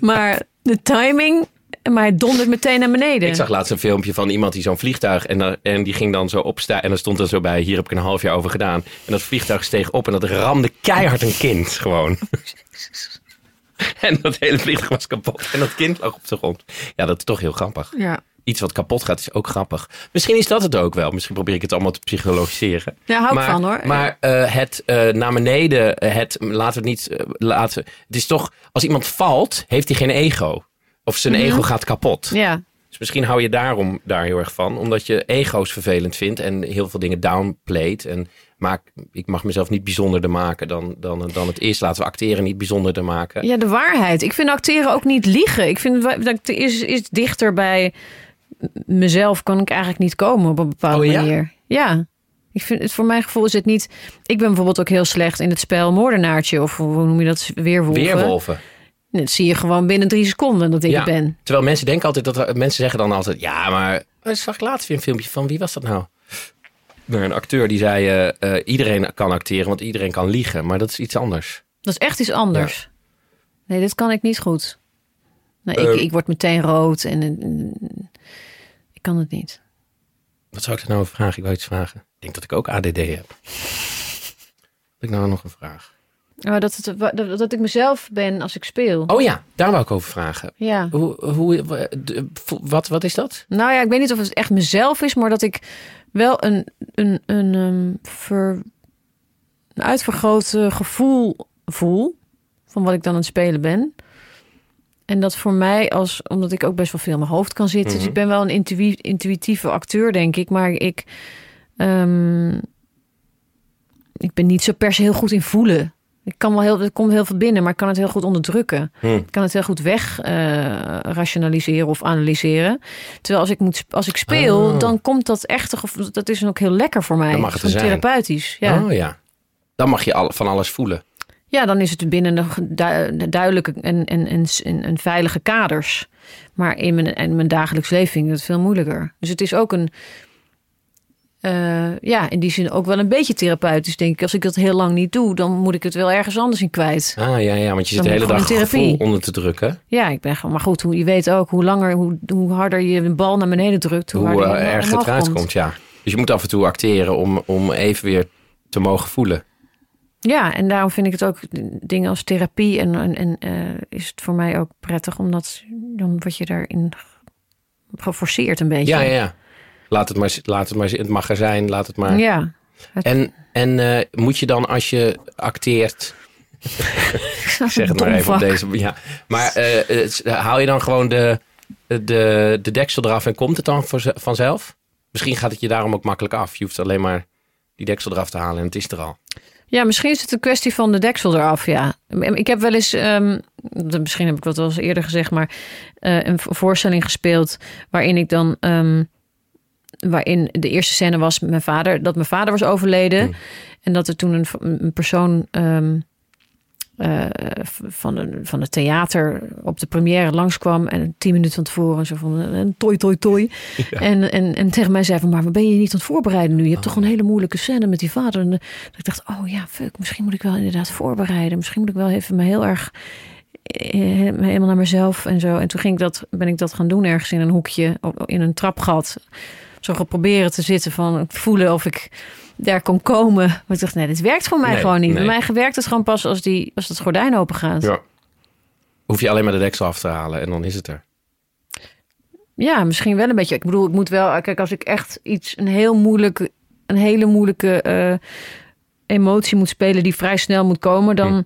maar de timing, maar hij dondert meteen naar beneden. Ik zag laatst een filmpje van iemand die zo'n vliegtuig en, en die ging dan zo opstaan en dan stond er zo bij, hier heb ik een half jaar over gedaan. En dat vliegtuig steeg op en dat ramde keihard een kind gewoon. en dat hele vliegtuig was kapot en dat kind lag op de grond. Ja, dat is toch heel grappig. Ja. Iets wat kapot gaat is ook grappig. Misschien is dat het ook wel. Misschien probeer ik het allemaal te psychologiseren. Ja, hou ik maar, van, hoor. Maar eh, het eh, naar beneden, het laten we het niet eh, laten. Het is toch, als iemand valt, heeft hij geen ego. Of zijn ego gaat kapot. ja. Dus misschien hou je daarom daar heel erg van. Omdat je ego's vervelend vindt en heel veel dingen downplayt. En maak, ik mag mezelf niet bijzonderder maken dan, dan, dan het is. Laten we acteren niet bijzonderder maken. ja, de waarheid. Ik vind acteren ook niet liegen. Ik vind dat ik is, is dichter bij mezelf kan ik eigenlijk niet komen op een bepaalde Oh, ja? manier. Ja. Ik vind het voor mijn gevoel is het niet. Ik ben bijvoorbeeld ook heel slecht in het spel moordenaartje of hoe noem je dat weerwolven. Weerwolven. Dat zie je gewoon binnen drie seconden dat ik Ja. het ben. Terwijl mensen denken altijd dat er- mensen zeggen dan altijd: ja, maar ik zag laatst weer een filmpje van wie was dat nou? Nou, Een acteur die zei: eh, eh, iedereen kan acteren, want iedereen kan liegen, maar dat is iets anders. Dat is echt iets anders. Nee, dit kan ik niet goed. Nee, ik, Eh. ik word meteen rood en, kan het niet. Wat zou ik er nou over vragen? Ik wou iets vragen. Ik denk dat ik ook ADD heb. Heb ik nou nog een vraag? Oh, dat, het, dat, dat ik mezelf ben als ik speel. Oh ja, daar wou ik over vragen. Ja. Hoe, hoe, wat, wat is dat? Nou ja, ik weet niet of het echt mezelf is, maar dat ik wel een, een, een, ehm, ver, een uitvergroot gevoel voel van wat ik dan aan het spelen ben. En dat voor mij, als, omdat ik ook best wel veel in mijn hoofd kan zitten. Dus Mhm. ik ben wel een intuï- intuïtieve acteur, denk ik. Maar ik, ehm, ik ben niet zo per se heel goed in voelen. Ik kan wel heel, er komt heel veel binnen, maar ik kan het heel goed onderdrukken. Hm. Ik kan het heel goed weg eh, rationaliseren of analyseren. Terwijl als ik, moet, als ik speel, Oh. dan komt dat echt, gevo- dat is dan ook heel lekker voor mij. Dan mag het er therapeutisch. Ja. Oh ja. Dan mag je al, van alles voelen. Ja, dan is het binnen de du- de duidelijke en, en, en, en, en veilige kaders. Maar in mijn, in mijn dagelijks leven vind ik het veel moeilijker. Dus het is ook een, eh, ja, in die zin ook wel een beetje therapeutisch, denk ik. Als ik dat heel lang niet doe, dan moet ik het wel ergens anders in kwijt. Ah ja, ja, want je zit de hele dag gevoel onder te drukken. Ja, ik ben gewoon. Maar goed, hoe, je weet ook hoe langer, hoe, hoe harder je een bal naar beneden drukt, hoe, Hoe harder eh, je erg omhoog het eruit komt. ja. Dus je moet af en toe acteren om, om even weer te mogen voelen. Ja, en daarom vind ik het ook dingen als therapie en, en, en eh, is het voor mij ook prettig, omdat dan word je daarin geforceerd een beetje. Ja, ja, ja. Laat het maar, laat het maar, het mag er zijn, laat het maar. Ja. En, en eh, moet je dan als je acteert, ik zeg het maar even op deze. Ja. Maar eh, haal je dan gewoon de, de, de deksel eraf en komt het dan vanzelf? Misschien gaat het je daarom ook makkelijk af. Je hoeft alleen maar die deksel eraf te halen en het is er al. Ja, misschien is het een kwestie van de deksel eraf, ja. Ik heb wel eens, ehm, misschien heb ik dat wel eens eerder gezegd, maar eh, een vo- voorstelling gespeeld waarin ik dan, ehm, waarin de eerste scène was met mijn vader, dat mijn vader was overleden Hmm. en dat er toen een, een persoon ehm, eh, van, de, van het theater op de première langskwam en tien minuten van tevoren zo van een toi toi toi en, en, en tegen mij zei van maar ben je niet aan het voorbereiden nu? Je hebt toch een hele moeilijke scène met die vader. En eh, dat ik dacht oh ja fuck misschien moet ik wel inderdaad voorbereiden. Misschien moet ik wel even me heel erg eh, helemaal naar mezelf en zo. En toen ging ik dat, ben ik dat gaan doen ergens in een hoekje in een trapgat. Zo gaan proberen te zitten van voelen of ik daar kon komen. Maar ik dacht nee dit werkt voor mij Nee, gewoon niet. nee. Bij mij werkt het gewoon pas als, die, als het gordijn open gaat. Ja. Hoef je alleen maar de deksel af te halen en dan is het er. Ja, misschien wel een beetje. Ik bedoel, ik moet wel. Kijk, als ik echt iets, een heel moeilijke, een hele moeilijke eh, emotie moet spelen die vrij snel moet komen, dan, Hm.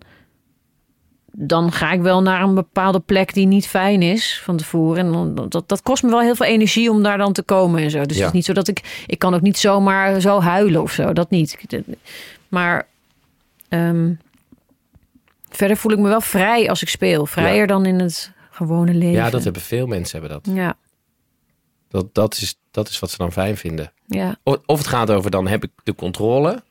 Dan ga ik wel naar een bepaalde plek die niet fijn is van tevoren. En dan, dat, dat kost me wel heel veel energie om daar dan te komen en zo. Dus Ja. het is niet zo dat ik, ik kan ook niet zomaar zo huilen of zo. Dat niet. Maar ehm, verder voel ik me wel vrij als ik speel. Vrijer dan in het gewone leven. Ja, dat hebben veel mensen hebben dat. Ja, Dat, dat, is, dat is wat ze dan fijn vinden. ja. Of, of het gaat over dan heb ik de controle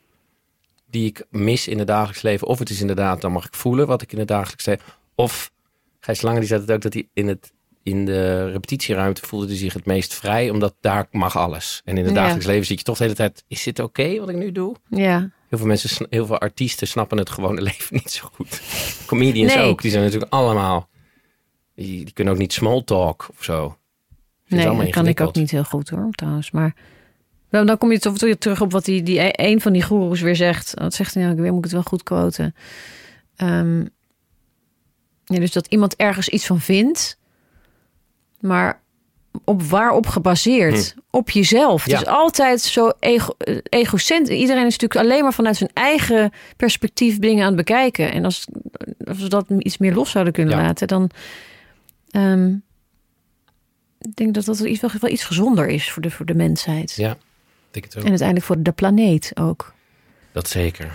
die ik mis in het dagelijks leven. Of het is inderdaad, dan mag ik voelen wat ik in het dagelijks leven. Of Gijs Lange die zei het ook dat hij in, het, in de repetitieruimte voelde hij zich het meest vrij. Omdat daar mag alles. En in het Ja. dagelijks leven zit je toch de hele tijd, is dit oké wat ik nu doe? ja. Heel veel mensen, heel veel artiesten snappen het gewone leven niet zo goed. Comedians Nee. ook, die zijn natuurlijk allemaal, die, die kunnen ook niet small talk of zo. Nee, dat kan ik ook niet heel goed hoor, trouwens. Maar wel, dan kom je toch weer terug op wat die, die een van die goeroes weer zegt. Wat zegt hij nou weer? Moet ik het wel goed quoten? Ehm, ja, dus dat iemand ergens iets van vindt, maar op waarop gebaseerd? Op jezelf. Hm. Ja. Het is altijd zo ego, eh, egocentrisch. Iedereen is natuurlijk alleen maar vanuit zijn eigen perspectief dingen aan het bekijken. En als, als we dat iets meer los zouden kunnen Ja. laten, dan. ehm, ik denk dat dat wel iets, wel iets gezonder is voor de, voor de mensheid. Ja, denk het ook. En uiteindelijk voor de planeet ook. Dat zeker.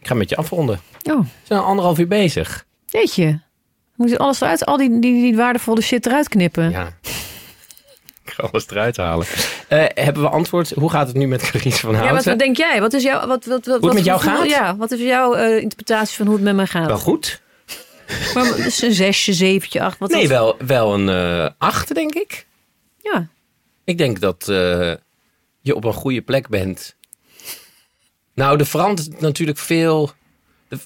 Ik ga met je afronden. Oh, We zijn al anderhalf uur bezig. Moet je alles eruit, al die, die, die waardevolle shit eruit knippen? Ja. Ik ga alles eruit halen. Eh, hebben we antwoord? Hoe gaat het nu met Carice van Ja, wat, Houten? wat denk jij? Wat is jouw, wat, wat, wat, het met jou gevoel- gaat? Ja, wat is jouw eh, interpretatie van hoe het met mij gaat? Wel goed? Maar het is een zesje, zeventje, acht. Wat Nee, wel, wel een eh acht, denk ik. Ja, Ik denk dat je op een goede plek bent. Nou, er verandert natuurlijk veel. De-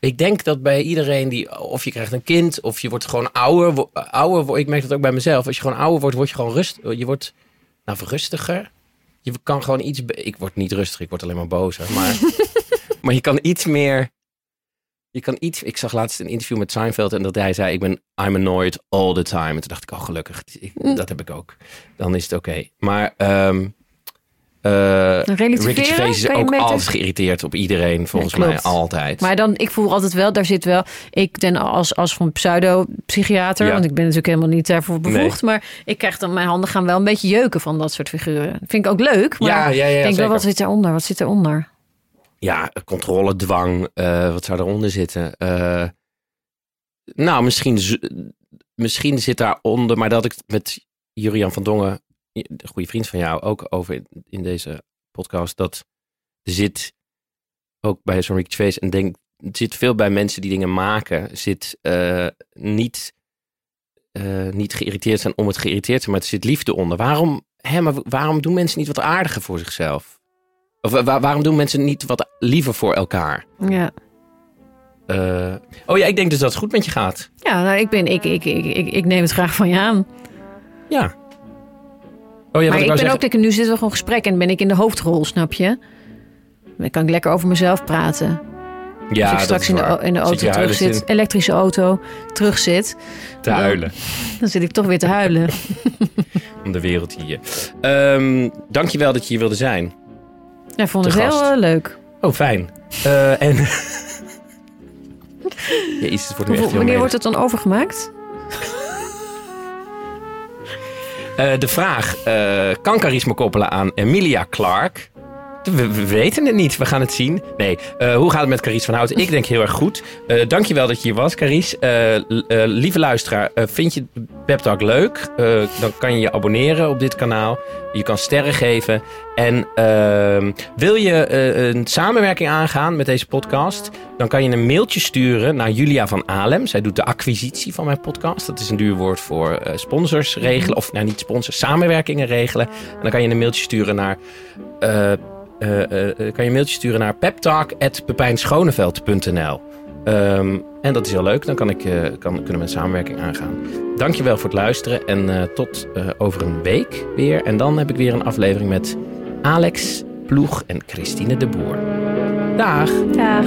ik denk dat bij iedereen die, of je krijgt een kind, of je wordt gewoon ouder. ouder ik merk dat ook bij mezelf. Als je gewoon ouder wordt, word je gewoon rust. Je wordt, nou, rustiger. Je kan gewoon iets. Ik word niet rustig, ik word alleen maar bozer. Maar, maar je kan iets meer. Je kan iets. Ik zag laatst een interview met Seinfeld en dat hij zei: Ik ben I'm annoyed all the time. En toen dacht ik: Oh, gelukkig, ik- Mm. dat heb ik ook. Dan is het oké. Maar ehm relativeren? Ricky Gervais is ook altijd geïrriteerd op iedereen, volgens Ja, mij altijd. maar dan, ik voel altijd wel, daar zit wel, ik ben als, als van pseudo-psychiater, Ja. want ik ben natuurlijk helemaal niet daarvoor bevoegd, maar ik krijg dan, mijn handen gaan wel een beetje jeuken van dat soort figuren. Vind ik ook leuk, maar ja, ja, ja, ik denk wel, wat zit eronder? Wat zit eronder? ja, controle, dwang. eh, wat zou daaronder zitten? Eh, nou, misschien, misschien zit daaronder, maar dat ik met Jurian van Dongen, een goede vriend van jou, ook over in, deze podcast. Dat er zit ook bij zo'n Ricky en denk, zit veel bij mensen die dingen maken, zit eh, niet, eh, niet geïrriteerd zijn om het geïrriteerd te zijn, maar er zit liefde onder. Waarom, hè, maar waarom doen mensen niet wat aardiger voor zichzelf? Of wa- waarom doen mensen niet wat liever voor elkaar? Ja, Eh, oh ja, ik denk dus dat het goed met je gaat. ja nou, ik, ben, ik, ik, ik, ik, ik neem het graag van je aan. Ja. Oh ja, maar ik ben zeggen. ook, denk, nu zitten we gewoon gesprek en ben ik in de hoofdrol, snap je? Dan kan ik lekker over mezelf praten. ja, Als ik dat straks is in de, in de auto terug zit, in elektrische auto, terug zit, te huilen dan zit ik toch weer te huilen. om de wereld hier. Ehm dankjewel dat je hier wilde zijn. Ja, vond het heel eh, leuk. Oh, fijn. Eh, en... Jezus, het wordt nu echt wanneer wordt het dan overgemaakt? Eh, de vraag, eh, kan Charisma koppelen aan Emilia Clark? We, we weten het niet, we gaan het zien. Nee, eh, hoe gaat het met Carice van Houten? Ik denk heel erg goed. Eh dankjewel dat je hier was, Carice. Eh, lieve luisteraar, vind je Pep Talk leuk? Dan kan je je abonneren op dit kanaal. Je kan sterren geven. En ehm, wil je een samenwerking aangaan met deze podcast? Dan kan je een mailtje sturen naar Julia van Alem. Zij doet de acquisitie van mijn podcast. Dat is een duur woord voor sponsors regelen. Of nou niet sponsors, samenwerkingen regelen. En dan kan je een mailtje sturen naar... eh, eh, eh, kan je een mailtje sturen naar peptalk.pepijnschoneveld.nl Ehm, En dat is heel leuk. Dan kan ik, kan, kunnen we een samenwerking aangaan. Dankjewel voor het luisteren. En tot over een week weer. En dan heb ik weer een aflevering met Alex Ploeg en Christine de Boer. Dag! Dag.